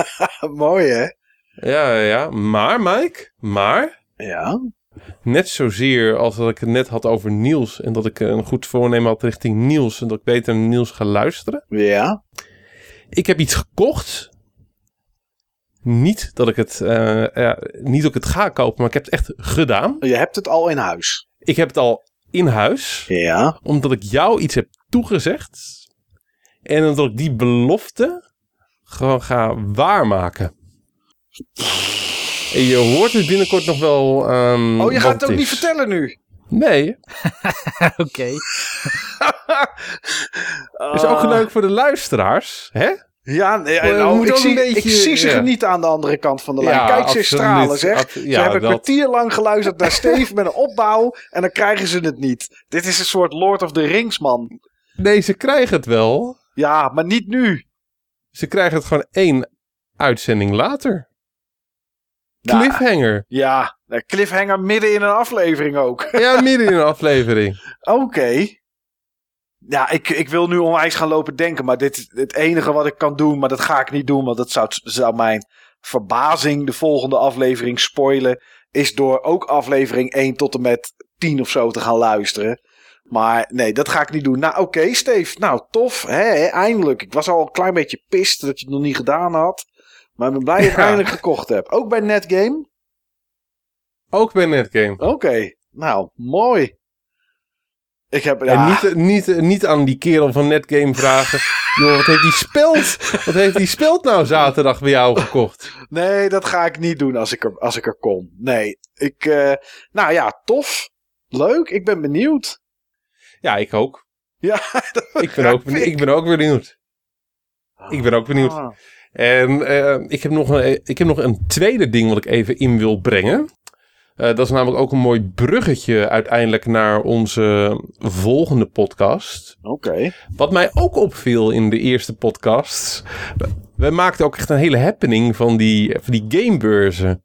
Mooi hè? Ja, ja. Maar, Mike, maar, Ja. net zozeer als dat ik het net had over Niels en dat ik een goed voornemen had richting Niels en dat ik beter naar Niels ga luisteren. Ja. Ik heb iets gekocht. Niet dat ik het, eh, ja, niet dat ik het ga kopen, maar ik heb het echt gedaan. Je hebt het al in huis. Ik heb het al in huis. Ja. Omdat ik jou iets heb toegezegd. En omdat ik die belofte gewoon ga waarmaken. En je hoort het binnenkort nog wel. ehm, Oh, je gaat het ook is. niet vertellen nu. Nee, Oké. is ook leuk voor de luisteraars. Hè? Ja, nee, nou, ik, ook een zie, beetje- ik zie ze ja. genieten aan de andere kant van de lijn. Ja, Kijk, ze stralen, zeg. Ab- ze ja, hebben een dat- kwartier lang geluisterd naar Steve met een opbouw en dan krijgen ze het niet. Dit is een soort Lord of the Rings, man. Nee, ze krijgen het wel. Ja, maar niet nu. Ze krijgen het gewoon één uitzending later. Nou, Cliffhanger. Ja, cliffhanger midden in een aflevering ook. Ja, midden in een aflevering. Oké. Ja, ik, ik wil nu onwijs gaan lopen denken, maar dit is het enige wat ik kan doen, maar dat ga ik niet doen, want dat zou, zou mijn verbazing de volgende aflevering spoilen, is door ook aflevering 1 tot en met 10 of zo te gaan luisteren. Maar nee, dat ga ik niet doen. Nou, oké, Steve. Nou, tof. Hè, hè, eindelijk. Ik was al een klein beetje pist dat je het nog niet gedaan had. Maar ik ben blij dat je het Ja. eindelijk gekocht hebt. Ook bij Netgame? Ook bij Netgame. Oké. Nou, mooi. Ik heb... En ja. niet, niet, niet aan die kerel van Netgame vragen. Joh, wat heeft die speld? Wat heeft die speld nou zaterdag bij jou gekocht? Nee, dat ga ik niet doen als ik er, als ik er kom. Nee, ik... eh, nou ja, tof. Leuk, ik ben benieuwd. Ja, ik ook. Ja, Ik ben ook, benieuwd. ik ben ook benieuwd. Ik ben ook benieuwd. Ah. En eh, ik, heb nog een, ik heb nog een tweede ding wat ik even in wil brengen. Eh, dat is namelijk ook een mooi bruggetje uiteindelijk naar onze volgende podcast. Oké. Wat mij ook opviel in de eerste podcast. We maakten ook echt een hele happening van die, van die gamebeurzen.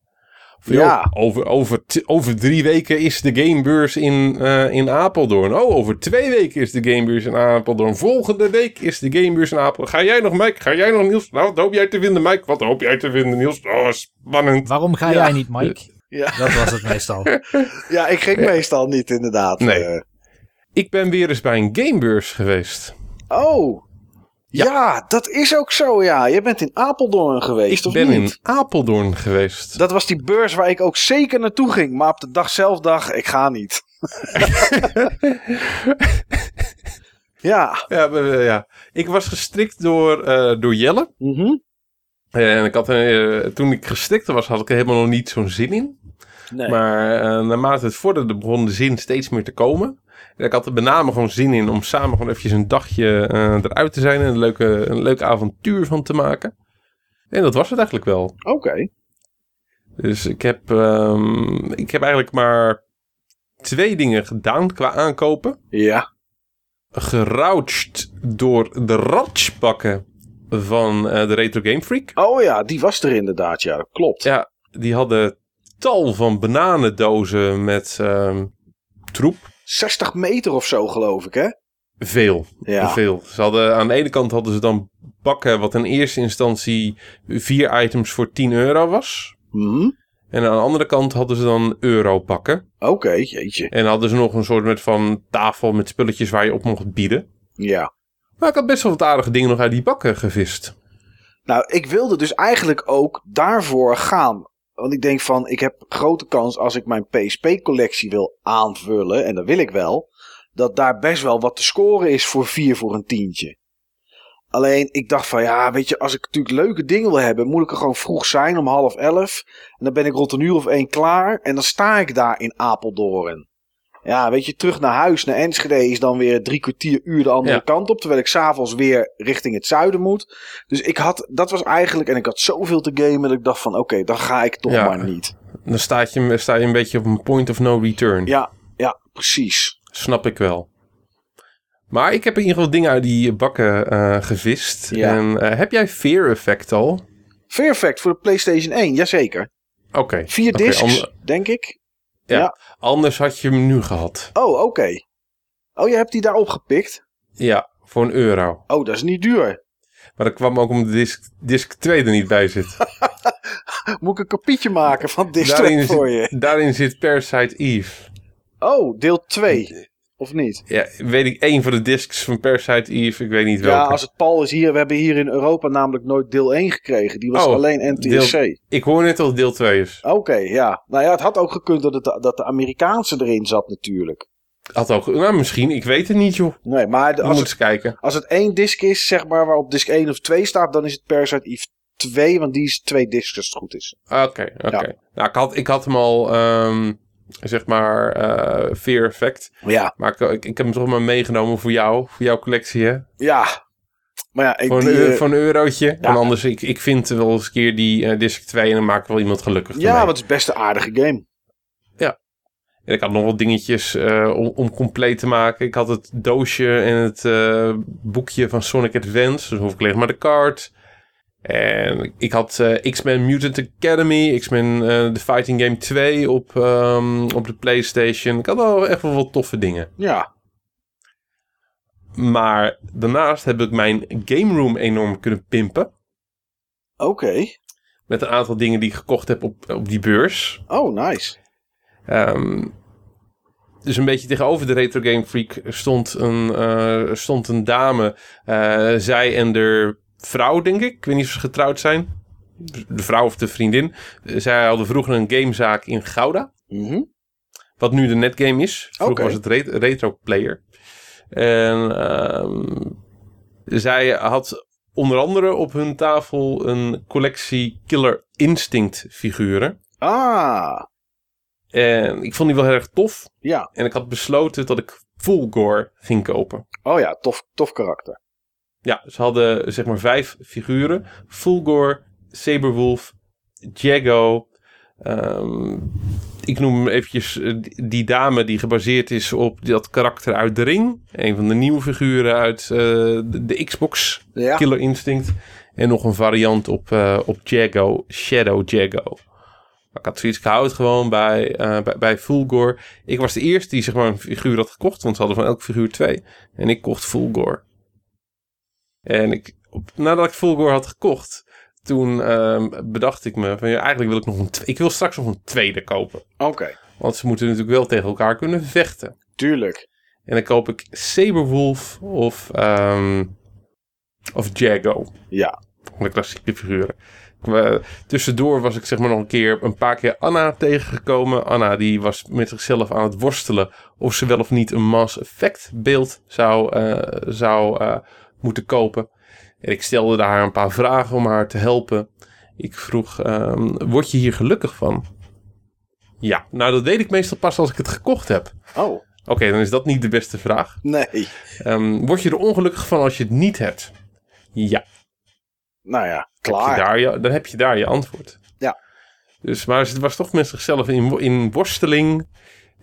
Ja. over, over, over drie weken is de gamebeurs in, eh, in Apeldoorn. Oh, over twee weken is de gamebeurs in Apeldoorn. Volgende week is de gamebeurs in Apeldoorn. Ga jij nog, Mike? Ga jij nog, Niels? Nou, wat hoop jij te vinden, Mike? Wat hoop jij te vinden, Niels? Oh, spannend. Waarom ga Ja. jij niet, Mike? Ja. Dat was het meestal. ja, ik ging meestal niet inderdaad. Nee. Eh, Ik ben weer eens bij een gamebeurs geweest. oh. Ja. Ja. dat is ook zo, ja. Je bent in Apeldoorn geweest, Ik of ben niet? in Apeldoorn geweest. Dat was die beurs waar ik ook zeker naartoe ging. Maar op de dag zelf dacht ik ga niet. ja. Ja, ja. Ik was gestrikt door, eh, door Jelle. Mhm. En ik had, eh, toen ik gestrikt was, had ik er helemaal nog niet zo'n zin in. Nee. Maar eh, naarmate het vorderde, begon de zin steeds meer te komen. Ik had er met name gewoon zin in om samen gewoon eventjes een dagje eh, eruit te zijn. En een leuke, een leuk avontuur van te maken. En dat was het eigenlijk wel. Oké. Dus ik heb, ehm, ik heb eigenlijk maar twee dingen gedaan qua aankopen. Ja. Gerouched door de ratspakken van eh, de Retro Game Freak. Oh ja, die was er inderdaad, ja. Dat klopt. Ja, die hadden tal van bananendozen met ehm, troep. 60 meter of zo, geloof ik, hè? Veel, Ja. veel. Ze hadden, aan de ene kant hadden ze dan bakken wat in eerste instantie vier items voor 10 euro was. Mhm. En aan de andere kant hadden ze dan euro pakken. Oké, jeetje. En hadden ze nog een soort met van tafel met spulletjes waar je op mocht bieden. Ja. Maar ik had best wel wat aardige dingen nog uit die bakken gevist. Nou, ik wilde dus eigenlijk ook daarvoor gaan. Want ik denk van, ik heb grote kans als ik mijn PSP-collectie wil aanvullen, en dat wil ik wel, dat daar best wel wat te scoren is voor 4 voor een tientje. Alleen ik dacht van ja, weet je, als ik natuurlijk leuke dingen wil hebben, moet ik er gewoon vroeg zijn om half elf. En dan ben ik rond een uur of één klaar. En dan sta ik daar in Apeldoorn. Ja, weet je, terug naar huis, naar Enschede is dan weer drie kwartier uur de andere Ja. kant op. Terwijl ik s'avonds weer richting het zuiden moet. Dus ik had, dat was eigenlijk, en ik had zoveel te gamen dat ik dacht van oké, dan ga ik toch Ja. maar niet. Dan staat je, sta je een beetje op een point of no return. Ja, ja, precies. Snap ik wel. Maar ik heb in ieder geval dingen uit die bakken eh, gevist. Ja. En eh, heb jij Fear Effect al? Fair Effect voor de PlayStation 1, jazeker. Oké. Vier discs, denk ik. Ja. ja. Anders had je hem nu gehad. Oh, oké. Oh, je hebt die daar opgepikt? Ja, voor een euro. Oh, dat is niet duur. Maar dat kwam ook omdat de disc, disc 2 er niet bij zit. Moet ik een kopietje maken van dit daarin, voor je? zit, daarin zit Parasite Eve. Oh, deel 2. Of niet? Ja, weet ik, één van de discs van Parasite Eve. Ik weet niet welke. Ja, als het Paul is hier. We hebben hier in Europa namelijk nooit deel 1 gekregen. Die was Oh, alleen NTSC. Ik hoor net dat het deel 2 is. Oké, ja. Nou ja, het had ook gekund dat, het, dat de Amerikaanse erin zat natuurlijk. Had ook, nou, misschien. Ik weet het niet, joh. Nee, maar als moet het, eens kijken. als het één disc is, zeg maar, waarop disc 1 of 2 staat, dan is het Parasite Eve 2, want die is twee discs als het goed is. Oké, oké. Ja. Nou, ik had, ik had hem al, ehm, zeg maar, eh Fear Effect. Ja, Maar ik, ik, ik heb hem toch maar meegenomen voor jou. Voor jouw collectie, hè? ja. Maar ja, ik, Voor een, die, eu- voor een eurotje. ja. En anders, ik, ik vind wel eens een keer die eh, disc 2 en dan maak ik wel iemand gelukkig. ja, ermee. wat is best een aardige game. En ik had nog wat dingetjes eh, om, om compleet te maken. Ik had het doosje en het boekje van Sonic Advance. Dus hoef ik alleen maar de kaart. En ik had eh, X-Men Mutant Academy, X-Men eh, The Fighting Game 2 op, ehm, op de PlayStation. Ik had wel echt wel wat toffe dingen. Ja, Maar daarnaast heb ik mijn game room enorm kunnen pimpen. oké. Met een aantal dingen die ik gekocht heb op, op die beurs. Oh, nice. Ehm, dus een beetje tegenover de Retro Game Freak stond een, eh, stond een dame. zij en de vrouw, denk ik. Ik weet niet of ze getrouwd zijn. De vrouw of de vriendin. Zij hadden vroeger een gamezaak in Gouda. Mhm. Wat nu de netgame is. Vroeger was het Ret- Retro Player. En ehm, zij had onder andere op hun tafel een collectie Killer Instinct figuren. Ah, En ik vond die wel heel erg tof. ja. En ik had besloten dat ik Fulgor ging kopen. Oh ja, tof, tof karakter. Ja, ze hadden zeg maar vijf figuren. Fulgor, Saberwolf, Jago. ehm, ik noem eventjes eh, die- dame die gebaseerd is op dat karakter uit de ring. Een van de nieuwe figuren uit eh, de, de Xbox. Ja. Killer Instinct. En nog een variant op, eh, op Jago, Shadow Jago. Maar ik had zoiets gehouden gewoon bij, eh, bij, bij Fulgor. Ik was de eerste die zeg maar een figuur had gekocht. Want ze hadden van elke figuur twee. En ik kocht Fulgor. En ik, op, nadat ik Fulgor had gekocht, toen ehm, bedacht ik me van ja, eigenlijk wil ik nog een ik wil straks nog een tweede kopen. Oké, Want ze moeten natuurlijk wel tegen elkaar kunnen vechten. tuurlijk. En dan koop ik Saberwolf of, ehm, of Jago. Ja. Van de klassieke figuren. Tussendoor was ik zeg maar nog een keer een paar keer Anna tegengekomen. Anna die was met zichzelf aan het worstelen of ze wel of niet een Mass Effect beeld zou, eh, zou eh, moeten kopen. En ik stelde haar een paar vragen om haar te helpen. Ik vroeg, ehm, word je hier gelukkig van? Ja, nou dat weet ik meestal pas als ik het gekocht heb. Oh, Oké, dan is dat niet de beste vraag. nee. Ehm, word je er ongelukkig van als je het niet hebt? Ja. Nou ja, Heb klaar. je daar je, dan heb je daar je antwoord. Ja. Dus, maar het was toch met zichzelf in, in worsteling.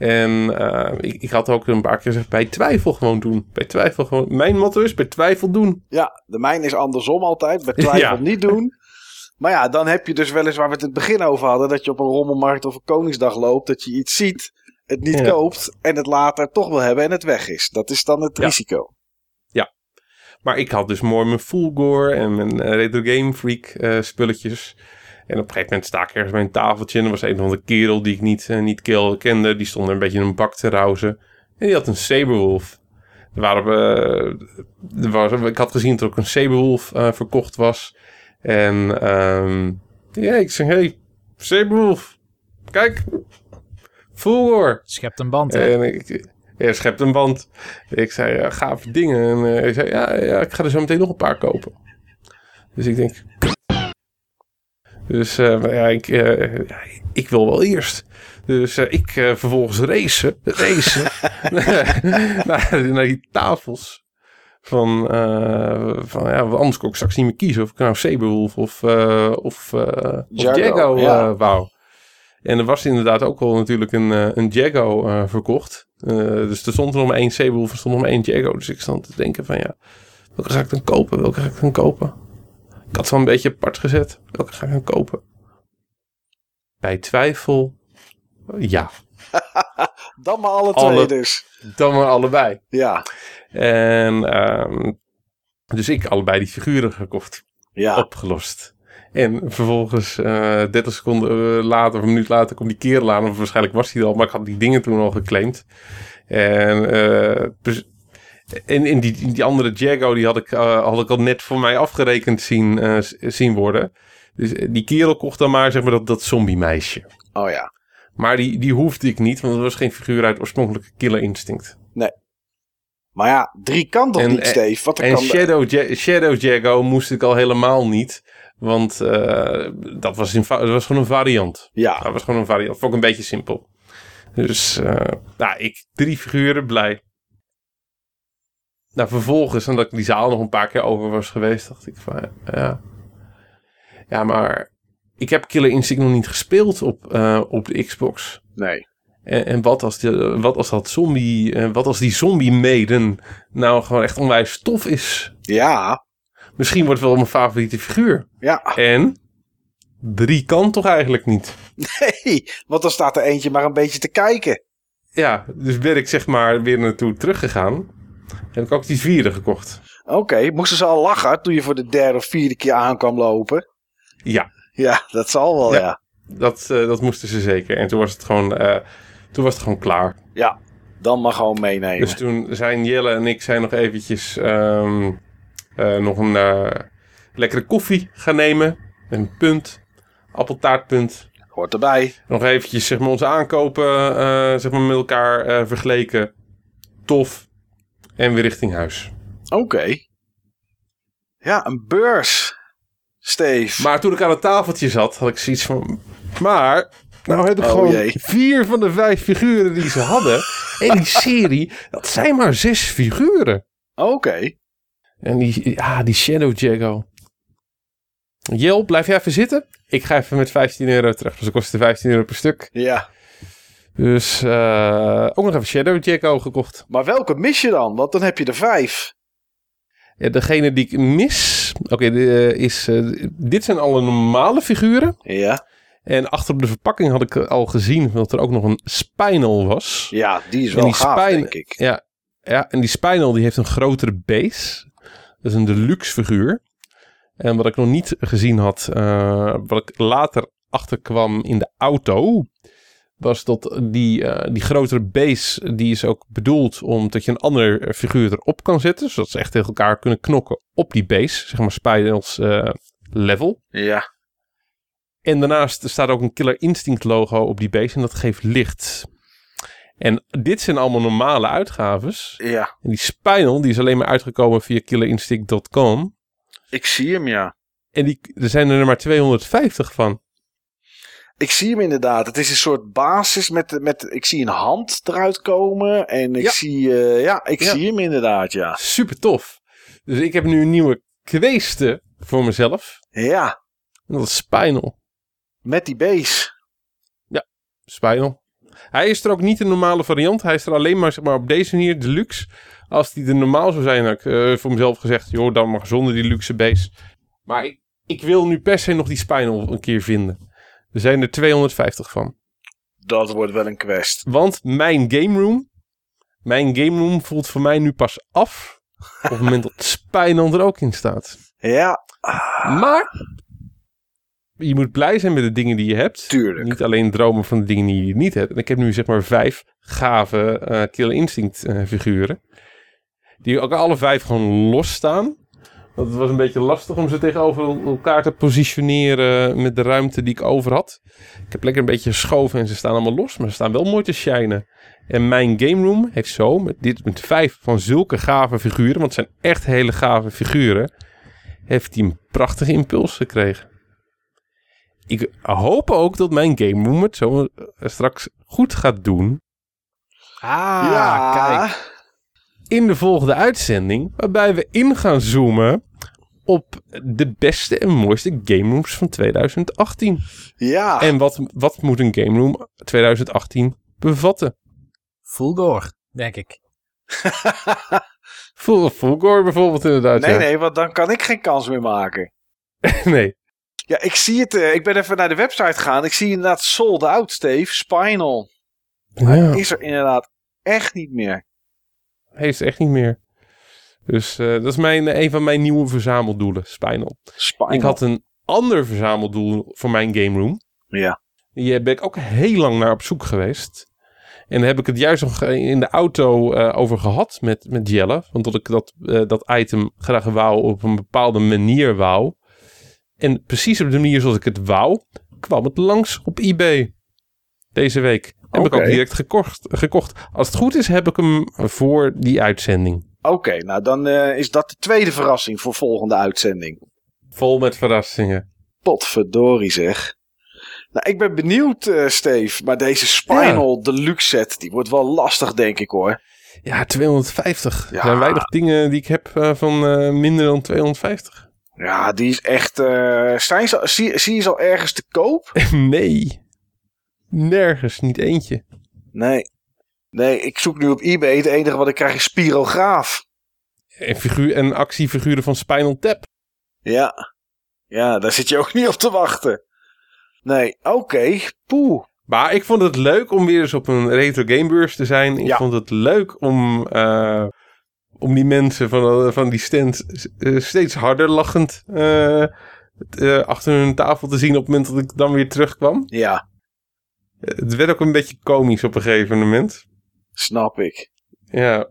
En eh, ik, ik had ook een paar keer gezegd, bij twijfel gewoon doen. Bij twijfel gewoon. Mijn motto is, bij twijfel doen. Ja, de mijne is andersom altijd. Bij twijfel Ja. niet doen. Maar ja, dan heb je dus wel eens waar we het in het begin over hadden. Dat je op een rommelmarkt of een Koningsdag loopt. Dat je iets ziet, het niet Ja. koopt. En het later toch wil hebben en het weg is. Dat is dan het Ja. risico. Maar ik had dus mooi mijn Fulgor en mijn eh, Retro Game Freak eh, spulletjes. En op een gegeven moment sta ik ergens bij een tafeltje. En er was een of andere kerel die ik niet, eh, niet kende. Die stond er een beetje in een bak te rauzen. En die had een Saberwolf. Er waren, eh, was, ik had gezien dat er ook een Saberwolf eh, verkocht was. En ehm, ja, ik zeg, hey, Saberwolf, kijk, Fulgor. Schept een band, hè? En ik, Hij schept een band. Ik zei, ja, gave dingen. En hij zei, ja, ja, ik ga er zo meteen nog een paar kopen. Dus ik denk... Dus eh, ja, ik, eh, ik wil wel eerst. Dus eh, ik vervolgens racen, racen naar, naar die tafels. Van, van ja, anders kon ik straks niet meer kiezen of ik nou Saberwolf of, of, of Jago, Jago ja. wou. En er was inderdaad ook wel natuurlijk een, een Jago verkocht. Dus er stond er nog maar één Saberwolf en stond nog maar één Jago. Dus ik stond te denken van ja, welke ga ik dan kopen? Welke ga ik dan kopen? Ik had ze wel een beetje apart gezet. Welke ga ik dan kopen? Bij twijfel, ja. Dan maar alle Alle- twee dus. Dan maar allebei. Ja, En ehm, dus ik allebei die figuren gekocht. ja. Opgelost. En vervolgens, eh 30 seconden eh, later of een minuut later, kwam die kerel aan. Of waarschijnlijk was hij er al, maar ik had die dingen toen al geclaimd. En, dus- en, en die, die andere Jago, die had ik, eh, had ik al net voor mij afgerekend zien, eh, zien worden. Dus eh, die kerel kocht dan maar, zeg maar, dat, dat zombie meisje. Oh ja. Maar die, die hoefde ik niet, want dat was geen figuur uit oorspronkelijke Killer Instinct. Maar ja, drie kan toch En- niet, Steve? Wat er En kan Shadow, Ja- Shadow Jago moest ik al helemaal niet. Want dat, was in, va- dat was gewoon een variant. Ja, Dat was gewoon een variant. Vond ik een beetje simpel. Dus nou, ik drie figuren blij. Nou, vervolgens, nadat ik die zaal nog een paar keer over was geweest, dacht ik van ja. Ja, maar ik heb Killer Instinct nog niet gespeeld op, eh, op de Xbox. nee. En, en wat, als de, wat als dat zombie, eh, wat als die zombie maiden nou gewoon echt onwijs tof is. Ja, Misschien wordt het wel mijn favoriete figuur. ja. En drie kan toch eigenlijk niet. Nee, want dan staat er eentje maar een beetje te kijken. Ja, dus ben ik zeg maar weer naartoe teruggegaan. Heb ik ook die vierde gekocht. Oké, moesten ze al lachen toen je voor de derde of vierde keer aankwam lopen? Ja, Ja, dat zal wel, Ja. ja. dat, eh, dat moesten ze zeker. En toen was het gewoon, eh, toen was het gewoon klaar. Ja, dan maar gewoon meenemen. Dus toen zijn Jelle en ik zijn nog eventjes ehm, eh, nog een lekkere koffie gaan nemen. Een punt, appeltaartpunt. Hoort erbij. Nog eventjes zeg maar, onze aankopen zeg maar, met elkaar vergeleken. Tof. En weer richting huis. Oké. Ja, een beurs. Steve. Maar toen ik aan het tafeltje zat, had ik zoiets van... Maar, nou heb ik Oh, gewoon jee. vier van de vijf figuren die ze hadden. En die serie, dat zijn maar zes figuren. Oké. En die, ja, die Shadow Jago. Jel, blijf jij even zitten? Ik ga even met 15 euro terug. Dus dat kostte 15 euro per stuk. Ja. Dus eh, ook nog even Shadow Jago gekocht. Maar welke mis je dan? Want dan heb je er vijf. Ja, degene die ik mis... Oké, de- is, eh, dit zijn alle normale figuren. Ja. En achter op de verpakking had ik al gezien dat er ook nog een Spinal was. Ja, die is En wel die gaaf, spijn- denk ik. Ja, ja, en die Spinal die heeft een grotere base. Dat is een deluxe figuur. En wat ik nog niet gezien had, eh, wat ik later achterkwam in de auto, was dat die, eh, die grotere base, die is ook bedoeld omdat je een andere figuur erop kan zetten. Zodat ze echt tegen elkaar kunnen knokken op die base, zeg maar Spinals eh, level. Ja. En daarnaast staat ook een Killer Instinct logo op die base en dat geeft licht. En dit zijn allemaal normale uitgaves. Ja. En die Spinal, die is alleen maar uitgekomen via killerinstinct.com. Ik zie hem, ja. En die, er zijn er maar 250 van. Ik zie hem inderdaad. Het is een soort basis met, met ik zie een hand eruit komen. En ik Ja. zie, eh, ja, ik Ja. zie hem inderdaad, ja. Super tof. Dus ik heb nu een nieuwe kweeste voor mezelf. Ja, En dat is Spinal. met die base. Spinal. Hij is er ook niet een normale variant. Hij is er alleen maar, zeg maar op deze manier deluxe. Als die er normaal zou zijn, had ik eh, voor mezelf gezegd... joh, dan mag zonder die luxe base. Maar ik, ik wil nu per se nog die Spinal een keer vinden. Er zijn er 250 van. Dat wordt wel een quest. Want mijn game room... Mijn game room voelt voor mij nu pas af... op het moment dat Spinal er ook in staat. Ja, Maar... Je moet blij zijn met de dingen die je hebt. tuurlijk. Niet alleen dromen van de dingen die je niet hebt. En ik heb nu zeg maar vijf gave Killer Instinct eh, figuren. Die ook alle vijf gewoon los staan. Want het was een beetje lastig om ze tegenover elkaar te positioneren met de ruimte die ik over had. Ik heb lekker een beetje geschoven en ze staan allemaal los. Maar ze staan wel mooi te shinen. En mijn game room heeft zo, met, dit, met vijf van zulke gave figuren, want het zijn echt hele gave figuren, heeft hij een prachtige impuls gekregen. Ik hoop ook dat mijn game room het zo eh, straks goed gaat doen Ah, ja, kijk. In de volgende uitzending, waarbij we in gaan zoomen op de beste en mooiste game rooms van 2018. Ja, En wat, wat moet een game room 2018 bevatten? Fulgor, denk ik. Full, Fulgor bijvoorbeeld inderdaad. nee, ja. nee, want dan kan ik geen kans meer maken. nee. Ja, ik zie het. eh, ik ben even naar de website gegaan. Ik zie inderdaad sold out, Steve. Spinal. Ja, Is er inderdaad echt niet meer. Hij is echt niet meer. Dus eh, dat is mijn, een van mijn nieuwe verzameldoelen, Spinal. Spinal. Ik had een ander verzameldoel voor mijn game room. Ja. Hier ben ik ook heel lang naar op zoek geweest. En daar heb ik het juist nog in de auto eh, over gehad met, met Jelle. Want dat ik dat, eh, dat item graag wou op een bepaalde manier wou. En precies op de manier zoals ik het wou, kwam het langs op eBay. Deze week. Heb ik ook direct gekocht, gekocht. Als het goed is, heb ik hem voor die uitzending. Oké, nou dan eh, is dat de tweede verrassing voor volgende uitzending. Vol met verrassingen. Potverdorie zeg. Nou, ik ben benieuwd, eh Steve. Maar deze Spinal Deluxe set, die wordt wel lastig, denk ik hoor. Ja, 250. Ja. Er zijn weinig dingen die ik heb eh, van minder dan 250. Ja, die is echt... zijn ze, zie, zie je ze al ergens te koop? Nee. Nergens, niet eentje. Nee. Nee, ik zoek nu op eBay. Het enige wat ik krijg is Spirograaf. En, figuur, en actiefiguren van Spinal Tap. Ja. Ja, daar zit je ook niet op te wachten. Nee, oké. Poeh. Maar ik vond het leuk om weer eens op een retro gamebeurs te zijn. Ik Ja. vond het leuk om, eh, om die mensen van, van die stand eh, steeds harder lachend eh, eh, achter hun tafel te zien op het moment dat ik dan weer terugkwam. Ja, Het werd ook een beetje komisch op een gegeven moment. snap ik. Ja,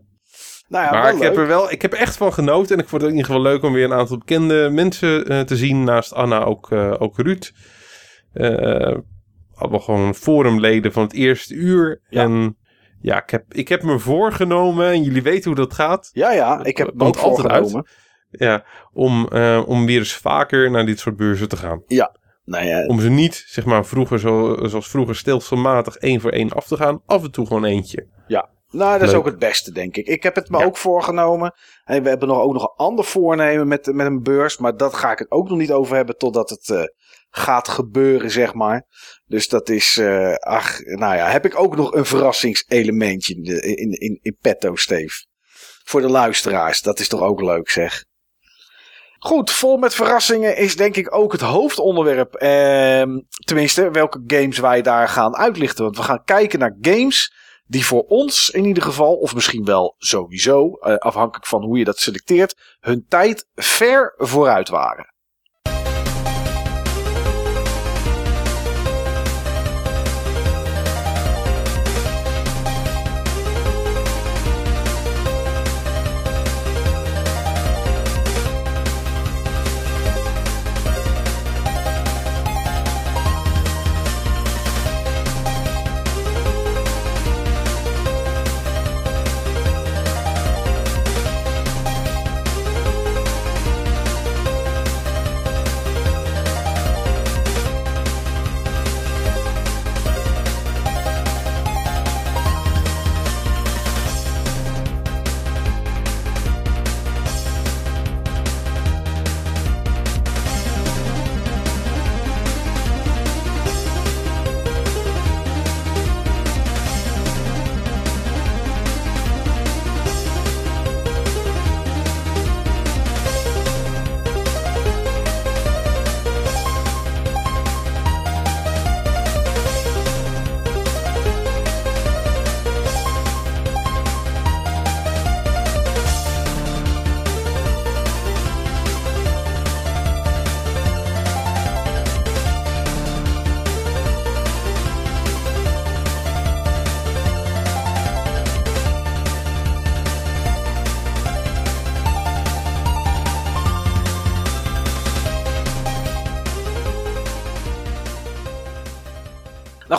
Nou ja, maar ik heb er wel, ik heb echt van genoten. En ik vond het in ieder geval leuk om weer een aantal bekende mensen eh, te zien. Naast Anna ook, eh, ook Ruud. Eh allemaal gewoon forumleden van het eerste uur. Ja. En ja, ik heb, ik heb me voorgenomen, en jullie weten hoe dat gaat. Ja, ja, ik heb het ook altijd uit. Ja, om, om weer eens vaker naar dit soort beurzen te gaan. Nou ja, Om ze niet, zeg maar, vroeger zo, zoals vroeger stelselmatig één voor één af te gaan. Af en toe gewoon eentje. nou, dat is Leuk. ook het beste, denk ik. Ik heb het me Ja. ook voorgenomen. En we hebben nog, ook nog een ander voornemen met, met een beurs. Maar dat ga ik het ook nog niet over hebben totdat het eh, gaat gebeuren, zeg maar. Dus dat is, eh, ach, nou ja, heb ik ook nog een verrassingselementje in, de, in, in, in petto, Steve. Voor de luisteraars, dat is toch ook leuk, zeg. Goed, vol met verrassingen is denk ik ook het hoofdonderwerp. Ehm, tenminste, welke games wij daar gaan uitlichten. Want we gaan kijken naar games die voor ons in ieder geval, of misschien wel sowieso, eh, afhankelijk van hoe je dat selecteert, hun tijd ver vooruit waren.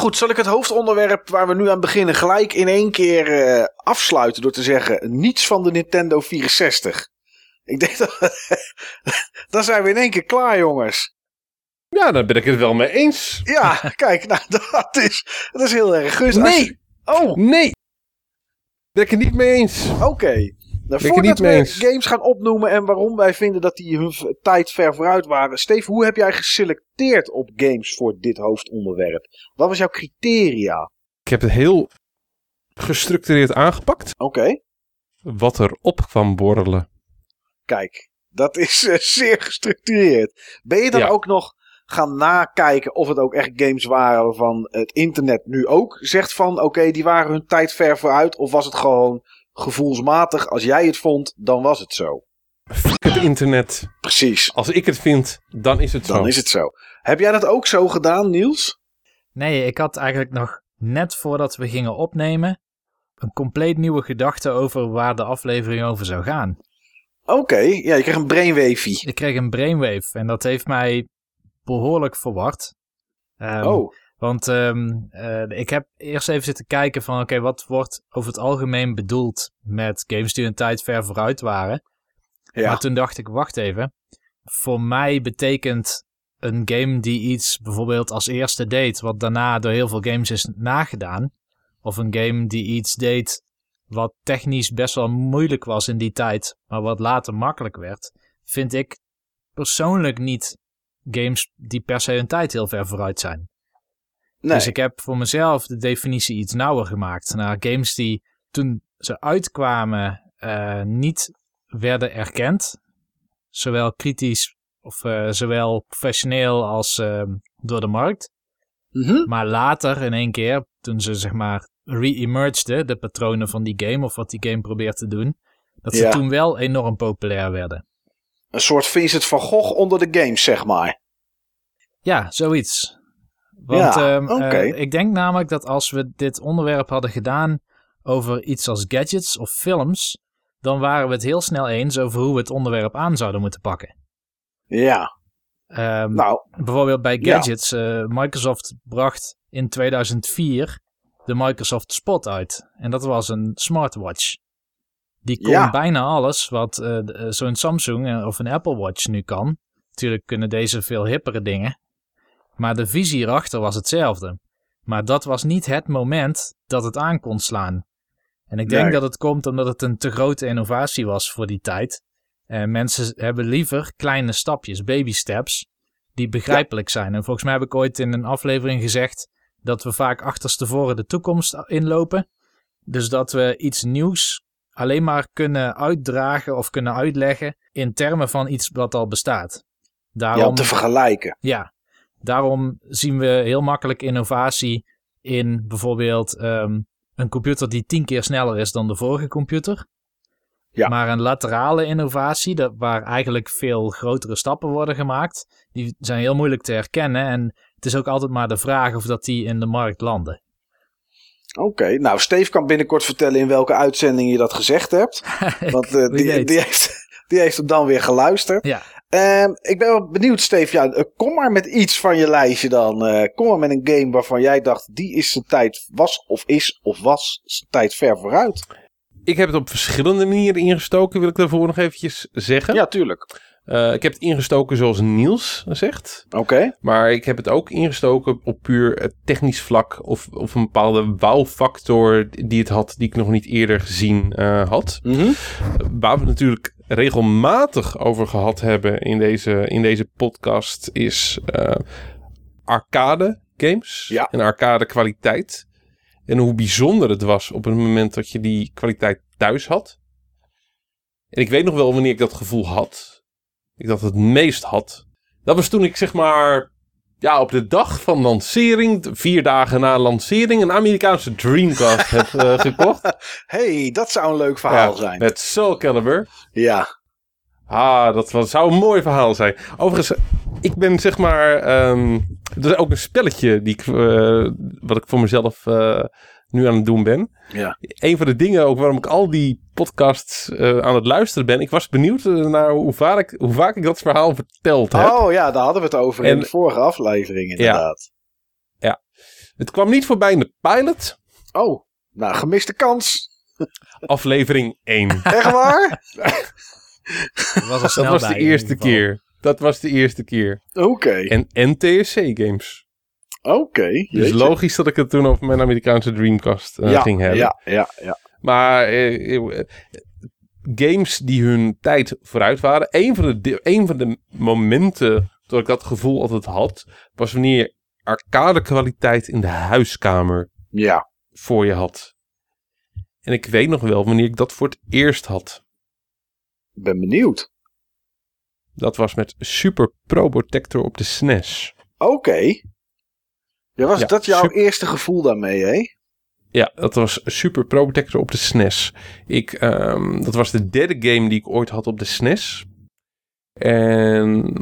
Goed, zal ik het hoofdonderwerp waar we nu aan beginnen gelijk in één keer eh, afsluiten door te zeggen niets van de Nintendo 64. Ik denk dat dan zijn we in één keer klaar, jongens. Ja, daar ben ik het wel mee eens. Ja, kijk, nou dat is, dat is heel erg gunstig. Nee. je- Oh, Nee. Ben ik het niet mee eens. oké. Nou, voordat we eens. games gaan opnoemen en waarom wij vinden dat die hun tijd ver vooruit waren. Steve, hoe heb jij geselecteerd op games voor dit hoofdonderwerp? Wat was jouw criteria? Ik heb het heel gestructureerd aangepakt. Oké. Wat er op kwam borrelen. Kijk, dat is eh, zeer gestructureerd. Ben je dan Ja. ook nog gaan nakijken of het ook echt games waren waarvan het internet nu ook zegt van oké, die waren hun tijd ver vooruit? Of was het gewoon gevoelsmatig, als jij het vond, dan was het zo? Fuck het internet. Precies, Als ik het vind, dan is het dan zo. is het zo. Heb jij dat ook zo gedaan, Niels? Nee, ik had eigenlijk nog net voordat we gingen opnemen een compleet nieuwe gedachte over waar de aflevering over zou gaan. Oké, ja, je kreeg een brainwavy. Ik kreeg een brainwave en dat heeft mij behoorlijk verward. Ehm, Oh, Want ehm, eh, ik heb eerst even zitten kijken van oké, wat wordt over het algemeen bedoeld met games die een tijd ver vooruit waren. ja. Maar toen dacht ik, wacht even. Voor mij betekent een game die iets bijvoorbeeld als eerste deed, wat daarna door heel veel games is nagedaan. Of een game die iets deed wat technisch best wel moeilijk was in die tijd, maar wat later makkelijk werd. Vind ik persoonlijk niet games die per se hun tijd heel ver vooruit zijn. Nee. Dus ik heb voor mezelf de definitie iets nauwer gemaakt. Naar games die toen ze uitkwamen eh, niet werden erkend. Zowel kritisch of eh, zowel professioneel als eh, door de markt. Mhm. Maar later in één keer, toen ze zeg maar re-emergeden, de patronen van die game of wat die game probeert te doen. Dat ze Ja. toen wel enorm populair werden. Een soort Vincent van Gogh onder de games, zeg maar. Ja, zoiets. Want Ja, ehm, eh, ik denk namelijk dat als we dit onderwerp hadden gedaan over iets als gadgets of films, dan waren we het heel snel eens over hoe we het onderwerp aan zouden moeten pakken. Ja, Ehm, nou, bijvoorbeeld bij ja. gadgets, eh, Microsoft bracht in 2004 de Microsoft Spot uit. En dat was een smartwatch. Die kon Ja. bijna alles wat eh, zo'n Samsung of een Apple Watch nu kan. Natuurlijk kunnen deze veel hippere dingen. Maar de visie hierachter was hetzelfde. Maar dat was niet het moment dat het aan kon slaan. En ik denk Nee. dat het komt omdat het een te grote innovatie was voor die tijd. En mensen hebben liever kleine stapjes, baby steps, die begrijpelijk zijn. En volgens mij heb ik ooit in een aflevering gezegd dat we vaak achterstevoren de toekomst inlopen. Dus dat we iets nieuws alleen maar kunnen uitdragen of kunnen uitleggen in termen van iets wat al bestaat. Daarom, ja, om te vergelijken. ja, daarom zien we heel makkelijk innovatie in bijvoorbeeld ehm, een computer die tien keer sneller is dan de vorige computer. Ja. Maar een laterale innovatie, dat, waar eigenlijk veel grotere stappen worden gemaakt, die zijn heel moeilijk te herkennen. En het is ook altijd maar de vraag of dat die in de markt landen. Oké, nou, Steve kan binnenkort vertellen in welke uitzending je dat gezegd hebt. Want eh, die, die, heeft, die heeft hem dan weer geluisterd. Ja, Ehm, ik ben wel benieuwd, Steve. Ja, eh, kom maar met iets van je lijstje dan. Eh, kom maar met een game waarvan jij dacht, die is zijn tijd, was of is of was zijn tijd ver vooruit. Ik heb het op verschillende manieren ingestoken, wil ik daarvoor nog eventjes zeggen. Ja, tuurlijk. Eh, ik heb het ingestoken zoals Niels zegt. Oké. Maar ik heb het ook ingestoken op puur technisch vlak. Of, of een bepaalde wow-factor die het had, die ik nog niet eerder gezien had. Mhm. Waar we natuurlijk regelmatig over gehad hebben in deze, in deze podcast is eh, arcade games Ja. en arcade kwaliteit. En hoe bijzonder het was op het moment dat je die kwaliteit thuis had. En ik weet nog wel wanneer ik dat gevoel had. Ik dat het meest had. Dat was toen ik zeg maar ja, op de dag van lancering, vier dagen na lancering, een Amerikaanse Dreamcast heb eh, gekocht. hey, dat zou een leuk verhaal Ja, zijn. Met Soul Calibur. Ja. Ah, dat zou een mooi verhaal zijn. Overigens, ik ben zeg maar... ehm er is ook een spelletje die ik, eh, wat ik voor mezelf eh, nu aan het doen ben. Ja. Een van de dingen ook waarom ik al die podcasts eh, aan het luisteren ben. Ik was benieuwd eh, naar hoe vaak, ik, hoe vaak ik dat verhaal verteld heb. Oh ja, daar hadden we het over in En- de vorige aflevering inderdaad. Het kwam niet voorbij in de pilot, Oh, nou, gemiste kans. aflevering 1. Echt waar? Dat was, Dat de eerste keer. Dat was de eerste keer. Oké, En NTSC-games. Oké. Dus logisch dat ik het toen over mijn Amerikaanse Dreamcast eh, ja, ging hebben. Ja, ja, ja. Maar eh, eh, games die hun tijd vooruit waren. Een van, de, een van de momenten dat ik dat gevoel altijd had, was wanneer je arcade kwaliteit in de huiskamer Ja, voor je had. En ik weet nog wel wanneer ik dat voor het eerst had. ik ben benieuwd. Dat was met Super Probotector op de E SNES. Oké. Ja, was Ja, dat jouw super- eerste gevoel daarmee, hè? Ja, dat was Super Probotector op de SNES. Ik, ehm, dat was de derde game die ik ooit had op de SNES. En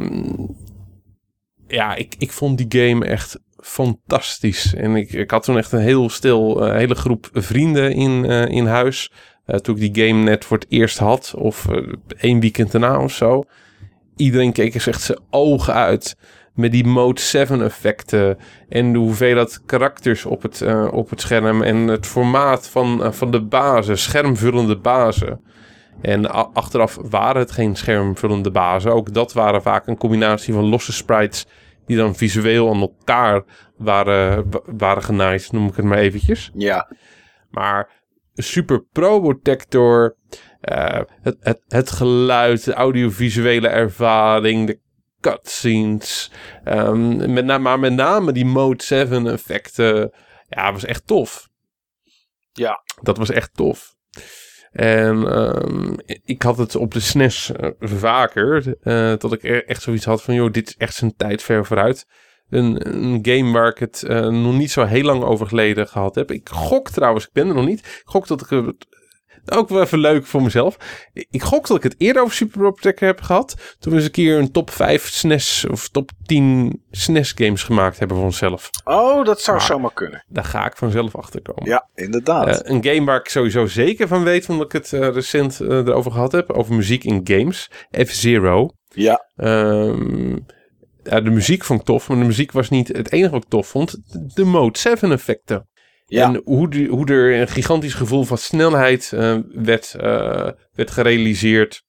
ja, ik, ik vond die game echt fantastisch. En ik, ik had toen echt een heel stil, eh, hele groep vrienden in, eh, in huis. Eh, toen ik die game net voor het eerst had, of één weekend daarna of zo. Iedereen keek eens echt zijn ogen uit. Met die Mode 7 effecten. En de hoeveelheid karakters op het, eh, op het scherm. En het formaat van, eh, van de bazen. Schermvullende bazen. En achteraf waren het geen schermvullende bazen. Ook dat waren vaak een combinatie van losse sprites. Die dan visueel aan elkaar waren, wa- waren genaaid, noem ik het maar eventjes. Ja. Maar Super Probotector, eh, het, het, het geluid, de audiovisuele ervaring, de cutscenes. ehm, met maar met name die Mode 7 effecten. Ja, was echt tof. Ja. Dat was echt tof. En ehm, ik had het op de SNES eh, vaker. eh, dat ik er echt zoiets had van, joh, dit is echt zijn tijd ver vooruit. Een, een game waar ik het eh, nog niet zo heel lang over geleden gehad heb. Ik gok trouwens, ik ben er nog niet. Ik gok dat ik het ook wel even leuk voor mezelf. Ik gok dat ik het eerder over Super Protector heb gehad. Toen we eens een keer een top 5 SNES of top 10 SNES games gemaakt hebben voor onszelf. Oh, dat zou Maar- zomaar kunnen. Daar ga ik vanzelf achter komen. Ja, inderdaad. Eh, een game waar ik sowieso zeker van weet, omdat ik het eh, recent eh, erover gehad heb, over muziek in games. F-Zero. ja, Ehm, ja, de muziek vond ik tof, maar de muziek was niet het enige wat ik tof vond. De Mode 7 effecten. Ja. En hoe, die- hoe er een gigantisch gevoel van snelheid eh, werd, eh, werd gerealiseerd.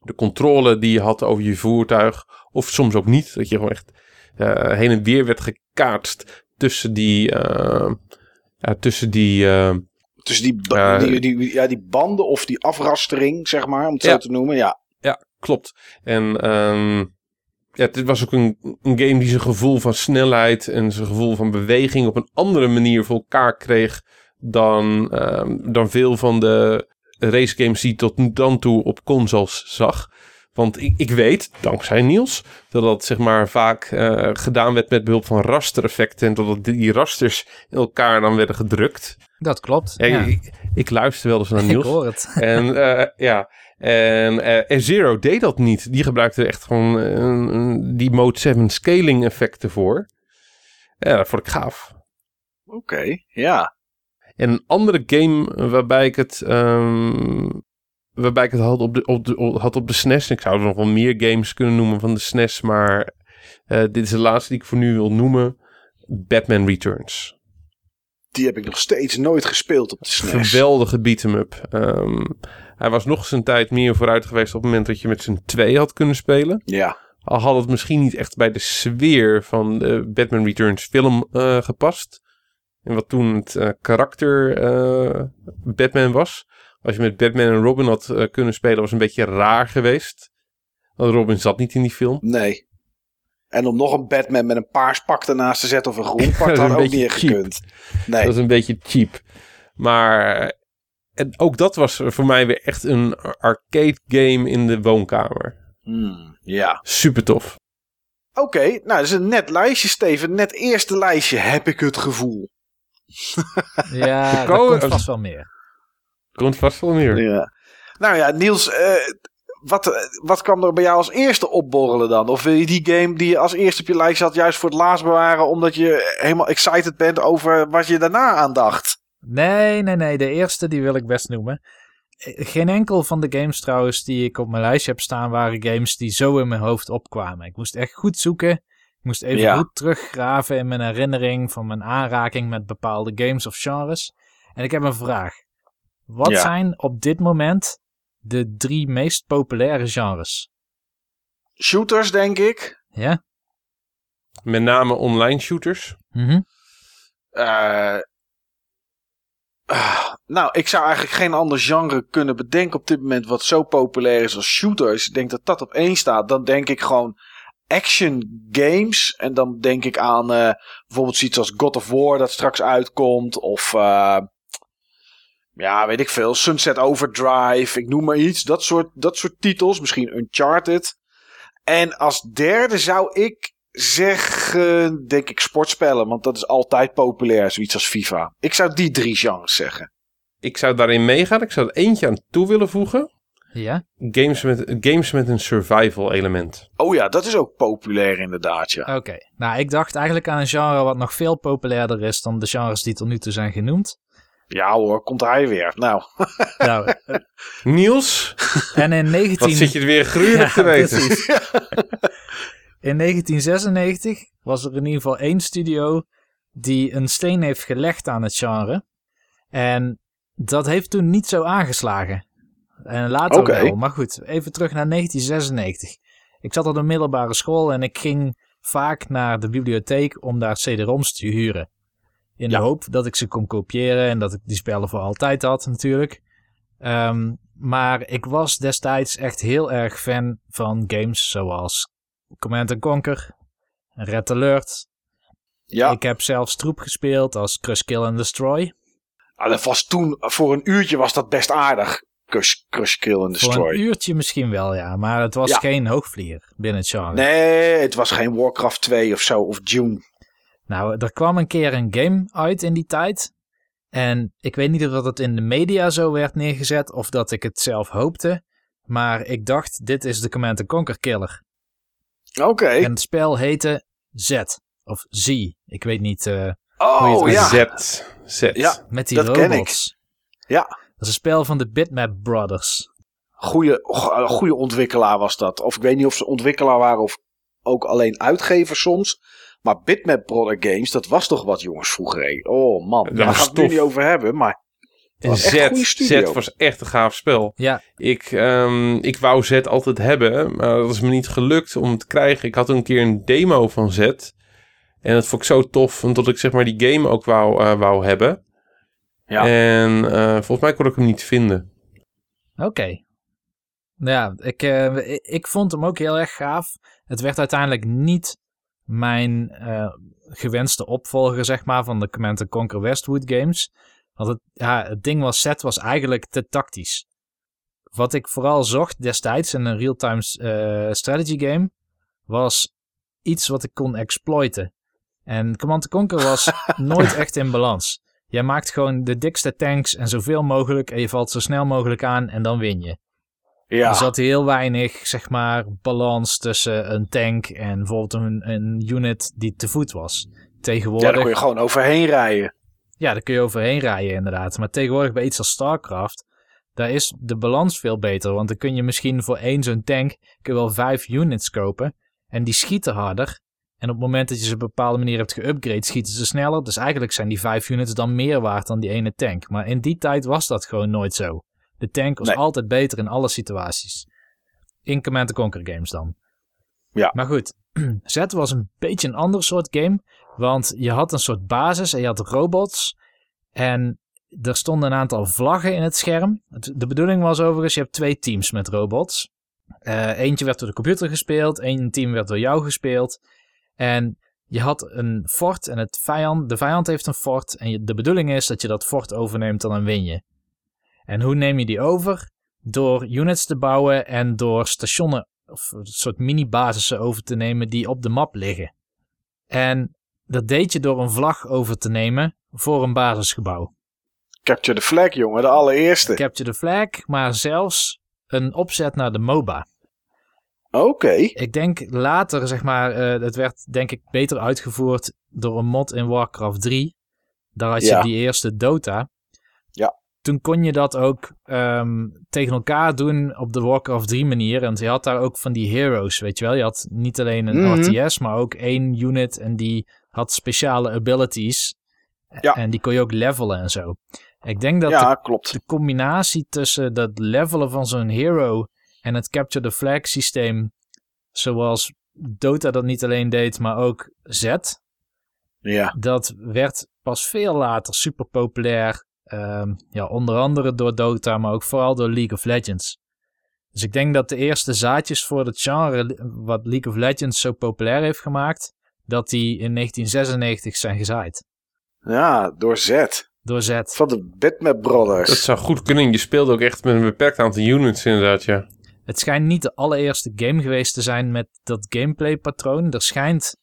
De controle die je had over je voertuig. Of soms ook niet. Dat je gewoon echt eh, heen en weer werd gekaatst tussen die... tussen die... Dus die, die, die, ja, die banden of die afrastering, zeg maar, om het Ja. zo te noemen. Ja, Ja, klopt. En ehm, ja, het was ook een, een game die zijn gevoel van snelheid en zijn gevoel van beweging op een andere manier voor elkaar kreeg dan, ehm, dan veel van de racegames die ik tot nu dan toe op consoles zag. Want ik, ik weet, dankzij Niels, dat dat zeg maar vaak eh, gedaan werd met behulp van rastereffecten. En dat die rasters in elkaar dan werden gedrukt. Dat klopt. Ja, Ja, Ik, ik luister wel eens naar ik Niels. hoor het. En eh, ja, en eh, Zero deed dat niet. Die gebruikte echt gewoon eh, die Mode 7 scaling effecten voor. Ja, dat vond ik gaaf. oké. Ja, En een andere game waarbij ik het, ehm, waarbij ik het had op de, op de, op- had op de SNES. Ik zou er nog wel meer games kunnen noemen van de SNES, maar eh, dit is de laatste die ik voor nu wil noemen. Batman Returns. die heb ik nog steeds nooit gespeeld op de SNES. Geweldige beat-em-up. Ehm, hij was nog zijn tijd meer vooruit geweest op het moment dat je met z'n twee had kunnen spelen. Ja, Al had het misschien niet echt bij de sfeer van de Batman Returns film eh, gepast. En wat toen het eh, karakter eh, Batman was. Als je met Batman en Robin had eh, kunnen spelen, was een beetje raar geweest. Want Robin zat niet in die film. nee. En om nog een Batman met een paars pak ernaast te zetten of een groen pak, Dat had ook niet gekund. Nee, Dat is een beetje cheap. Maar eh, en ook dat was voor mij weer echt een arcade game in de woonkamer. Hmm, ja. Super tof. Oké, nou, dat is een net lijstje, Steven. Net eerste lijstje, heb ik het gevoel. Ja, Ik er komt vast wel meer. Komt vast wel meer. Ja. Nou ja, Niels, eh, wat, eh, wat kwam er bij jou als eerste opborrelen dan? Of wil je die game die je als eerste op je lijstje had juist voor het laatst bewaren... omdat je helemaal excited bent over wat je daarna aandacht? Nee, nee, nee. De eerste die wil ik best noemen. Eh, Geen enkel van de games trouwens die ik op mijn lijstje heb staan... waren games die zo in mijn hoofd opkwamen. Ik moest echt goed zoeken. Ik moest even Ja. goed teruggraven in mijn herinnering van mijn aanraking met bepaalde games of genres. En ik heb een vraag. Wat Ja. zijn op dit moment de drie meest populaire genres? Shooters, denk ik. Ja? Met name online shooters. Mhm. Eh, nou, ik zou eigenlijk geen ander genre kunnen bedenken op dit moment wat zo populair is als shooters. Ik denk dat dat op één staat. Dan denk ik gewoon action games. En dan denk ik aan eh, bijvoorbeeld zoiets als God of War dat straks uitkomt. Of eh, ja, weet ik veel. Sunset Overdrive. Ik noem maar iets. Dat soort, dat soort titels. Misschien Uncharted. En als derde zou ik zeggen, denk ik sportspellen. Want dat is altijd populair, zoiets als FIFA. Ik zou die drie genres zeggen. Ik zou daarin meegaan. Ik zou er eentje aan toe willen voegen. Ja? Games met, games met een survival element. Oh ja, dat is ook populair inderdaad, ja. Oké. Nou, ik dacht eigenlijk aan een genre wat nog veel populairder is dan de genres die tot nu toe zijn genoemd. Ja hoor, komt hij weer. Nou, nou, Niels, en in 19... wat zit je er weer gruwelijk te weten. In 1996 was er in ieder geval één studio die een steen heeft gelegd aan het genre. En dat heeft toen niet zo aangeslagen. En later wel. Maar goed, even terug naar 1996. Ik zat op de middelbare school en ik ging vaak naar de bibliotheek om daar CD-ROMs te huren. In Ja. de hoop dat ik ze kon kopiëren en dat ik die spellen voor altijd had natuurlijk. Ehm, maar ik was destijds echt heel erg fan van games zoals Command Conquer, Red Alert. ja. Ik heb zelfs troep gespeeld als Crush Kill and Destroy. Ah, dat was toen, voor een uurtje was dat best aardig. Crush, crush Kill and Voor Destroy. een uurtje misschien wel, ja. Maar het was Ja. geen hoogvlieger binnen het genre. Nee, het was geen Warcraft 2 of zo, of Dune. Nou, er kwam een keer een game uit in die tijd. En ik weet niet of dat het in de media zo werd neergezet of dat ik het zelf hoopte. Maar ik dacht, dit is de Command Conquer killer. Oké. En het spel heette Z. Of Z. Ik weet niet. eh, Oh Goeie ja. Z. Z. Ja. met die Dat ken ik. robots. Ja. Dat is een spel van de Bitmap Brothers. Goeie, go- goeie ontwikkelaar was dat. Of ik weet niet of ze ontwikkelaar waren of ook alleen uitgever soms. Maar Bitmap Brother Games, dat was toch wat jongens vroeger. hé. Oh man, Dat daar gaan we het nu niet over hebben. Maar En was echt een goede Z, was echt een gaaf spel. Ja, Ik, ehm, ik wou Z altijd hebben, maar dat is me niet gelukt om het te krijgen. Ik had een keer een demo van Z. En dat vond ik zo tof, omdat ik zeg maar die game ook wou, eh, wou hebben. Ja. En eh, volgens mij kon ik hem niet vinden. oké. Ja, ik, eh, ik, vond hem ook heel erg gaaf. Het werd uiteindelijk niet mijn eh, gewenste opvolger, zeg maar, van de Command Conquer Westwood games. Want het, ja, het ding was set was eigenlijk te tactisch. Wat ik vooral zocht destijds in een real-time eh, strategy game, was iets wat ik kon exploiten. En Command Conquer was nooit echt in balans. Jij maakt gewoon de dikste tanks en zoveel mogelijk en je valt zo snel mogelijk aan en dan win je. ja. Er zat heel weinig, zeg maar, balans tussen een tank en bijvoorbeeld een, een unit die te voet was. ja, Tegenwoordig, daar kon je gewoon overheen rijden. Ja, daar kun je overheen rijden inderdaad. Maar tegenwoordig bij iets als StarCraft, daar is de balans veel beter. Want dan kun je misschien voor één zo'n tank kun je wel vijf units kopen. En die schieten harder. En op het moment dat je ze op een bepaalde manier hebt geupgrade, schieten ze sneller. Dus eigenlijk zijn die vijf units dan meer waard dan die ene tank. Maar in die tijd was dat gewoon nooit zo. De tank was Nee. altijd beter in alle situaties. In Command Conquer games dan. Ja. Maar goed, Z was een beetje een ander soort game. Want je had een soort basis en je had robots. En er stonden een aantal vlaggen in het scherm. De bedoeling was overigens, je hebt twee teams met robots. Eh, eentje werd door de computer gespeeld, één team werd door jou gespeeld. En je had een fort en het vijand, de vijand heeft een fort. En je- de bedoeling is dat je dat fort overneemt dan win je. En hoe neem je die over? Door units te bouwen en door stationen of een soort mini-basissen over te nemen die op de map liggen. En dat deed je door een vlag over te nemen voor een basisgebouw. Capture the flag, jongen, de allereerste. Capture the flag, maar zelfs een opzet naar de MOBA. Oké. Ik denk later, zeg maar, eh, het werd denk ik beter uitgevoerd door een mod in Warcraft 3. Daar had je Ja. die eerste Dota. Ja. toen kon je dat ook ehm, tegen elkaar doen op de Warcraft 3 manier. En je had daar ook van die heroes, weet je wel. Je had niet alleen een Mhm. RTS, maar ook één unit en die had speciale abilities. Ja. En die kon je ook levelen en zo. Ik denk dat ja, de, klopt. de combinatie tussen dat levelen van zo'n hero en het capture the flag systeem, zoals Dota dat niet alleen deed, maar ook Z, Ja, dat werd pas veel later super populair. ehm, ja, onder andere door Dota, maar ook vooral door League of Legends. Dus ik denk dat de eerste zaadjes voor het genre, wat League of Legends zo populair heeft gemaakt, dat die in 1996 zijn gezaaid. ja, door Z. Door Z. Van de Bitmap Brothers. Dat zou goed kunnen. Je speelde ook echt met een beperkt aantal units inderdaad, ja. Het schijnt niet de allereerste game geweest te zijn met dat gameplay patroon. Er schijnt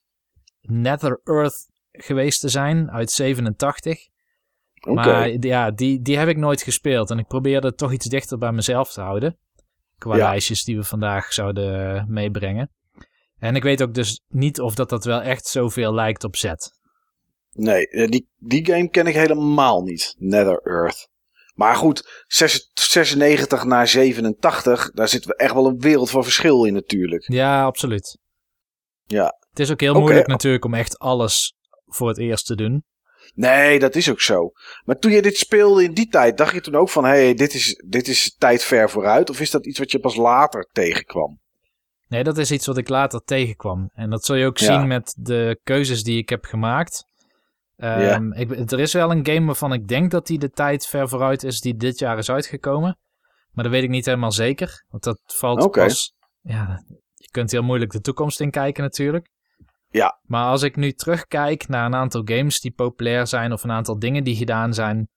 Nether Earth geweest te zijn uit 87. Oké. Maar ja, die, die heb ik nooit gespeeld. En ik probeerde het toch iets dichter bij mezelf te houden. Qua Ja. lijstjes die we vandaag zouden meebrengen. En ik weet ook dus niet of dat, dat wel echt zoveel lijkt op Z. Nee, eh, die, die game ken ik helemaal niet. Nether Earth. Maar goed, 6 96 naar 87, daar zit echt wel een wereld van verschil in natuurlijk. Ja, absoluut. Ja. Het is ook heel moeilijk natuurlijk om echt alles voor het eerst te doen. Nee, dat is ook zo. Maar toen je dit speelde in die tijd, dacht je toen ook van... hé, hey, dit, is, dit is tijd ver vooruit? Of is dat iets wat je pas later tegenkwam? Nee, dat is iets wat ik later tegenkwam. En dat zul je ook Ja. zien met de keuzes die ik heb gemaakt. Ehm, ik, er is wel een game waarvan ik denk dat die de tijd ver vooruit is die dit jaar is uitgekomen. Maar dat weet ik niet helemaal zeker. Want dat valt Oké. pas... Ja, je kunt heel moeilijk de toekomst in kijken natuurlijk. Ja. Maar als ik nu terugkijk naar een aantal games die populair zijn... of een aantal dingen die gedaan zijn...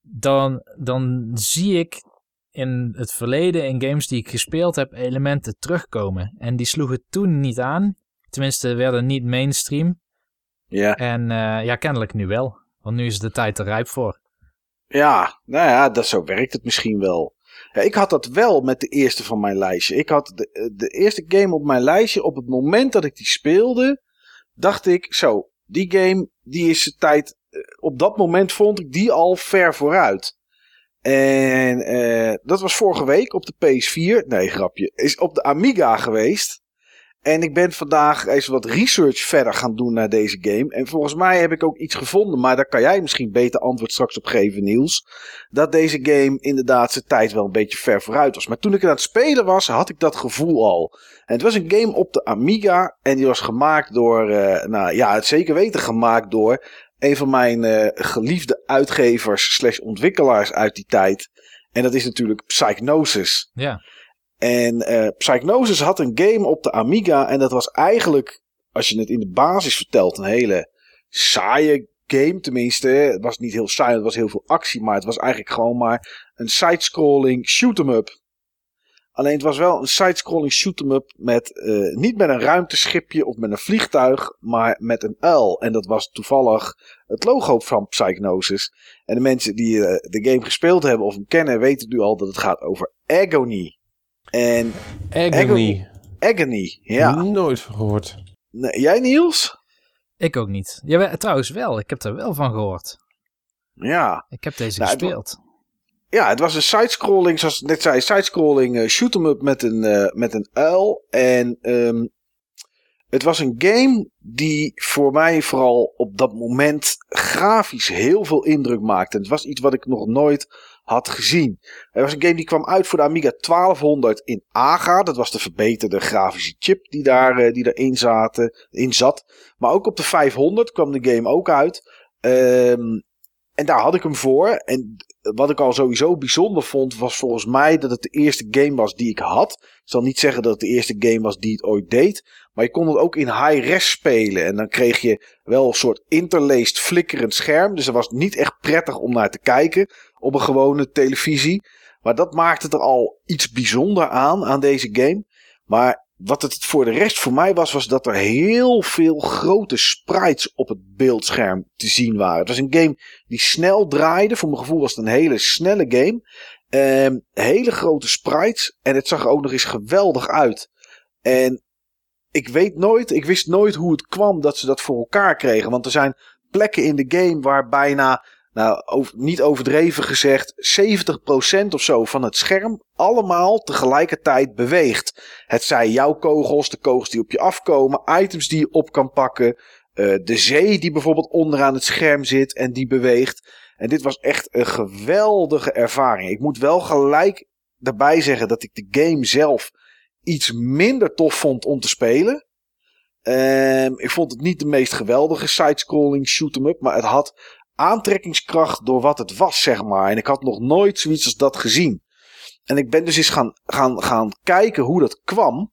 dan, dan zie ik in het verleden in games die ik gespeeld heb elementen terugkomen. En die sloegen toen niet aan. Tenminste, werden niet mainstream. Ja. En eh, ja, kennelijk nu wel. Want nu is de tijd er rijp voor. Ja, nou ja, dat, zo werkt het misschien wel. Ja, ik had dat wel met de eerste van mijn lijstje. Ik had de, de eerste game op mijn lijstje. Op het moment dat ik die speelde, dacht ik, zo, die game, die is de tijd. eh, Op dat moment vond ik die al ver vooruit. En eh, dat was vorige week op de PS4. Nee, grapje. Is op de Amiga geweest. En ik ben vandaag eens wat research verder gaan doen naar deze game. En volgens mij heb ik ook iets gevonden, maar daar kan jij misschien beter antwoord straks op geven, Niels. Dat deze game inderdaad zijn tijd wel een beetje ver vooruit was. Maar toen ik aan het spelen was, had ik dat gevoel al. En het was een game op de Amiga. En die was gemaakt door, eh, nou ja, het zeker weten gemaakt door een van mijn eh, geliefde uitgevers slash ontwikkelaars uit die tijd. En dat is natuurlijk Psychnosis. Ja, En eh Psychnosis had een game op de Amiga. En dat was eigenlijk, als je het in de basis vertelt, een hele saaie game. Tenminste, het was niet heel saai, het was heel veel actie. Maar het was eigenlijk gewoon maar een side-scrolling shoot-em-up. Alleen het was wel een side-scrolling shoot-em-up met, eh, niet met een ruimteschipje of met een vliegtuig, maar met een uil. En dat was toevallig het logo van Psychnosis. En de mensen die eh, de game gespeeld hebben of hem kennen, weten nu al dat het gaat over Agony. En Agony. Agony, ja. Nooit van gehoord. Nee, jij Niels? ik ook niet. Ja, trouwens wel. Ik heb er wel van gehoord. Ja. Ik heb deze Nou, het gespeeld. Ja, het was een sidescrolling, zoals ik net zei, sidescrolling uh, shoot 'em up met een, eh, met een uil. En ehm, het was een game die voor mij vooral op dat moment grafisch heel veel indruk maakte. Het was iets wat ik nog nooit had gezien. Het was een game die kwam uit voor de Amiga 1200 in AGA. Dat was de verbeterde grafische chip die, daar, eh, die erin zaten, in zat. Maar ook op de 500 kwam de game ook uit. Ehm, en daar had ik hem voor. En wat ik al sowieso bijzonder vond, was volgens mij dat het de eerste game was die ik had. Ik zal niet zeggen dat het de eerste game was die het ooit deed. Maar je kon het ook in high-res spelen. En dan kreeg je wel een soort interlaced flikkerend scherm. Dus dat was niet echt prettig om naar te kijken op een gewone televisie. Maar dat maakte er al iets bijzonder aan, aan deze game. Maar wat het voor de rest voor mij was, was dat er heel veel grote sprites op het beeldscherm te zien waren. Het was een game die snel draaide. Voor mijn gevoel was het een hele snelle game. Ehm, hele grote sprites. En het zag er ook nog eens geweldig uit. En ik weet nooit, ik wist nooit hoe het kwam dat ze dat voor elkaar kregen. Want er zijn plekken in de game waar bijna nou, niet overdreven gezegd, 70% of zo van het scherm allemaal tegelijkertijd beweegt. Het zijn jouw kogels, de kogels die op je afkomen, items die je op kan pakken, eh, de zee die bijvoorbeeld onderaan het scherm zit en die beweegt. En dit was echt een geweldige ervaring. Ik moet wel gelijk daarbij zeggen dat ik de game zelf iets minder tof vond om te spelen. Ehm, ik vond het niet de meest geweldige side-scrolling shoot-em-up, maar het had aantrekkingskracht door wat het was, zeg maar. En ik had nog nooit zoiets als dat gezien. En ik ben dus eens gaan, gaan, gaan kijken hoe dat kwam.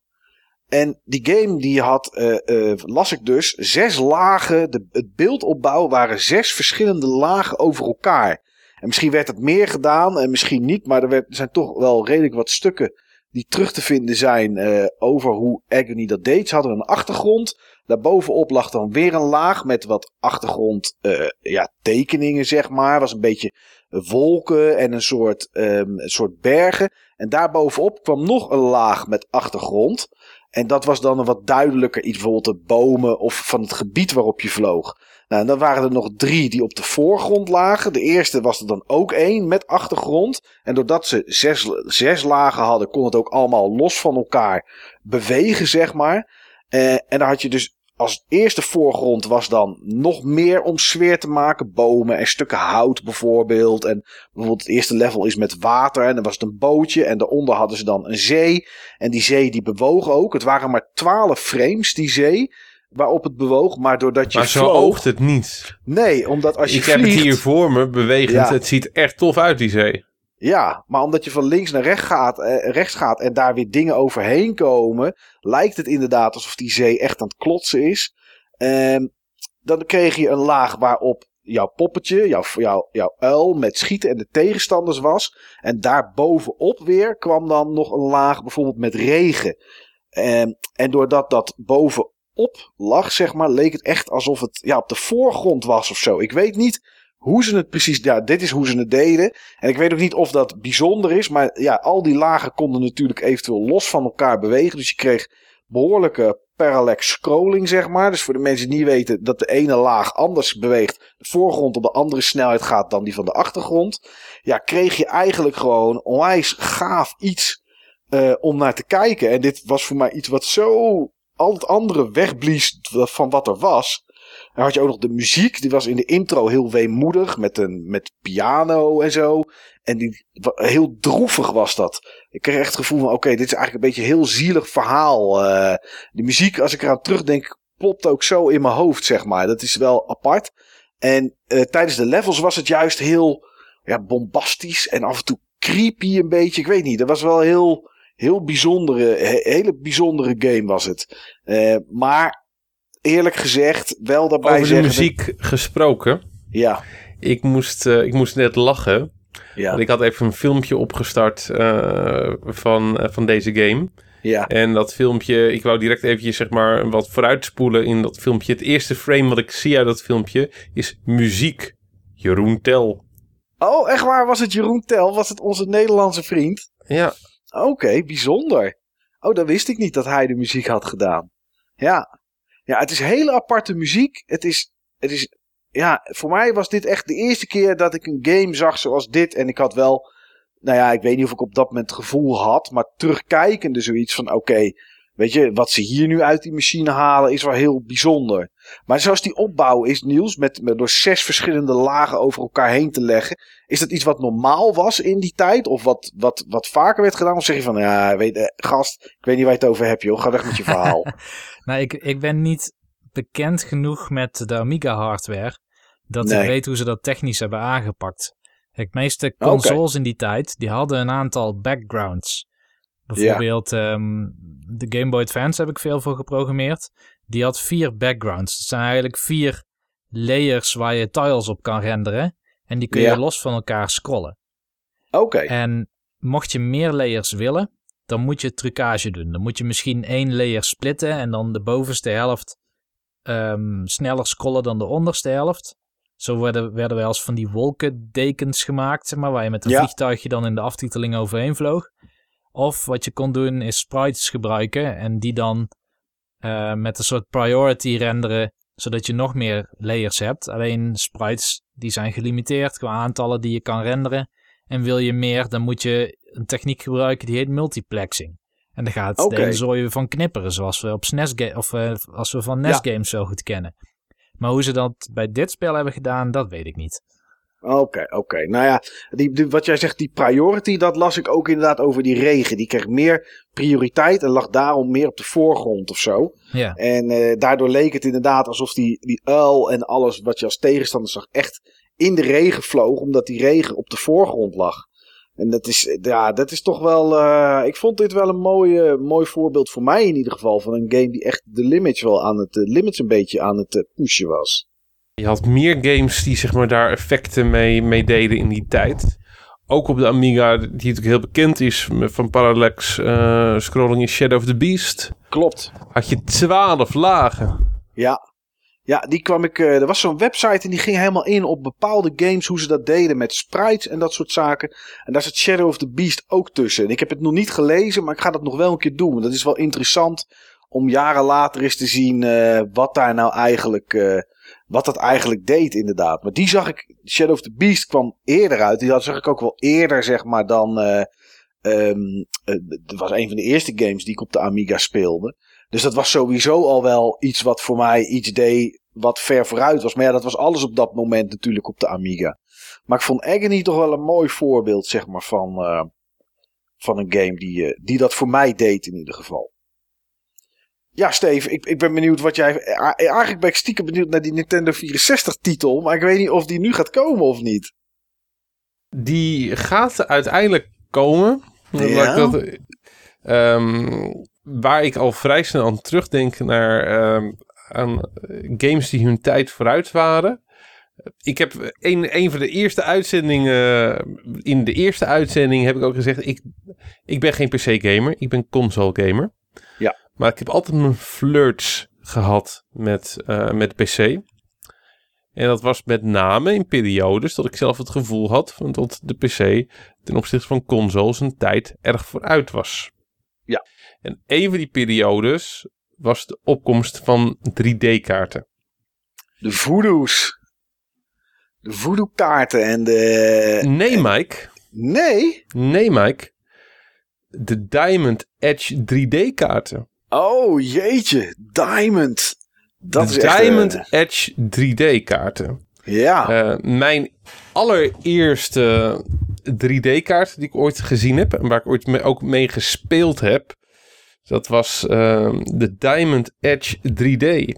En die game die had, eh, eh, las ik dus, zes lagen. De, het beeldopbouw waren zes verschillende lagen over elkaar. En misschien werd het meer gedaan en misschien niet. Maar er, zijn toch wel redelijk wat stukken die terug te vinden zijn eh, over hoe Agony dat deed. Ze hadden een achtergrond. Daarbovenop lag dan weer een laag met wat achtergrond eh, ja, tekeningen, zeg maar. Was een beetje wolken en een soort, ehm, een soort bergen. En daarbovenop kwam nog een laag met achtergrond. En dat was dan een wat duidelijker iets, bijvoorbeeld de bomen of van het gebied waarop je vloog. Nou, en dan waren er nog drie die op de voorgrond lagen. De eerste was er dan ook één met achtergrond. En doordat ze zes, zes lagen hadden, kon het ook allemaal los van elkaar bewegen, zeg maar. Eh, en dan had je dus als eerste voorgrond was dan nog meer om sfeer te maken. Bomen en stukken hout bijvoorbeeld. En bijvoorbeeld het eerste level is met water. En dan was het een bootje. En daaronder hadden ze dan een zee. En die zee die bewoog ook. Het waren maar 12 frames, die zee. Waarop het bewoog. Maar doordat je Maar zo vloog- oogt het niet. Nee, omdat als je Ik heb het hier voor me, bewegend. Ja. Het ziet echt tof uit, die zee. Ja, maar omdat je van links naar rechts gaat, eh, rechts gaat en daar weer dingen overheen komen, lijkt het inderdaad alsof die zee echt aan het klotsen is. Ehm, dan kreeg je een laag waarop jouw poppetje, jouw, jouw, jouw uil met schieten en de tegenstanders was. En daar bovenop weer kwam dan nog een laag bijvoorbeeld met regen. Ehm, en doordat dat bovenop lag, zeg maar, leek het echt alsof het ja, op de voorgrond was of zo. Ik weet niet hoe ze het precies. Ja, dit is hoe ze het deden. En ik weet ook niet of dat bijzonder is. Maar ja, al die lagen konden natuurlijk eventueel los van elkaar bewegen. Dus je kreeg behoorlijke parallax scrolling, zeg maar. Dus voor de mensen die niet weten dat de ene laag anders beweegt. De voorgrond op de andere snelheid gaat dan die van de achtergrond. Ja, kreeg je eigenlijk gewoon onwijs gaaf iets eh, om naar te kijken. En dit was voor mij iets wat zo al het andere wegblies van wat er was. Dan had je ook nog de muziek. Die was in de intro heel weemoedig. Met, een, met piano en zo. En die, heel droevig was dat. Ik kreeg echt het gevoel van: oké, dit is eigenlijk een beetje een heel zielig verhaal. Eh de muziek, als ik eraan terugdenk, plopt ook zo in mijn hoofd, zeg maar. Dat is wel apart. En eh, tijdens de levels was het juist heel ja, bombastisch. En af en toe creepy een beetje. Ik weet niet. Dat was wel heel, heel bijzondere, he- hele bijzondere game was het. Eh, maar eerlijk gezegd, wel daarbij Over de zeggen. dat- muziek gesproken. ja, Ik moest, eh, ik moest net lachen. ja, Want ik had even een filmpje opgestart eh, van, eh, van deze game. ja. En dat filmpje, ik wou direct eventjes zeg maar wat vooruitspoelen in dat filmpje. Het eerste frame wat ik zie uit dat filmpje is muziek. Jeroen Tel. Oh, echt waar? Was het Jeroen Tel? Was het onze Nederlandse vriend? Ja, Oké, bijzonder. Oh, dat wist ik niet dat hij de muziek had gedaan. Ja. Ja, het is hele aparte muziek. Het is, het is, ja, voor mij was dit echt de eerste keer dat ik een game zag zoals dit. En ik had wel, nou ja, ik weet niet of ik op dat moment het gevoel had, maar terugkijkende zoiets van, oké, weet je, wat ze hier nu uit die machine halen is wel heel bijzonder. Maar zoals die opbouw is, Niels, met, door zes verschillende lagen over elkaar heen te leggen, is dat iets wat normaal was in die tijd? Of wat, wat, wat vaker werd gedaan? Of zeg je van, ja, weet, eh, gast, ik weet niet waar je het over hebt, joh. Ga weg met je verhaal. Nou, ik, ik ben niet bekend genoeg met de Amiga hardware. Dat Nee. ik weet hoe ze dat technisch hebben aangepakt. De meeste consoles in die tijd, die hadden een aantal backgrounds. Bijvoorbeeld ehm, de Game Boy Advance heb ik veel voor geprogrammeerd. Die had vier backgrounds. Het zijn eigenlijk vier layers waar je tiles op kan renderen. En die kun je Ja. los van elkaar scrollen. Oké, En mocht je meer layers willen, dan moet je trucage doen. Dan moet je misschien één layer splitten en dan de bovenste helft ehm, sneller scrollen dan de onderste helft. Zo werden, werden wel eens van die wolkendekens gemaakt, zeg maar, waar je met een Ja. vliegtuigje dan in de aftiteling overheen vloog. Of wat je kon doen is sprites gebruiken en die dan eh, met een soort priority renderen, zodat je nog meer layers hebt. Alleen sprites die zijn gelimiteerd qua aantallen die je kan renderen. En wil je meer, dan moet je een techniek gebruiken die heet multiplexing. En dan gaat Oké. de hele zooi van knipperen, zoals we op SNES of eh, als we van NES Ja. games zo goed kennen. Maar hoe ze dat bij dit spel hebben gedaan, dat weet ik niet. Oké, oké. Nou ja, die, die- wat jij zegt, die priority, dat las ik ook inderdaad over die regen. Die kreeg meer prioriteit en lag daarom meer op de voorgrond of zo. Ja, En eh, daardoor leek het inderdaad alsof die, die uil en alles wat je als tegenstander zag echt in de regen vloog. Omdat die regen op de voorgrond lag. En dat is, ja, dat is toch wel. eh, ik vond dit wel een mooi, eh, mooi voorbeeld voor mij in ieder geval. Van een game die echt de limits wel aan het. limits een beetje aan het eh, pushen was. Je had meer games die zeg maar, daar effecten mee, mee deden in die tijd. Ook op de Amiga, die natuurlijk heel bekend is van Parallax eh, Scrolling in Shadow of the Beast. Klopt. Had je 12 lagen. Ja. Ja, die kwam ik. eh, er was zo'n website en die ging helemaal in op bepaalde games hoe ze dat deden met sprites en dat soort zaken. En daar zit Shadow of the Beast ook tussen. En ik heb het nog niet gelezen, maar ik ga dat nog wel een keer doen. Dat is wel interessant om jaren later eens te zien eh, wat daar nou eigenlijk. eh, wat dat eigenlijk deed, inderdaad. Maar die zag ik. Shadow of the Beast kwam eerder uit. Die zag ik ook wel eerder, zeg maar, dan. eh ehm, eh, dat was een van de eerste games die ik op de Amiga speelde. Dus dat was sowieso al wel iets wat voor mij iets deed wat ver vooruit was. Maar ja, dat was alles op dat moment natuurlijk op de Amiga. Maar ik vond Agony toch wel een mooi voorbeeld, zeg maar, van, eh, van een game die, eh, die dat voor mij deed in ieder geval. Ja, Steve, ik, ik ben benieuwd wat jij... eh, Eigenlijk ben ik stiekem benieuwd naar die Nintendo 64 titel. Maar ik weet niet of die nu gaat komen of niet. Die gaat uiteindelijk komen. Ja? Dat, ehm, waar ik al vrij snel aan terugdenk naar ehm, aan games die hun tijd vooruit waren. Ik heb een, een van de eerste uitzendingen. In de eerste uitzending heb ik ook gezegd: ik, ik ben geen PC-gamer, ik ben console-gamer. Ja. Maar ik heb altijd mijn flirts gehad met, eh, met PC. En dat was met name in periodes dat ik zelf het gevoel had van dat de PC ten opzichte van consoles een tijd erg vooruit was. Ja. En een van die periodes was de opkomst van 3D-kaarten. De voodoo's. De voodoo kaarten en de... Nee, Mike. Nee? Nee, Mike. De Diamond Edge 3D-kaarten. Oh, jeetje. Diamond. Dat de is echt... Diamond eh, Edge 3D-kaarten. ja. Eh, mijn allereerste 3D-kaart die ik ooit gezien heb en waar ik ooit mee, ook mee gespeeld heb, dat was ehm, de Diamond Edge 3D.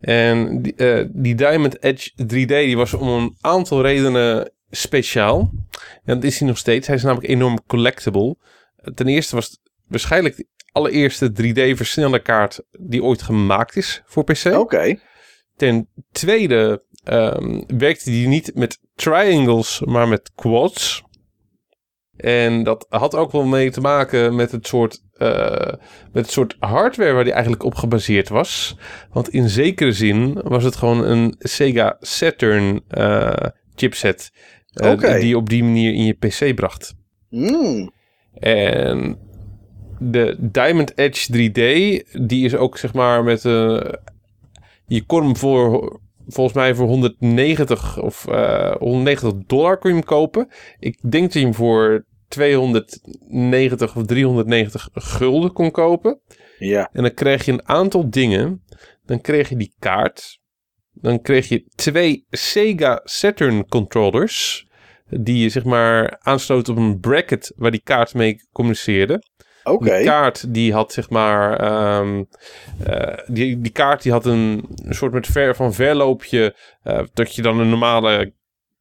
En die, eh, die Diamond Edge 3D die was om een aantal redenen speciaal. En dat is hij nog steeds. Hij is namelijk enorm collectible. Ten eerste was het waarschijnlijk de allereerste 3D versnelde kaart die ooit gemaakt is voor PC. Oké. Ten tweede ehm, werkte die niet met triangles, maar met quads. En dat had ook wel mee te maken met het soort, eh, met het soort hardware waar die eigenlijk op gebaseerd was. Want in zekere zin was het gewoon een Sega Saturn eh, chipset. eh. Die je op die manier in je PC bracht. Hmm. En de Diamond Edge 3D, die is ook zeg maar met een. je kon hem voor, volgens mij voor 190 of eh 190 dollar kon je hem kopen. Ik denk dat je hem voor 290 of 390 gulden kon kopen. Ja. En dan kreeg je een aantal dingen. Dan kreeg je die kaart. Dan kreeg je twee Sega Saturn controllers. Die je zeg maar aansloot op een bracket waar die kaart mee communiceerde. Oké. Die kaart die had zeg maar. ehm, eh, die, die kaart die had een, een soort met ver, van verloopje. eh, dat je dan een normale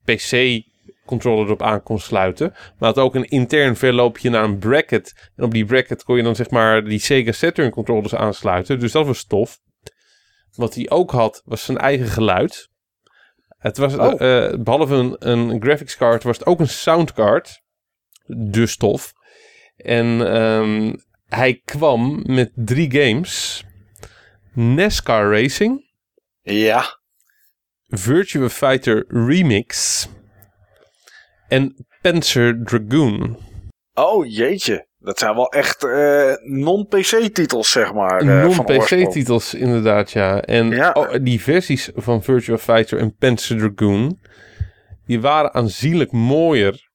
PC-controller erop aan kon sluiten. Maar had ook een intern verloopje naar een bracket. En op die bracket kon je dan zeg maar die Sega Saturn controllers aansluiten. Dus dat was tof. Wat hij ook had, was zijn eigen geluid. Het was, Oh. eh, behalve een, een graphics card, was het ook een soundcard. Dus tof. En ehm, hij kwam met drie games. NASCAR Racing, Ja. Virtua Fighter Remix en Panzer Dragoon. Oh, jeetje. Dat zijn wel echt eh, non-PC-titels, zeg maar. eh. Non-PC-titels inderdaad, ja. En Ja. oh, die versies van Virtua Fighter en Panzer Dragoon... die waren aanzienlijk mooier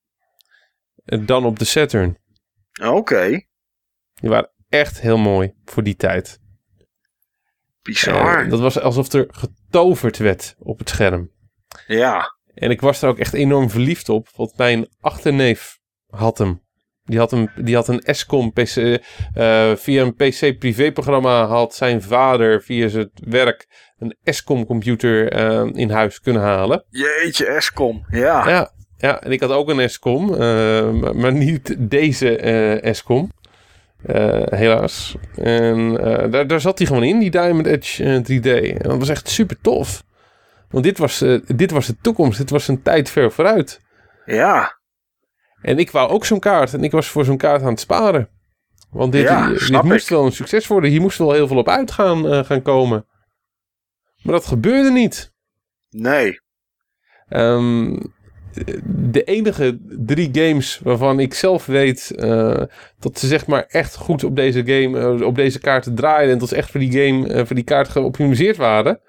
eh, dan op de Saturn. Oké, Die waren echt heel mooi voor die tijd. bizar. Eh, dat was alsof er getoverd werd op het scherm. ja, En ik was er ook echt enorm verliefd op, want mijn achterneef had hem. Die had een, die had een Escom PC. eh, via een PC privéprogramma had zijn vader via zijn werk een Escom computer eh, in huis kunnen halen. jeetje, Escom. Ja, Ja, ja, en ik had ook een Escom, eh, maar, niet deze eh Escom. Eh, helaas. En daar, daar zat hij gewoon in, die Diamond Edge eh, 3D. En dat was echt super tof. Want dit was, dit was de toekomst. Dit was een tijd ver vooruit. ja, En ik wou ook zo'n kaart. En ik was voor zo'n kaart aan het sparen. Want dit, Ja, dit moest ik. wel een succes worden. Hier moest wel heel veel op uit gaan, eh, gaan komen. Maar dat gebeurde niet. nee. Ehm, de enige drie games waarvan ik zelf weet eh, dat ze zeg maar echt goed op deze game, eh, op deze kaarten draaiden en dat ze echt voor die game, eh, voor die kaart geoptimiseerd waren,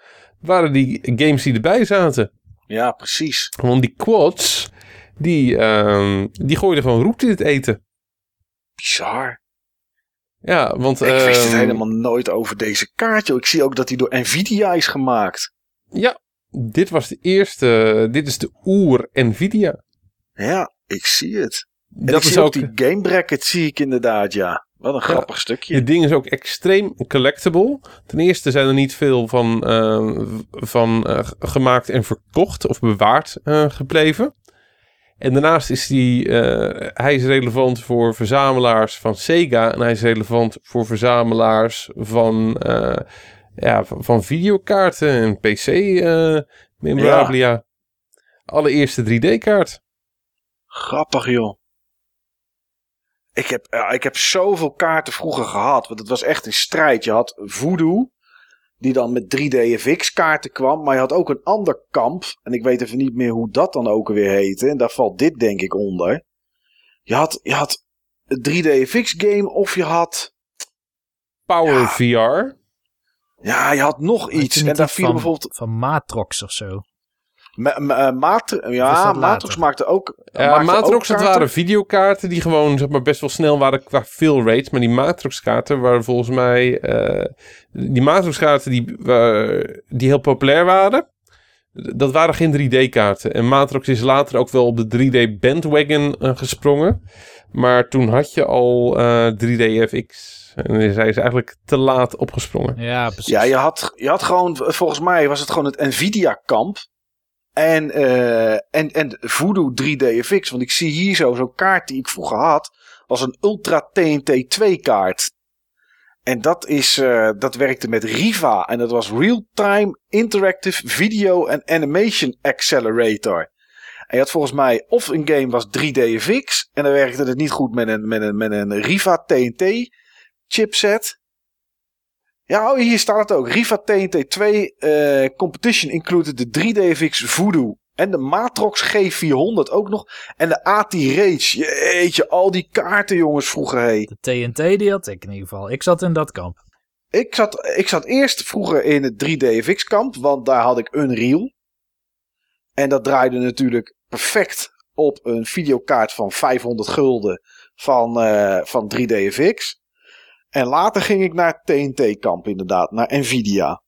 waren die games die erbij zaten. Ja, precies. Want die quads, die, ehm, die gooiden gewoon roet in het eten. Bizar. Ja, want... Ik wist het ehm, helemaal nooit over deze kaart, joh. Ik zie ook dat die door Nvidia is gemaakt. Ja, dit was de eerste, dit is de oer Nvidia. Ja, ik zie het. En dat is ook ook, die game bracket, zie ik inderdaad, ja. Wat een grappig stukje. Het ding is ook extreem collectible. Ten eerste zijn er niet veel van, eh, van eh, gemaakt en verkocht of bewaard eh, gebleven. En daarnaast is die, hij is relevant voor verzamelaars van Sega. En hij is relevant voor verzamelaars van, ja, van, van videokaarten en PC eh memorabilia. Allereerste 3D-kaart. Grappig, joh. Ik heb, ja, ik heb zoveel kaarten vroeger gehad. Want het was echt een strijd. Je had Voodoo. Die dan met 3DFX kaarten kwam. Maar je had ook een ander kamp. En ik weet even niet meer hoe dat dan ook weer heette. En daar valt dit denk ik onder. Je had, je had een 3DFX game. Of je had... Power Ja. VR. Ja, je had nog Had iets. En daar viel van, bijvoorbeeld... Van Matrox of zo. Ma- ma- eh, ja, Matrox maakte ook... Ja, maakte Matrox, ook dat waren videokaarten die gewoon zeg maar, best wel snel waren qua fill rates. Maar die Matrox kaarten waren volgens mij... eh, die Matrox kaarten die, die heel populair waren... Dat waren geen 3D-kaarten. En Matrox is later ook wel op de 3D-bandwagon eh, gesprongen. Maar toen had je al eh 3D-FX. En zijn ze eigenlijk te laat opgesprongen. Ja, precies. Ja, je had, je had gewoon, volgens mij was het gewoon het Nvidia-kamp. En, eh, en, en Voodoo 3DFX. Want ik zie hier zo, zo'n kaart die ik vroeger had. Was een Ultra TNT 2 kaart. En dat, is, eh, dat werkte met Riva. En dat was Real-Time Interactive Video and Animation Accelerator. En je had volgens mij of een game was 3DFX. En dan werkte het niet goed met een, met een, met een Riva TNT chipset. Ja, oh, hier staat het ook. Riva TNT 2 eh, Competition included de 3DFX Voodoo. En de Matrox G400 ook nog. En de AT Rage. Jeetje, al die kaarten jongens vroeger. Hey. De TNT die had ik in ieder geval. Ik zat in dat kamp. Ik, zat, ik zat eerst vroeger in het 3DFX kamp. Want daar had ik Unreal. En dat draaide natuurlijk perfect op een videokaart van 500 gulden van, eh, van 3DFX. En later ging ik naar TNT-kamp inderdaad, naar Nvidia.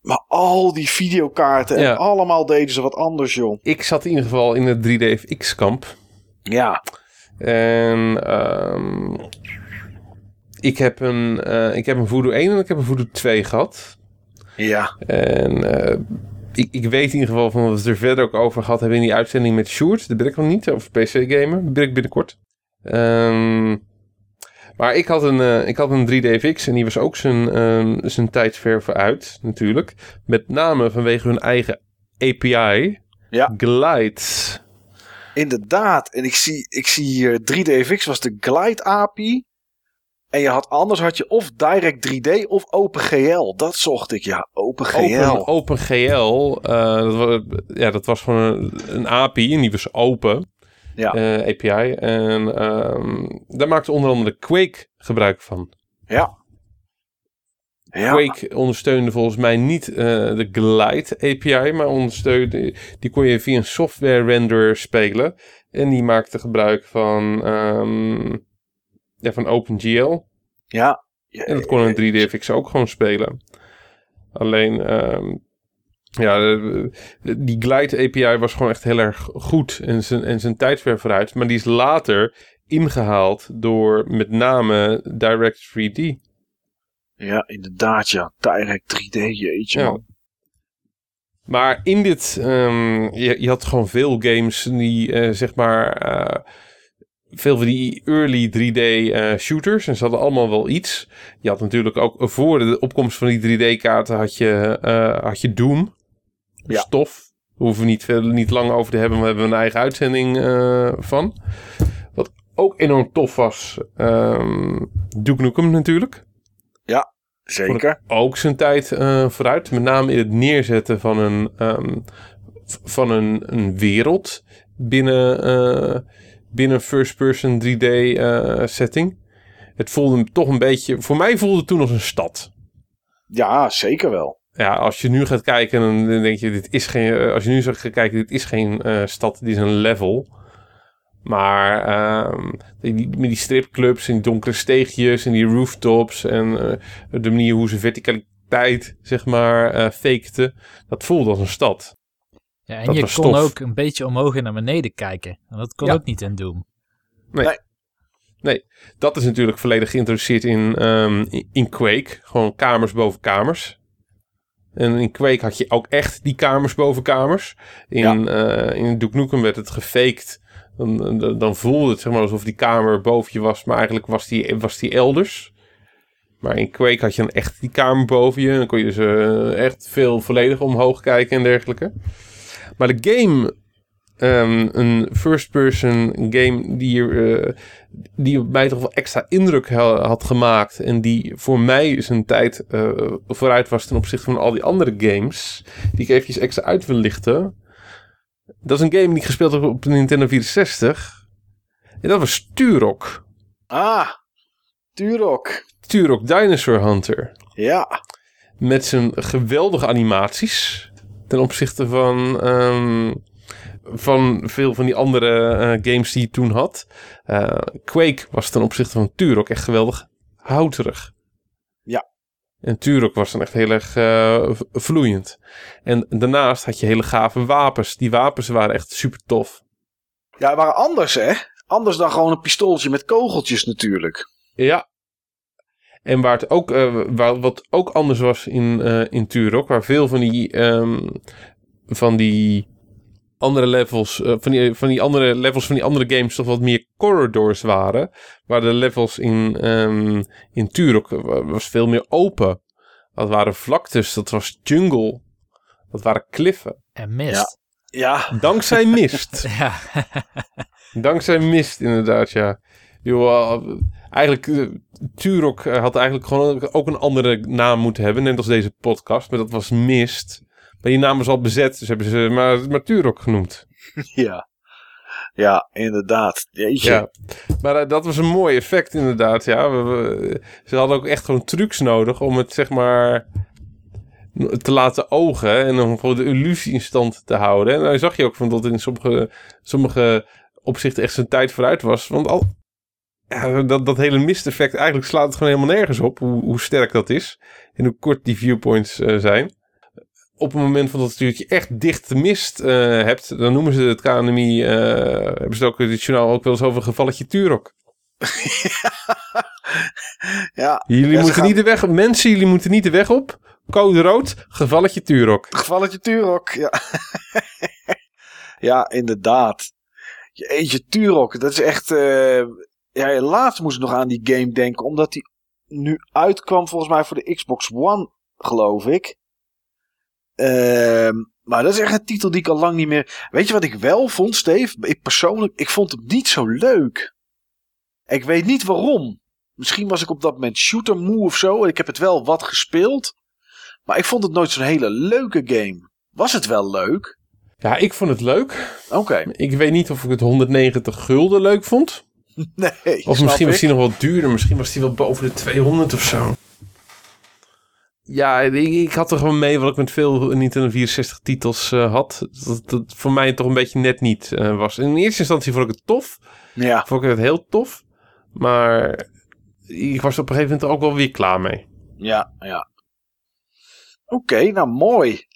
Maar al die videokaarten Ja. en allemaal deden ze wat anders, joh. Ik zat in ieder geval in het 3D-FX-kamp. Ja, En ehm, ik, heb een, eh, ik heb een Voodoo 1 en ik heb een Voodoo 2 gehad. ja, En eh, ik, ik weet in ieder geval van wat we er verder ook over gehad hebben in die uitzending met Sjoerd. Dat ben ik nog niet, over PC-gamen. Dat ben ik binnenkort. Ehm, maar ik had een, eh, ik had een 3DFX en die was ook zijn, ehm, zijn tijd ver vooruit, natuurlijk. Met name vanwege hun eigen API. Ja. Glide. inderdaad. En ik zie, ik zie hier 3DFX was de Glide API. En je had anders had je of Direct 3D of OpenGL. Dat zocht ik, ja. OpenGL. Open, OpenGL, eh, dat, was, ja, dat was gewoon een, een API en die was open. Ja. eh, API. En ehm, daar maakte onder andere Quake gebruik van. Ja. Ja. Quake ondersteunde volgens mij niet eh, de Glide API, maar ondersteunde, die kon je via een software renderer spelen. En die maakte gebruik van, ehm, ja, van OpenGL. Ja. En dat kon een 3DFX ook gewoon spelen. Alleen, ehm, ja, de- die Glide API was gewoon echt heel erg goed en zijn, en zijn vooruit. Maar die is later ingehaald door met name Direct 3D. Ja, inderdaad, ja. Direct 3D, jeetje, Ja. man. Maar in dit, ehm, je, je had gewoon veel games die, eh, zeg maar, eh, veel van die early 3D eh, shooters. En ze hadden allemaal wel iets. Je had natuurlijk ook voor de opkomst van die 3D-kaarten had je, eh, had je Doom. Ja. Stof. Daar hoeven we niet, veel, niet lang over te hebben, maar we hebben een eigen uitzending eh, van. Wat ook enorm tof was, ehm Duke Nukem natuurlijk Zeker. ook zijn tijd eh, vooruit. Met name in het neerzetten van een, ehm, van een, een wereld binnen, eh, binnen first-person 3D eh, setting. Het voelde toch een beetje... Voor mij voelde het toen als een stad. Ja, zeker wel. Ja, als je nu gaat kijken, dan denk je, dit is geen... eh, Als je nu zou gaan kijken, dit is geen eh, stad, dit is een level. Maar ehm, die, die- met die stripclubs en die donkere steegjes en die rooftops en eh, de manier hoe ze verticaliteit, zeg maar, eh fakten, dat voelde als een stad. Ja, en Dat je kon stof. ook een beetje omhoog en naar beneden kijken. En dat kon Ja. ook niet in Doom. Dat is natuurlijk volledig geïntroduceerd in, ehm, in, in Quake. Gewoon kamers boven kamers. En in Quake had je ook echt die kamers boven kamers. In, eh in Duke Nukem werd het gefaked. Dan, dan, dan voelde het zeg maar alsof die kamer boven je was, maar eigenlijk was die, was die elders. Maar in Quake had je dan echt die kamer boven je. En dan kon je dus echt veel volledig omhoog kijken en dergelijke. Maar de game, ehm, een first-person game die, eh, die mij toch wel extra indruk ha- had gemaakt. En die voor mij zijn tijd eh, vooruit was ten opzichte van al die andere games. Die ik eventjes extra uit wil lichten. Dat is een game die ik gespeeld heb op de Nintendo 64. En dat was Turok. Ah, Turok. Turok Dinosaur Hunter. Ja. Met zijn geweldige animaties. Ten opzichte van, ehm, van veel van die andere eh, games die je toen had. Eh, Quake was ten opzichte van Turok echt geweldig houterig. Ja. En Turok was dan echt heel erg eh, vloeiend. En daarnaast had je hele gave wapens. Die wapens waren echt super tof. Ja, waren anders, hè? Anders dan gewoon een pistooltje met kogeltjes natuurlijk. Ja. En waar het ook, waar, wat ook anders was in, in Turok, waar veel van die, ehm, van die andere levels, eh, van, die, van die andere levels van die andere games toch wat meer corridors waren. Waar de levels in, ehm, in Turok wa- was veel meer open. Dat waren vlaktes, dat was jungle, dat waren kliffen. En mist. Ja, Dankzij mist. Ja. Dankzij mist, inderdaad, ja. Joh, eh, eigenlijk, eh, Turok had eigenlijk gewoon ook een andere naam moeten hebben, net als deze podcast, maar dat was Mist. Maar die naam was al bezet, dus hebben ze maar, maar Turok genoemd. ja. Ja, inderdaad. Jeetje. Ja. Maar eh, dat was een mooi effect, inderdaad, ja. We- we- ze hadden ook echt gewoon trucs nodig om het, zeg maar, te laten ogen en om gewoon de illusie in stand te houden. En dan zag je ook van dat in sommige, sommige opzichten echt zijn tijd vooruit was. Want al, ja, dat, dat hele mist-effect, eigenlijk slaat het gewoon helemaal nergens op hoe, hoe sterk dat is. En hoe kort die viewpoints eh, zijn. Op het moment van dat je echt dichte mist eh, hebt, dan noemen ze het KNMI, eh hebben ze het ook in het journaal ook wel eens over gevalletje Turok. Ja, Jullie Ja, moeten gaan- niet de weg op. Mensen, jullie moeten niet de weg op. Code rood, gevalletje Turok. gevalletje Turok. Ja. ja, inderdaad. Jeetje, Turok. Dat is echt... eh, Ja, laatst moest ik nog aan die game denken. Omdat die nu uitkwam volgens mij voor de Xbox One, geloof ik. Ehm, maar dat is echt een titel die ik al lang niet meer... Weet je wat ik wel vond, Steve? Ik persoonlijk, ik vond hem niet zo leuk. Ik weet niet waarom. Misschien was ik op dat moment shooter moe of zo. En ik heb het wel wat gespeeld. Maar ik vond het nooit zo'n hele leuke game. Was het wel leuk? Ja, ik vond het leuk. Oké. Ik weet niet of ik het 190 gulden leuk vond. Nee. Of misschien was die nog wel duurder. Misschien was die wel boven de 200 of zo. Ja, ik, ik had er gewoon mee wat ik met veel Nintendo 64 titels eh, had. Dat, dat voor mij toch een beetje net niet eh, was. In eerste instantie vond ik het tof. Ja, Vond ik het heel tof. Maar ik was er op een gegeven moment ook wel weer klaar mee. ja, ja. Oké, nou mooi.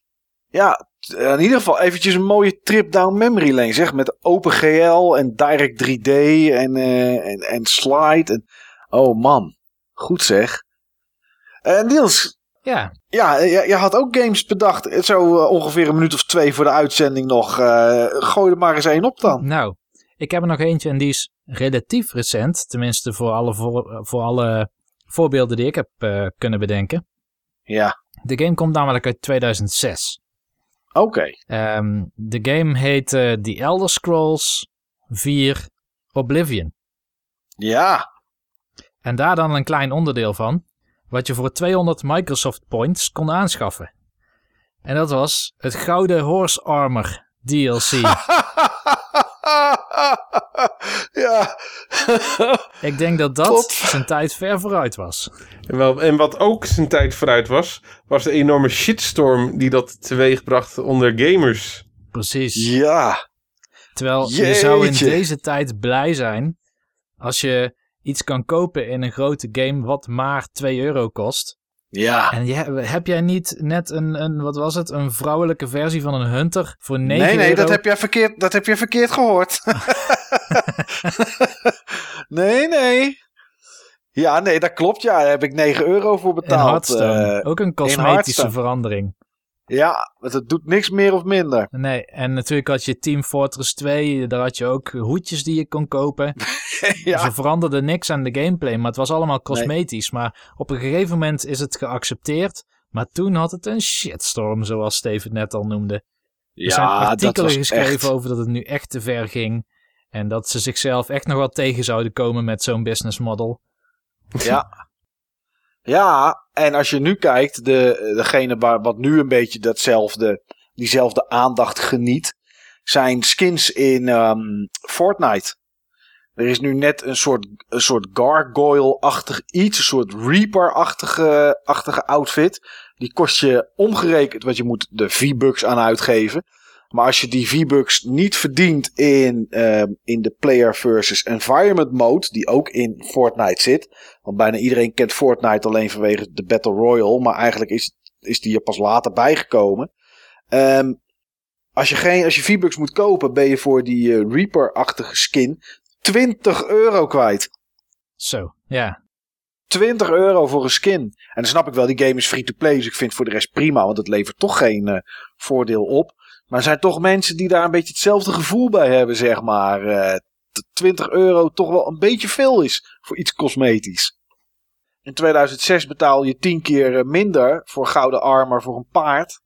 Ja, in ieder geval eventjes een mooie trip down memory lane, zeg. Met OpenGL en Direct 3D en, eh, en, en Slide. En, oh man, goed zeg. Eh Niels, Ja, ja, je, je had ook games bedacht. eh, Zo eh, ongeveer een minuut of twee voor de uitzending nog. Eh gooi er maar eens één op dan. nou, ik heb er nog eentje en die is relatief recent. Tenminste voor alle, voor, voor alle voorbeelden die ik heb eh, kunnen bedenken. Ja, De game komt namelijk uit 2006. oké. Ehm, de game heet eh, The Elder Scrolls 4 Oblivion. Ja, En daar dan een klein onderdeel van, wat je voor 200 Microsoft Points kon aanschaffen. En dat was het Gouden Horse Armor DLC. ja. Ik denk dat dat Tot. zijn tijd ver vooruit was. En, wel, en wat ook zijn tijd vooruit was, was de enorme shitstorm die dat teweegbracht onder gamers. Precies. ja. Terwijl je zou in deze tijd blij zijn als je iets kan kopen in een grote game wat maar 2 euro kost. Ja. En je, heb jij niet net een, een, wat was het, een vrouwelijke versie van een Hunter voor 9 Nee, nee, euro? dat heb, jij verkeerd, dat heb je verkeerd gehoord. nee, nee. Ja, nee, dat klopt. Ja, daar heb ik 9 euro voor betaald. Eh, Ook een cosmetische verandering. Ja, want het doet niks meer of minder. Nee, en natuurlijk had je Team Fortress 2, daar had je ook hoedjes die je kon kopen. ja. Ze veranderden niks aan de gameplay, maar het was allemaal cosmetisch. Maar op een gegeven moment is het geaccepteerd. Maar toen had het een shitstorm, zoals Steven net al noemde. Er zijn ja, dat artikelen geschreven echt... over dat het nu echt te ver ging. En dat ze zichzelf echt nog wel tegen zouden komen met zo'n business model. Ja. ja, en als je nu kijkt, de, degene waar, wat nu een beetje datzelfde, diezelfde aandacht geniet, zijn skins in ehm, Fortnite. Er is nu net een soort, een soort gargoyle-achtig iets, een soort Reaper-achtige achtige outfit. Die kost je omgerekend, want je moet de V-Bucks aan uitgeven. Maar als je die V-Bucks niet verdient in, ehm, in de Player versus Environment mode, die ook in Fortnite zit. Want bijna iedereen kent Fortnite alleen vanwege de Battle Royale. Maar eigenlijk is, is die er pas later bijgekomen. Ehm, als je, geen, als je V-Bucks moet kopen, ben je voor die eh, Reaper-achtige skin 20 euro kwijt. Zo, ja. 20 euro voor een skin. En dan snap ik wel, die game is free-to-play. Dus ik vind het voor de rest prima, want het levert toch geen eh, voordeel op. Maar er zijn toch mensen die daar een beetje hetzelfde gevoel bij hebben, zeg maar. eh, dat 20 euro toch wel een beetje veel is voor iets cosmetisch. In 2006 betaal je 10 keer eh, minder voor gouden armor voor een paard.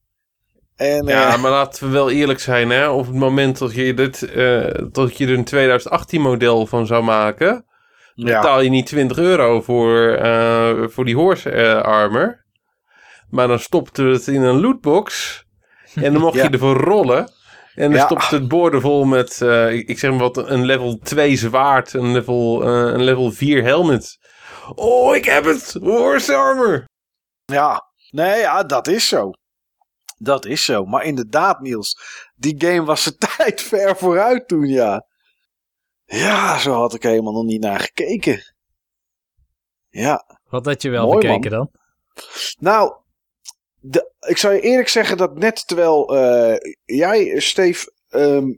En Ja, eh, maar laten we wel eerlijk zijn, hè. Op het moment dat je, dit, eh, dat je er een 2018 model van zou maken... ja, betaal je niet 20 euro voor, eh, voor die horse eh, armor. Maar dan stopte het in een lootbox. En dan mocht Ja. je ervoor rollen. En dan Ja. stopte het boordevol met, eh, ik ik zeg maar wat, een level 2 zwaard. Een level, eh, een level 4 helmet. Oh, ik heb het! Horse armor! ja, nee, ja, dat is zo. Dat is zo. Maar inderdaad, Niels, die game was zijn tijd ver vooruit toen, ja. Ja, zo had ik helemaal nog niet naar gekeken. Ja, Wat had je wel Mooi, bekeken dan? nou, de, ik zou je eerlijk zeggen dat net terwijl eh, jij, Steve, ehm,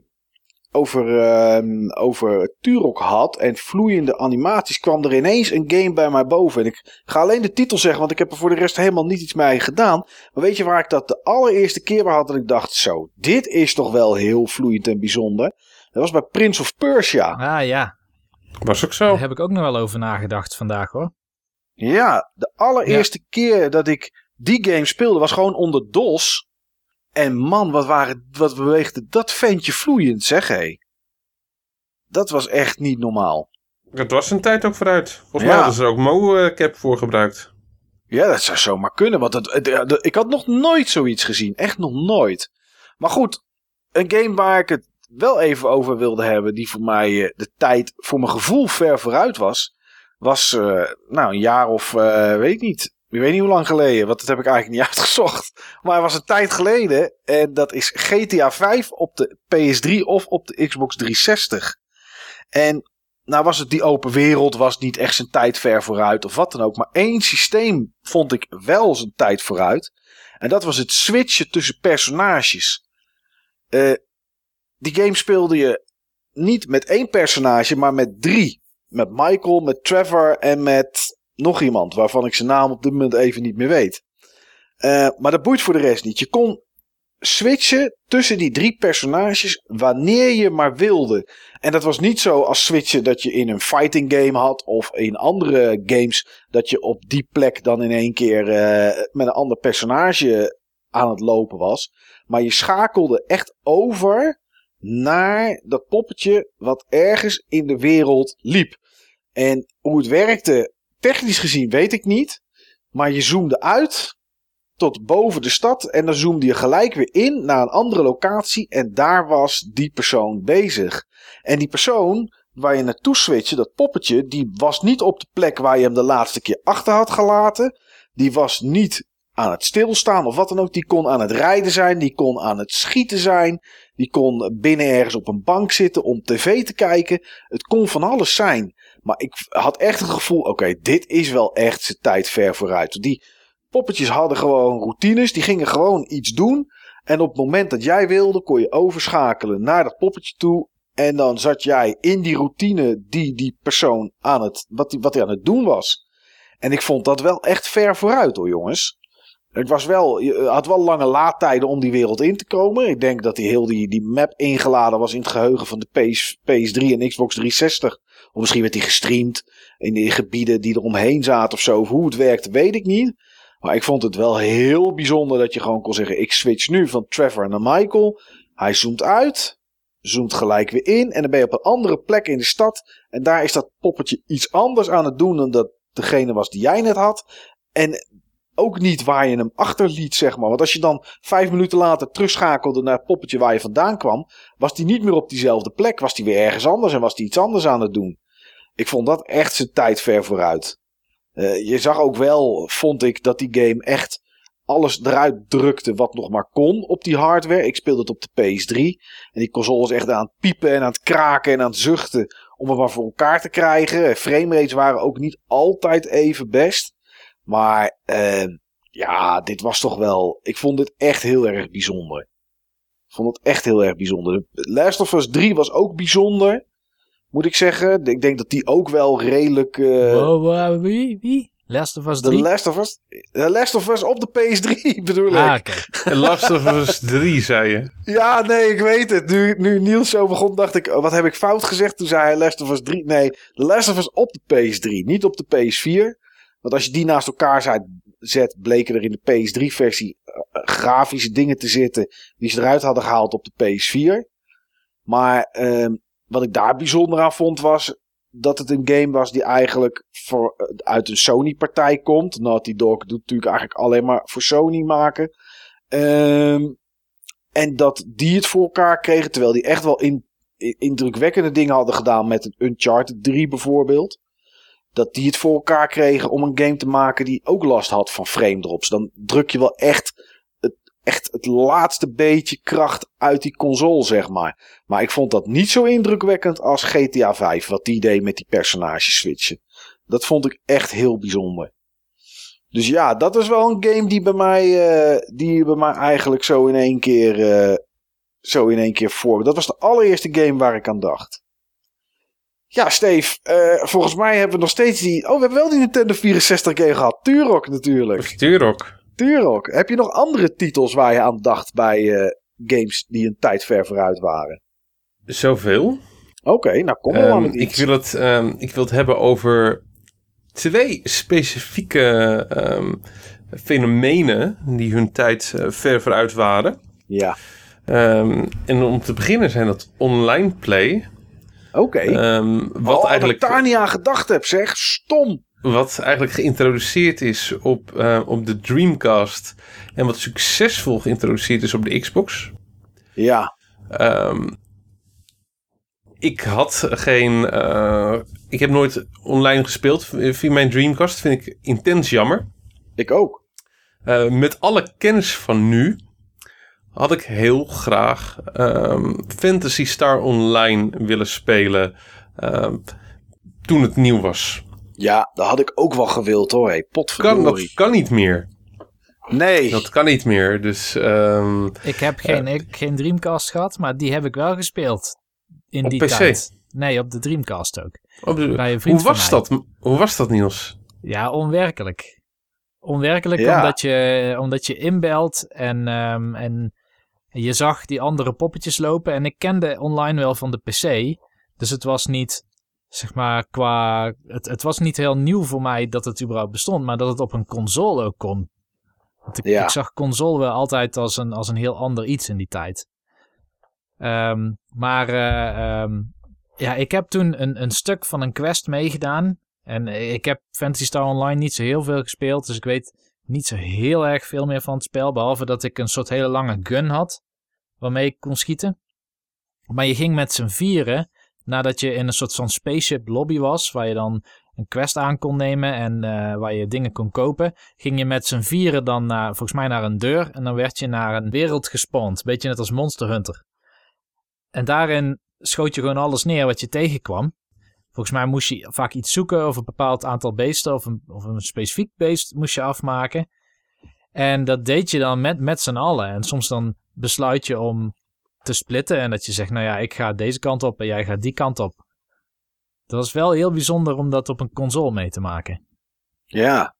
over, ehm, over Turok had en vloeiende animaties, kwam er ineens een game bij mij boven. En ik ga alleen de titel zeggen, want ik heb er voor de rest helemaal niet iets mee gedaan. Maar weet je waar ik dat de allereerste keer bij had en ik dacht, zo, dit is toch wel heel vloeiend en bijzonder. Dat was bij Prince of Persia. Ah ja, Was ook zo. daar heb ik ook nog wel over nagedacht vandaag hoor. Ja, de allereerste keer dat ik die game speelde was gewoon onder DOS. En man, wat, waren, wat beweegde dat ventje vloeiend, zeg hé. Dat was echt niet normaal. Het was een tijd ook vooruit. Volgens Ja. mij hadden ze er ook mocap voor gebruikt. Ja, dat zou zomaar kunnen, want het- ik had nog nooit zoiets gezien. Echt nog nooit. Maar goed, een game waar ik het wel even over wilde hebben, die voor mij eh, de tijd voor mijn gevoel ver vooruit was, was eh, nou een jaar of, eh, weet ik niet, Ik weet niet hoe lang geleden, want dat heb ik eigenlijk niet uitgezocht. Maar het was een tijd geleden. En dat is GTA 5 op de PS3 of op de Xbox 360. En nou was het die open wereld, was niet echt zijn tijd ver vooruit of wat dan ook. Maar één systeem vond ik wel zijn tijd vooruit. En dat was het switchen tussen personages. Eh, die game speelde je niet met één personage, maar met drie. Met Michael, met Trevor en met nog iemand waarvan ik zijn naam op dit moment even niet meer weet. Eh, maar dat boeit voor de rest niet. Je kon switchen tussen die drie personages wanneer je maar wilde. En dat was niet zo als switchen dat je in een fighting game had of in andere games dat je op die plek dan in één keer eh, met een ander personage aan het lopen was. Maar je schakelde echt over naar dat poppetje wat ergens in de wereld liep. En hoe het werkte, technisch gezien weet ik niet. Maar je zoomde uit tot boven de stad en dan zoomde je gelijk weer in naar een andere locatie en daar was die persoon bezig. En die persoon waar je naartoe switchte, dat poppetje, die was niet op de plek waar je hem de laatste keer achter had gelaten. Die was niet aan het stilstaan of wat dan ook. Die kon aan het rijden zijn, die kon aan het schieten zijn. Die kon binnen ergens op een bank zitten om tv te kijken. Het kon van alles zijn. Maar ik had echt het gevoel, oké, dit is wel echt zijn tijd ver vooruit. Die poppetjes hadden gewoon routines, die gingen gewoon iets doen. En op het moment dat jij wilde, kon je overschakelen naar dat poppetje toe. En dan zat jij in die routine die die persoon aan het, wat hij wat die aan het doen was. En ik vond dat wel echt ver vooruit hoor jongens. Het was wel, je had wel lange laadtijden om die wereld in te komen. Ik denk dat die heel die, die map ingeladen was in het geheugen van de PS, PS3 en Xbox 360. Of misschien werd die gestreamd in die gebieden die er omheen zaten of zo. Hoe het werkte weet ik niet. Maar ik vond het wel heel bijzonder dat je gewoon kon zeggen: ik switch nu van Trevor naar Michael. Hij zoomt uit, zoomt gelijk weer in. En dan ben je op een andere plek in de stad. En daar is dat poppetje iets anders aan het doen dan dat degene was die jij net had. En ook niet waar je hem achterliet, zeg maar. Want als je dan vijf minuten later terugschakelde naar het poppetje waar je vandaan kwam, was die niet meer op diezelfde plek. Was die weer ergens anders en was die iets anders aan het doen. Ik vond dat echt zijn tijd ver vooruit. Uh, je zag ook wel, vond ik, dat die game echt alles eruit drukte wat nog maar kon op die hardware. Ik speelde het op de PS3 en die console was echt aan het piepen en aan het kraken en aan het zuchten om het maar voor elkaar te krijgen. Framerates waren ook niet altijd even best. Maar uh, ja, dit was toch wel. Ik vond dit echt heel erg bijzonder. Ik vond het echt heel erg bijzonder. Last of Us 3 was ook bijzonder. Moet ik zeggen. Ik denk dat die ook wel redelijk. Uh, Wow, wow, wie? Wie? Last of Us de 3? Last of Us. The Last of Us op de PS3 bedoel ik. Ah, oké. En Last of Us 3, zei je. Ja, nee, ik weet het. Nu, nu Niels zo begon, dacht ik, oh, wat heb ik fout gezegd? Toen zei hij Last of Us 3. Nee, The Last of Us op de PS3, niet op de PS4. Want als je die naast elkaar zet, bleken er in de PS3-versie grafische dingen te zitten die ze eruit hadden gehaald op de PS4. Maar ehm, wat ik daar bijzonder aan vond was dat het een game was die eigenlijk voor, eh, uit een Sony-partij komt. Naughty Dog doet natuurlijk eigenlijk alleen maar voor Sony maken. Ehm, en dat die het voor elkaar kregen, terwijl die echt wel in, in- indrukwekkende dingen hadden gedaan met een Uncharted 3 bijvoorbeeld. Dat die het voor elkaar kregen om een game te maken die ook last had van frame drops. Dan druk je wel echt echt het laatste beetje kracht uit die console, zeg maar. Maar ik vond dat niet zo indrukwekkend als GTA 5, wat die deed met die personages switchen. Dat vond ik echt heel bijzonder. Dus ja, dat is wel een game die bij mij, eh, die bij mij eigenlijk zo in één keer, eh, zo in één keer voor. Dat was de allereerste game waar ik aan dacht. Ja, Steve, eh, volgens mij hebben we nog steeds die. Oh, we hebben wel die Nintendo 64 game gehad. Turok natuurlijk. Turok. Turok. Heb je nog andere titels waar je aan dacht bij eh, games die een tijd ver vooruit waren? Zoveel. Oké, nou kom maar Ehm, met ik, iets. wil het, ehm, ik wil het hebben over twee specifieke ehm, fenomenen die hun tijd eh, ver vooruit waren. Ja, en om te beginnen zijn dat online play. oké. Wat, Wat eigenlijk, ik daar niet aan gedacht heb, zeg. Stom. Wat eigenlijk geïntroduceerd is op, eh, op de Dreamcast. En wat succesvol geïntroduceerd is op de Xbox. Ja, Ehm, ik had geen. eh, ik heb nooit online gespeeld via mijn Dreamcast. Vind ik intens jammer. Ik ook. Eh, met alle kennis van nu had ik heel graag ehm, Fantasy Star Online willen spelen ehm, toen het nieuw was. Ja, dat had ik ook wel gewild hoor. Hey, Kan, dat kan niet meer. Nee. Dat kan niet meer. Dus ehm, Ik heb geen, ik, geen Dreamcast gehad, maar die heb ik wel gespeeld. In Op die PC? tijd. Nee, op de Dreamcast ook. op de- Bij een vriend hoe van was mij. dat? Hoe was dat, Niels? Ja, onwerkelijk. Onwerkelijk Ja. omdat, je, omdat je inbelt en, ehm, en je zag die andere poppetjes lopen. En ik kende online wel van de PC. Dus het was niet, zeg maar, qua... Het, het was niet heel nieuw voor mij dat het überhaupt bestond, maar dat het op een console ook kon. Want ik, Ja. ik zag console wel altijd als een, als een heel ander iets in die tijd. Ehm, maar ehm, ja, ik heb toen een, een stuk van een quest meegedaan. En ik heb Fantasy Star Online niet zo heel veel gespeeld. Dus ik weet niet zo heel erg veel meer van het spel. Behalve dat ik een soort hele lange gun had. Waarmee ik kon schieten. Maar je ging met z'n vieren. Nadat je in een soort van spaceship lobby was. Waar je dan een quest aan kon nemen. En eh, waar je dingen kon kopen. Ging je met z'n vieren dan naar, volgens mij naar een deur. En dan werd je naar een wereld gespawned. Beetje net als Monster Hunter. En daarin schoot je gewoon alles neer wat je tegenkwam. Volgens mij moest je vaak iets zoeken of een bepaald aantal beesten of een, of een specifiek beest moest je afmaken. En dat deed je dan met, met z'n allen. En soms dan besluit je om te splitten en dat je zegt, nou ja, ik ga deze kant op en jij gaat die kant op. Dat was wel heel bijzonder om dat op een console mee te maken. Ja.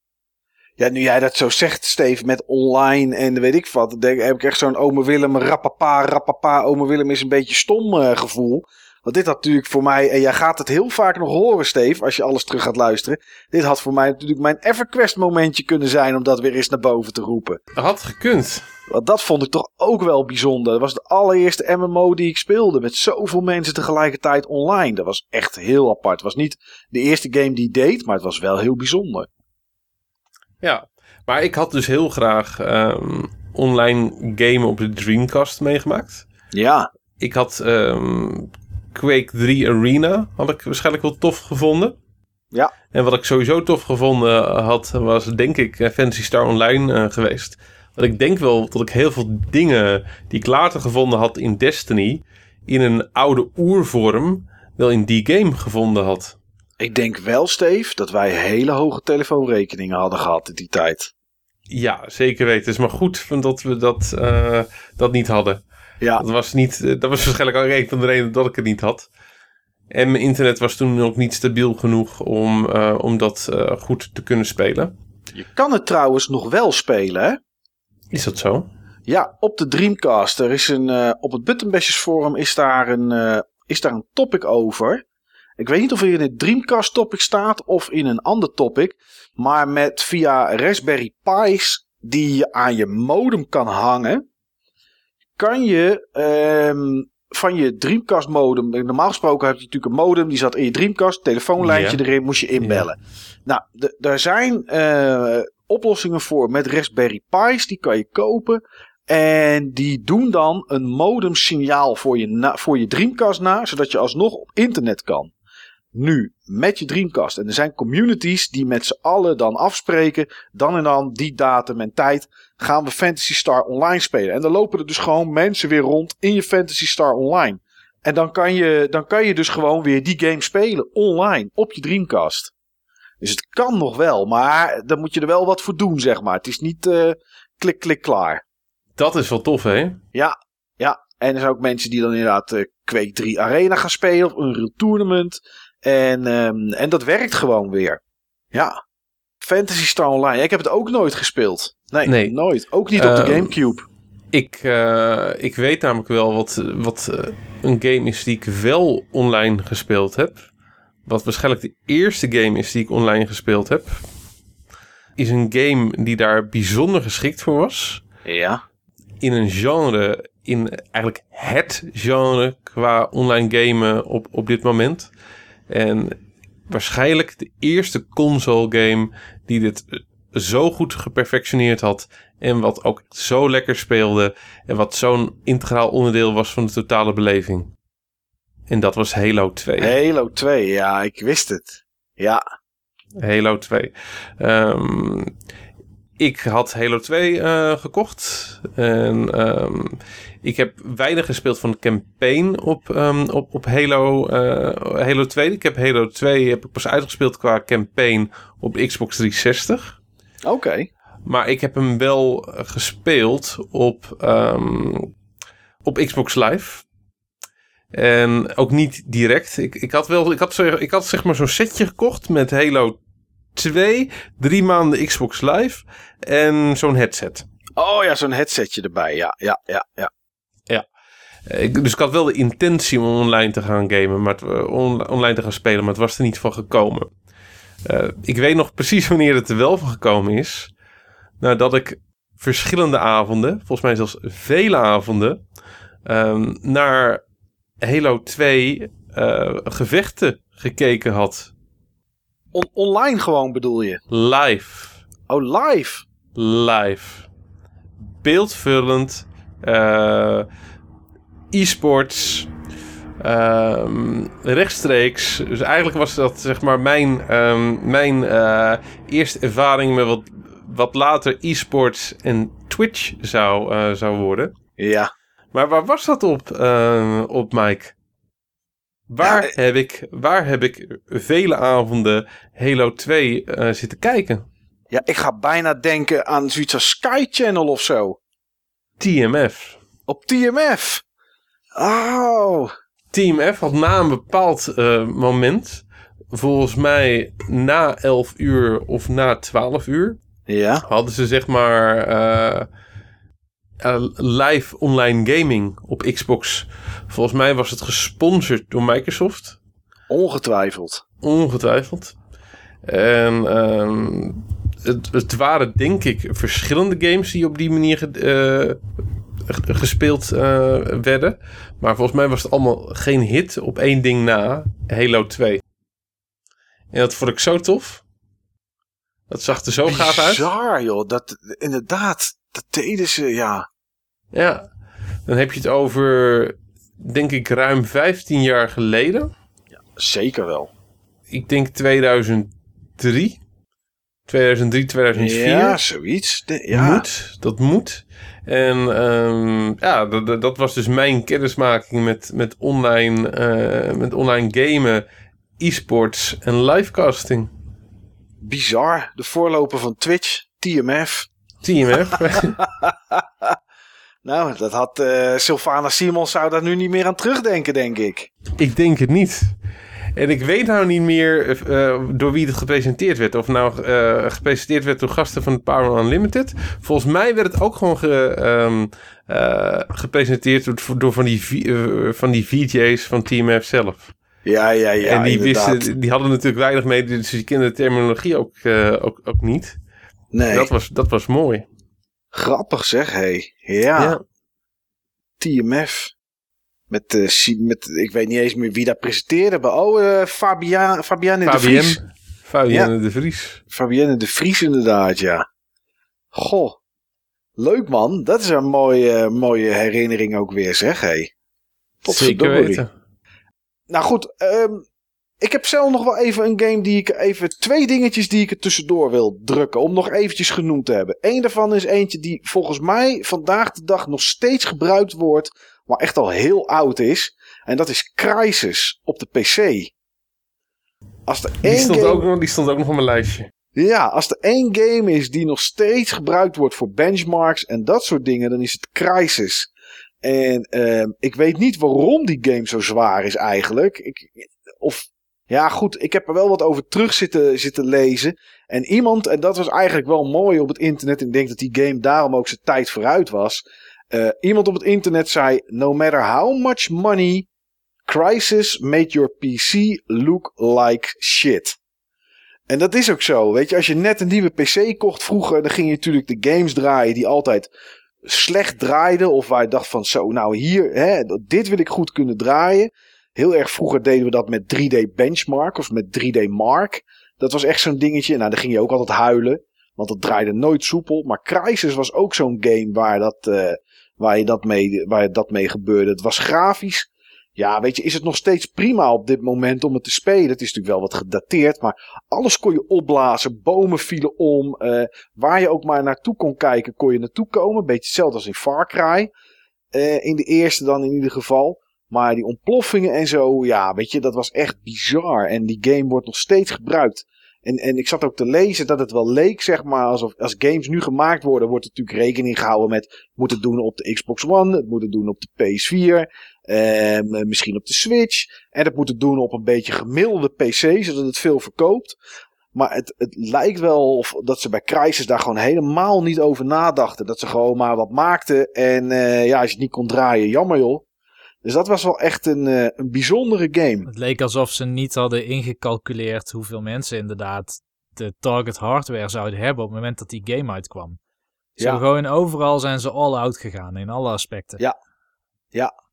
Ja, nu jij dat zo zegt, Steve, met online en weet ik wat. Dan denk, heb ik echt zo'n ome Willem, rappapa, rappapa, ome Willem is een beetje stom eh, gevoel. Want dit had natuurlijk voor mij, en jij gaat het heel vaak nog horen, Steve, als je alles terug gaat luisteren. Dit had voor mij natuurlijk mijn EverQuest momentje kunnen zijn om dat weer eens naar boven te roepen. Had gekund. Want dat vond ik toch ook wel bijzonder. Dat was de allereerste MMO die ik speelde. Met zoveel mensen tegelijkertijd online. Dat was echt heel apart. Het was niet de eerste game die deed, maar het was wel heel bijzonder. Ja, maar ik had dus heel graag ehm, online gamen op de Dreamcast meegemaakt. Ja, Ik had ehm, Quake 3 Arena, had ik waarschijnlijk wel tof gevonden. Ja. En wat ik sowieso tof gevonden had, was denk ik eh, Fantasy Star Online eh, geweest. Want ik denk wel dat ik heel veel dingen die ik later gevonden had in Destiny, in een oude oervorm, wel in die game gevonden had. ik denk wel, Steve, dat wij hele hoge telefoonrekeningen hadden gehad in die tijd. Ja, zeker weten. Het is maar goed dat we dat, eh, dat niet hadden. Ja, Dat was, niet, eh, dat was waarschijnlijk ook een van de redenen dat ik het niet had. En mijn internet was toen nog niet stabiel genoeg om, eh, om dat eh, goed te kunnen spelen. je kan het trouwens nog wel spelen, hè? Is dat zo? Ja, op de Dreamcast. Er is een, op het Buttonbashers forum is daar, een, is daar een topic over. Ik weet niet of er in het Dreamcast topic staat of in een ander topic. Maar met via Raspberry Pi's die je aan je modem kan hangen. Kan je ehm, van je Dreamcast modem. Normaal gesproken heb je natuurlijk een modem. Die zat in je Dreamcast. Telefoonlijntje erin. Moest je inbellen. Nou, daar zijn eh, oplossingen voor met Raspberry Pi's. Die kan je kopen. En die doen dan een modemsignaal voor je, na, voor je Dreamcast na. Zodat je alsnog op internet kan. Nu, met je Dreamcast. En er zijn communities die met z'n allen dan afspreken. Dan en dan, die datum en tijd. Gaan we Fantasy Star Online spelen. En dan lopen er dus gewoon mensen weer rond in je Fantasy Star Online. En dan kan je, dan kan je dus gewoon weer die game spelen. Online. Op je Dreamcast. Dus het kan nog wel. Maar dan moet je er wel wat voor doen, zeg maar. Het is niet eh, klik, klik, klaar. Dat is wel tof, hè? Ja, ja. En er zijn ook mensen die dan inderdaad eh Quake 3 Arena gaan spelen. Of Unreal Tournament. En, ehm, en dat werkt gewoon weer. Ja. Fantasy Star Online. Ik heb het ook nooit gespeeld. Nee, Nee. nooit. Ook niet op de Ehm, Gamecube. Ik, eh, ik weet namelijk wel wat, wat eh, een game is die ik wel online gespeeld heb. Wat waarschijnlijk de eerste game is die ik online gespeeld heb. Is een game die daar bijzonder geschikt voor was. Ja. in een genre, in eigenlijk het genre qua online gamen op, op dit moment. En waarschijnlijk de eerste console game die dit zo goed geperfectioneerd had. En wat ook zo lekker speelde. En wat zo'n integraal onderdeel was van de totale beleving. En dat was Halo 2. Halo 2. Ja, ik wist het. Ja. Halo 2. Ehm, ik had Halo 2 eh, gekocht. En ehm, ik heb weinig gespeeld van de campaign op, ehm, op, op Halo, eh, Halo 2. Ik heb Halo 2 heb ik pas uitgespeeld qua campaign op Xbox 360. Oké. Maar ik heb hem wel eh, gespeeld op, ehm, op Xbox Live. En ook niet direct. Ik, ik had wel, ik had, ik had zeg maar zo'n setje gekocht met Halo 2, drie maanden Xbox Live en zo'n headset. Oh ja, zo'n headsetje erbij. Ja, ja, ja, ja. Eh, Ik, dus ik had wel de intentie om online te gaan gamen, maar het, eh, on- online te gaan spelen, maar het was er niet van gekomen. Eh, ik weet nog precies wanneer het er wel van gekomen is. Nadat ik verschillende avonden, volgens mij zelfs vele avonden, ehm, naar Halo 2 eh, gevechten gekeken had. On- online gewoon bedoel je? Live. Oh, live. live. Beeldvullend. eh, e-sports. Ehm, rechtstreeks. Dus eigenlijk was dat zeg maar mijn, ehm, mijn eh, eerste ervaring met wat, wat later e-sports en Twitch zou, eh, zou worden. Ja. Maar waar was dat op, eh, op Mike? Waar, Ja, eh, heb ik, waar heb ik vele avonden Halo 2 eh, zitten kijken? Ja, ik ga bijna denken aan zoiets als Sky Channel of zo. TMF. Op TMF. Oh. Team F had na een bepaald eh, moment, volgens mij na 11 uur of na 12 uur, Ja. hadden ze zeg maar eh, eh, live online gaming op Xbox. Volgens mij was het gesponsord door Microsoft, Ongetwijfeld. ongetwijfeld. En ehm, het, het waren denk ik verschillende games die op die manier gespeeld eh, werden. Maar volgens mij was het allemaal geen hit op één ding na, Halo 2. En dat vond ik zo tof. Dat zag er zo gaaf uit. Bizar, joh. Dat, inderdaad, dat deden ze, ja. Ja, dan heb je het over, denk ik, ruim 15 jaar geleden. Zeker wel. Ik denk 2003. 2003, 2004. Ja, zoiets. De- ja. Moet, dat moet. En ehm, ja, dat, was dus mijn kennismaking met, met, online, eh, met online gamen, e-sports en livecasting. Bizar. De voorloper van Twitch, TMF. TMF. Nou, dat had eh Sylvana Simons zou daar nu niet meer aan terugdenken, denk ik. ik denk het niet. En ik weet nou niet meer eh, door wie het gepresenteerd werd. Of nou eh, gepresenteerd werd door gasten van Power Unlimited. Volgens mij werd het ook gewoon ge, ehm, eh, gepresenteerd door, door van, die, eh, van die VJ's van TMF zelf. Ja, ja, ja. en die, inderdaad. wisten, die hadden natuurlijk weinig mee, dus die kenden de terminologie ook, eh, ook, ook niet. Nee, Dat, was, dat was mooi. grappig zeg, hé. Ja, TMF. Met, eh, met, ik weet niet eens meer wie dat presenteerde. Maar, oh, eh Fabia, Fabienne de Vries. Fabienne, de Vries. Fabienne de Vries inderdaad, ja. Goh. Leuk man. Dat is een mooie, mooie herinnering ook weer, zeg, hé. Zeker Potverdorie. weten. Nou goed, ehm, ik heb zelf nog wel even een game die ik even... Twee dingetjes die ik er tussendoor wil drukken. Om nog eventjes genoemd te hebben. Eén daarvan is eentje die volgens mij vandaag de dag nog steeds gebruikt wordt. Maar echt al heel oud is. En dat is Crysis op de PC. Als er Die stond, game... ook, nog- die stond ook nog op mijn lijstje. Ja, als er één game is die nog steeds gebruikt wordt voor benchmarks en dat soort dingen, dan is het Crysis. En ehm, ik weet niet waarom die game zo zwaar is eigenlijk. Ik, of, ja goed, ik heb er wel wat over terug zitten, zitten lezen. En iemand, en dat was eigenlijk wel mooi op het internet, en ik denk dat die game daarom ook zijn tijd vooruit was. Eh, iemand op het internet zei, no matter how much money, Crysis made your PC look like shit. En dat is ook zo. Weet je, als je net een nieuwe PC kocht vroeger, dan ging je natuurlijk de games draaien die altijd slecht draaiden. Of waar je dacht van zo, nou hier, hè, dit wil ik goed kunnen draaien. Heel erg vroeger deden we dat met 3D Benchmark of met 3D Mark. Dat was echt zo'n dingetje. Nou, dan ging je ook altijd huilen. Want dat draaide nooit soepel. Maar Crysis was ook zo'n game waar, dat, eh, waar, je dat mee, waar dat mee gebeurde. Het was grafisch Ja, weet je, is het nog steeds prima op dit moment om het te spelen. Het is natuurlijk wel wat gedateerd, maar alles kon je opblazen. Bomen vielen om. eh, waar je ook maar naartoe kon kijken, kon je naartoe komen. Beetje hetzelfde als in Far Cry. Eh, in de eerste dan in ieder geval. Maar die ontploffingen en zo, ja, weet je, dat was echt bizar. En die game wordt nog steeds gebruikt. En, en ik zat ook te lezen dat het wel leek, zeg maar, alsof als games nu gemaakt worden, wordt er natuurlijk rekening gehouden met, moet het doen op de Xbox One, het moet het doen op de PS4, ehm, misschien op de Switch. En het moet het doen op een beetje gemiddelde PC, zodat het veel verkoopt. Maar het, het lijkt wel of dat ze bij Crysis daar gewoon helemaal niet over nadachten. Dat ze gewoon maar wat maakten. En eh, ja, als je het niet kon draaien, jammer joh. Dus dat was wel echt een, eh, een bijzondere game. Het leek alsof ze niet hadden ingecalculeerd hoeveel mensen inderdaad de target hardware zouden hebben op het moment dat die game uitkwam. Zo Ja. gewoon overal zijn ze all out gegaan in alle aspecten. Ja. Ja,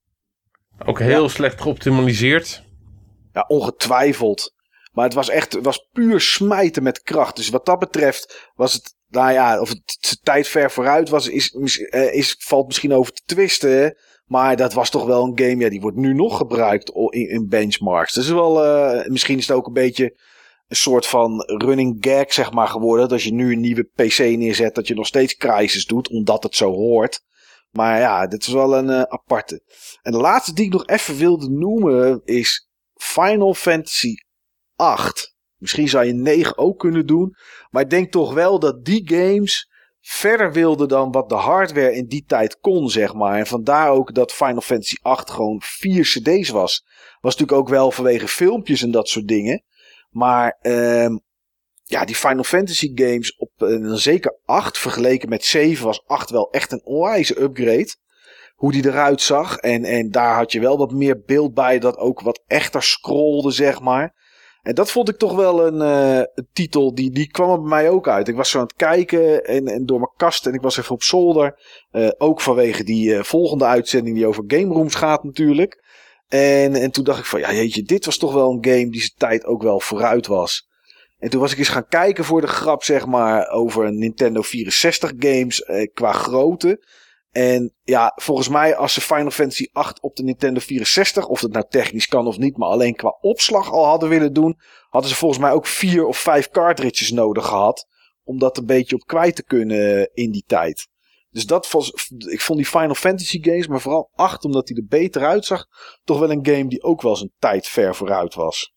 Ook heel slecht geoptimaliseerd. Ja, ongetwijfeld. Maar het was echt het was puur smijten met kracht. Dus wat dat betreft was het, nou ja, of het tijd ver vooruit was, is, eh, is, valt misschien over te twisten. Maar dat was toch wel een game, ja, die wordt nu nog gebruikt in, benchmarks. Dus wel, eh, misschien is het ook een beetje een soort van running gag, zeg maar, geworden. Dat als je nu een nieuwe PC neerzet, dat je nog steeds Crysis doet, omdat het zo hoort. Maar ja, dit is wel een eh, aparte. En de laatste die ik nog even wilde noemen is Final Fantasy 8. Misschien zou je 9 ook kunnen doen. Maar ik denk toch wel dat die games verder wilden dan wat de hardware in die tijd kon, zeg maar. En vandaar ook dat Final Fantasy 8 gewoon 4 cd's was. Was natuurlijk ook wel vanwege filmpjes en dat soort dingen. Maar ehm, ja, die Final Fantasy games op dan zeker 8 vergeleken met 7 was 8 wel echt een onwijze upgrade. Hoe die eruit zag. En, en daar had je wel wat meer beeld bij dat ook wat echter scrolde, zeg maar. En dat vond ik toch wel een, eh, een titel, die, die kwam er bij mij ook uit. Ik was zo aan het kijken en, en door mijn kast en ik was even op zolder. Eh, ook vanwege die eh, volgende uitzending die over game rooms gaat natuurlijk. En, en toen dacht ik van, ja jeetje, dit was toch wel een game die zijn tijd ook wel vooruit was. En toen was ik eens gaan kijken voor de grap, zeg maar, over Nintendo 64 games qua grootte. En ja, volgens mij als ze Final Fantasy 8 op de Nintendo 64, of dat nou technisch kan of niet, maar alleen qua opslag al hadden willen doen, hadden ze volgens mij ook vier of vijf cartridges nodig gehad. Om dat een beetje op kwijt te kunnen in die tijd. Dus dat was, ik vond die Final Fantasy games, maar vooral 8 omdat die er beter uitzag, toch wel een game die ook wel zijn tijd ver vooruit was.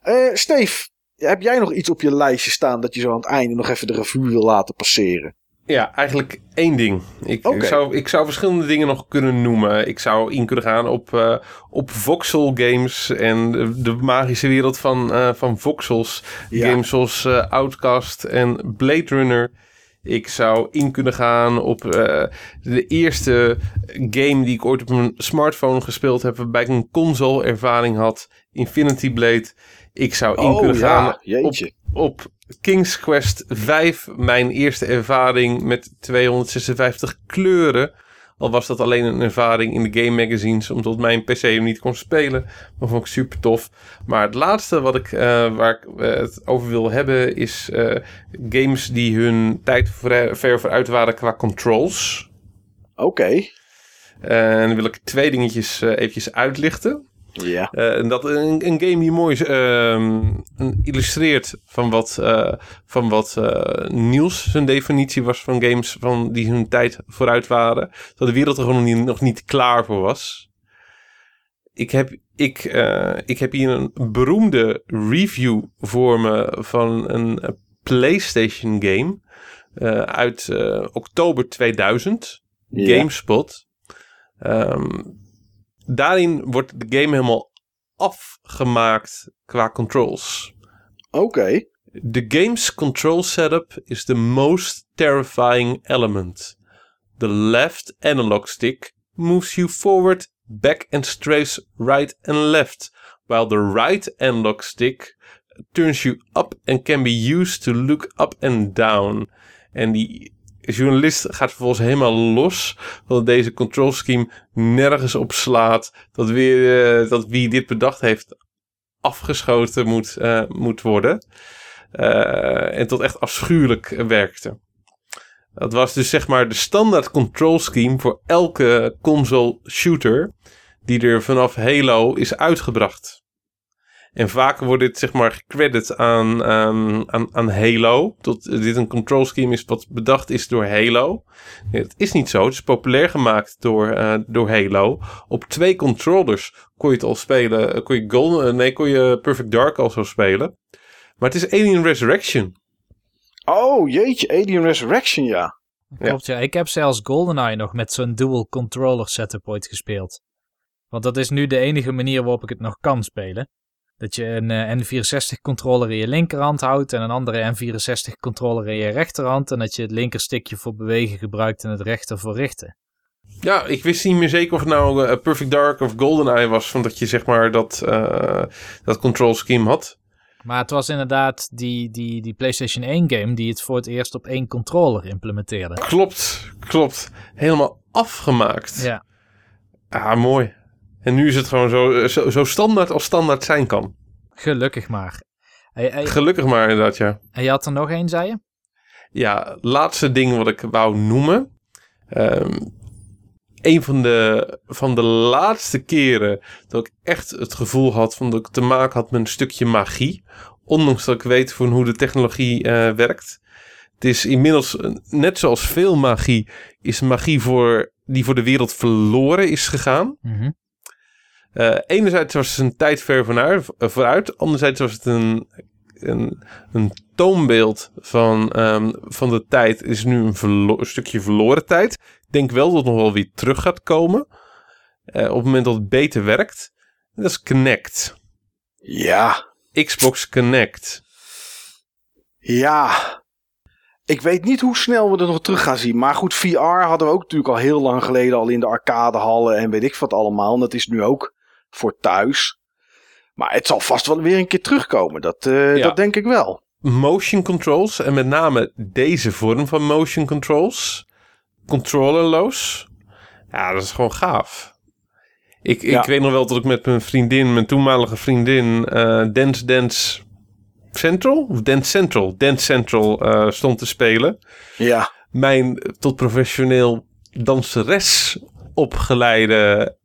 Eh Steve, heb jij nog iets op je lijstje staan dat je zo aan het einde nog even de revue wil laten passeren? Ja, eigenlijk één ding. Ik, zou, ik zou verschillende dingen nog kunnen noemen. Ik zou in kunnen gaan op, eh, op voxel games en de, magische wereld van, eh, van voxels. Ja. Games zoals eh, Outcast en Blade Runner. Ik zou in kunnen gaan op de eerste game die ik ooit op mijn smartphone gespeeld heb, waarbij ik een console ervaring had, Infinity Blade. Ik zou in Oh kunnen ja, gaan jeetje. op King's Quest 5 mijn eerste ervaring met 256 kleuren. Al was dat alleen een ervaring in de game magazines, omdat mijn PC hem niet kon spelen. Dat vond ik super tof. Maar het laatste wat ik, eh, waar ik eh, het over wil hebben, is eh, games die hun tijd ver, ver vooruit waren qua controls. Oké. En dan wil ik twee dingetjes eventjes uitlichten. Ja. Eh, en dat een, een game die mooi ehm, illustreert van wat, eh, van wat eh, Niels zijn definitie was van games van die hun tijd vooruit waren. Dat de wereld er gewoon nog niet, nog niet klaar voor was. Ik heb, ik, ik heb hier een beroemde review voor me van een PlayStation game uit oktober 2000. Ja. GameSpot. Ehm, daarin wordt de game helemaal afgemaakt qua controls. Oké. The game's control setup is the most terrifying element. The left analog stick moves you forward, back and strays right and left, while the right analog stick turns you up and can be used to look up and down. En die journalist gaat vervolgens helemaal los dat deze control scheme nergens op slaat. Dat, weer, eh, dat wie dit bedacht heeft afgeschoten moet, eh, moet worden. Eh, en tot echt afschuwelijk werkte. Dat was dus zeg maar de standaard control scheme voor elke console shooter. die er vanaf Halo is uitgebracht. En vaak wordt dit zeg maar gecredit aan, aan, aan, aan Halo. Dat dit een control scheme is wat bedacht is door Halo. Nee, het is niet zo. Het is populair gemaakt door, eh, door Halo. Op twee controllers kon je het al spelen. eh, Kon je, Golden, eh, nee, kon je Perfect Dark al zo spelen. Maar het is Alien Resurrection. Oh, jeetje, Alien Resurrection, ja. Klopt, ja. Ik heb zelfs GoldenEye nog met zo'n dual controller setup ooit gespeeld. Want dat is nu de enige manier waarop ik het nog kan spelen. Dat je een eh, N64 controller in je linkerhand houdt en een andere N64 controller in je rechterhand. En dat je het linkerstikje voor bewegen gebruikt en het rechter voor richten. Ja, ik wist niet meer zeker of het nou eh, Perfect Dark of GoldenEye was. Van dat je zeg maar dat, eh, dat control scheme had. Maar het was inderdaad die, die, die PlayStation 1 game die het voor het eerst op één controller implementeerde. Klopt, klopt. Helemaal afgemaakt. Ja, Ah, mooi. En nu is het gewoon zo, zo, zo standaard als standaard zijn kan. gelukkig maar. Hey, hey, Gelukkig maar inderdaad, ja. en je had er nog één, zei je? Ja, laatste ding wat ik wou noemen. Ehm, een van de, van de laatste keren dat ik echt het gevoel had van dat ik te maken had met een stukje magie. Ondanks dat ik weet van hoe de technologie eh, werkt. Het is inmiddels, eh, net zoals veel magie, is magie voor, die voor de wereld verloren is gegaan. Mhm. Eh, enerzijds was het een tijd ver eh, vooruit. Anderzijds was het een, een, een toonbeeld van, ehm, van de tijd. Is nu een, verlo- een stukje verloren tijd. Ik denk wel dat het nog wel weer terug gaat komen. eh, op het moment dat het beter werkt. Dat is Connect. Ja, Xbox Connect. ja. Ik weet niet hoe snel we er nog terug gaan zien. Maar goed, VR hadden we ook natuurlijk al heel lang geleden al in de arcadehallen en weet ik wat allemaal. En dat is nu ook voor thuis. Maar het zal vast wel weer een keer terugkomen. Dat, eh, Ja. dat denk ik wel. Motion controls. En met name deze vorm van motion controls. Controllerloos. Ja, dat is gewoon gaaf. Ik, Ja. ik weet nog wel dat ik met mijn vriendin, mijn toenmalige vriendin, eh Dance Dance Central? Of Dance Central? Dance Central eh, stond te spelen. Ja, Mijn tot professioneel danseres opgeleide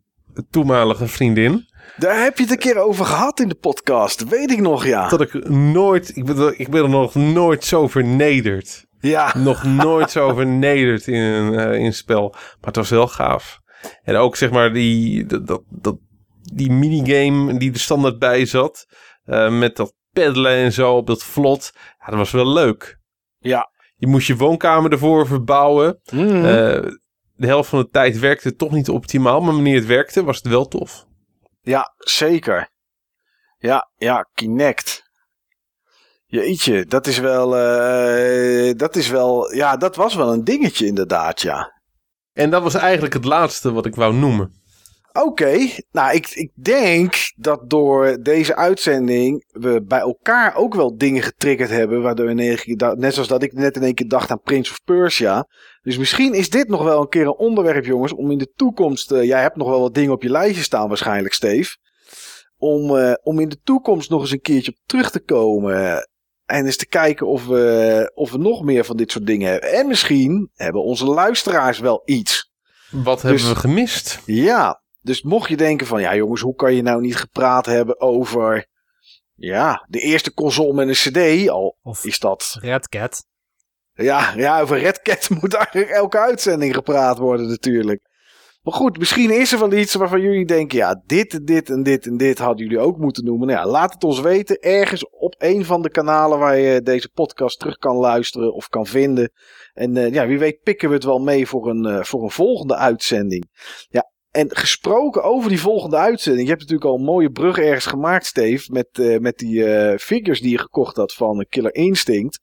toenmalige vriendin. daar heb je het een keer over gehad in de podcast. Weet ik nog, ja. Dat ik nooit, ik ben, ik ben er nog nooit zo vernederd. Ja, nog nooit zo vernederd in een, eh, in spel. Maar het was wel gaaf. En ook zeg maar die, dat, dat, dat- die minigame die er standaard bij zat. eh, met dat peddelen en zo op dat vlot. Ja, dat was wel leuk. ja. Je moest je woonkamer ervoor verbouwen. Mhm. Eh, de helft van de tijd werkte het toch niet optimaal. Maar wanneer het werkte, was het wel tof. Ja, zeker. Ja, ja, Kinect. Jeetje, dat is wel, eh, dat is wel, ja, dat was wel een dingetje inderdaad, ja. En dat was eigenlijk het laatste wat ik wou noemen. Oké, nou ik, ik denk dat door deze uitzending we bij elkaar ook wel dingen getriggerd hebben. Waardoor we in één keer da- net zoals dat ik net in één keer dacht aan Prince of Persia. Dus misschien is dit nog wel een keer een onderwerp jongens om in de toekomst, eh, jij hebt nog wel wat dingen op je lijstje staan waarschijnlijk Steve. Om, eh, om in de toekomst nog eens een keertje op terug te komen. En eens te kijken of we, of we nog meer van dit soort dingen hebben. En misschien hebben onze luisteraars wel iets. Wat Dus- hebben we gemist? Ja, dus mocht je denken van, ja jongens, hoe kan je nou niet gepraat hebben over, ja, de eerste console met een cd, al Of is dat, Red Cat. ja, ja, over Red Cat moet eigenlijk elke uitzending gepraat worden natuurlijk. Maar goed, misschien is er wel iets waarvan jullie denken, ja, dit en dit en dit en dit hadden jullie ook moeten noemen. Nou ja, laat het ons weten, ergens op een van de kanalen waar je deze podcast terug kan luisteren of kan vinden. En eh, ja, wie weet pikken we het wel mee voor een, eh, voor een volgende uitzending. Ja, en gesproken over die volgende uitzending. Je hebt natuurlijk al een mooie brug ergens gemaakt, Steve. Met, eh, met die eh, figures die je gekocht had van Killer Instinct.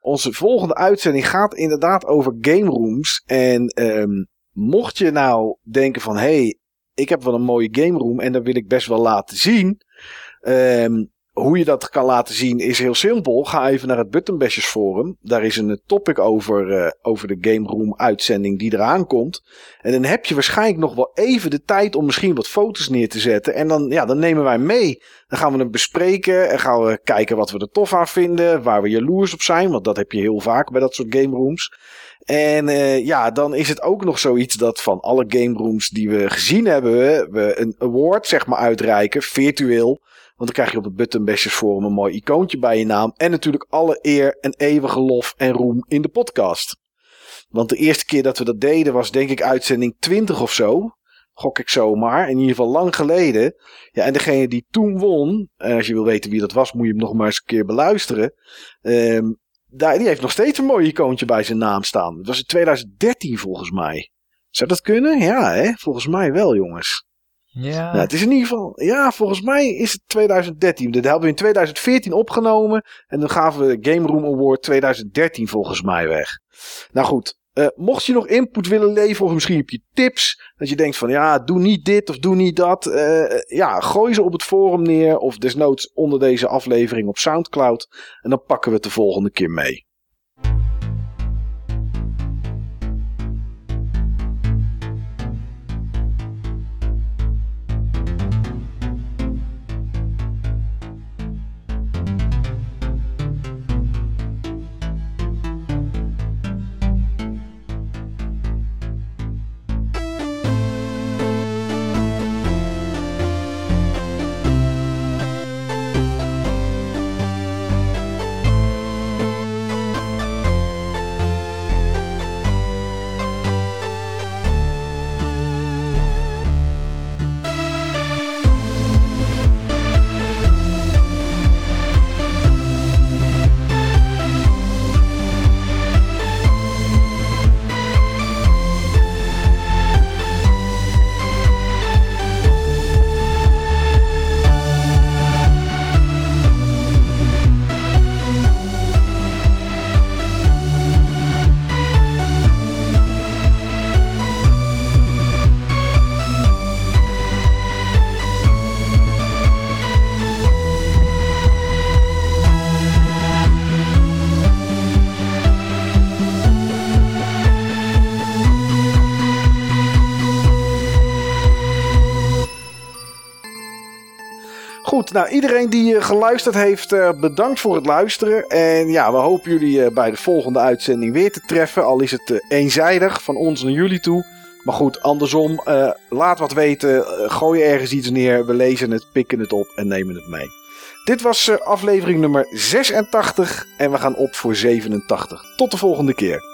Onze volgende uitzending gaat inderdaad over game rooms. En ehm, mocht je nou denken van... Hé, hey, ik heb wel een mooie game room en dat wil ik best wel laten zien. Ehm, hoe je dat kan laten zien is heel simpel. Ga even naar het Buttonbashers forum. Daar is een eh, topic over, eh, over de Game Room uitzending die eraan komt. En dan heb je waarschijnlijk nog wel even de tijd om misschien wat foto's neer te zetten. En dan, ja, dan nemen wij mee. Dan gaan we hem bespreken en gaan we kijken wat we er tof aan vinden. Waar we jaloers op zijn, want dat heb je heel vaak bij dat soort game rooms. En eh, ja, dan is het ook nog zoiets dat van alle game rooms die we gezien hebben, we een award zeg maar uitreiken, virtueel. Want dan krijg je op het Button Bashers Forum een mooi icoontje bij je naam. En natuurlijk alle eer en eeuwige lof en roem in de podcast. Want de eerste keer dat we dat deden was denk ik uitzending 20 of zo. Gok ik zomaar. In ieder geval lang geleden. Ja, en degene die toen won. En als je wil weten wie dat was, moet je hem nog maar eens een keer beluisteren. Ehm, daar, die heeft nog steeds een mooi icoontje bij zijn naam staan. Dat was in 2013 volgens mij. Zou dat kunnen? Ja, hè? volgens mij wel, jongens. Ja, Nou, het is in ieder geval, ja, volgens mij is het 2013. Dat hebben we in 2014 opgenomen. En dan gaven we de Game Room Award 2013 volgens mij weg. Nou goed, eh, mocht je nog input willen leveren, of misschien heb je tips. Dat je denkt van, ja, doe niet dit of doe niet dat. eh, ja, gooi ze op het forum neer. Of desnoods onder deze aflevering op Soundcloud. En dan pakken we het de volgende keer mee. Nou iedereen die eh, geluisterd heeft, eh, bedankt voor het luisteren. En ja, we hopen jullie eh, bij de volgende uitzending weer te treffen. Al is het eenzijdig van ons naar jullie toe. Maar goed, andersom, laat wat weten. gooi ergens iets neer. We lezen het, pikken het op en nemen het mee. Dit was aflevering nummer 86 en we gaan op voor 87. Tot de volgende keer.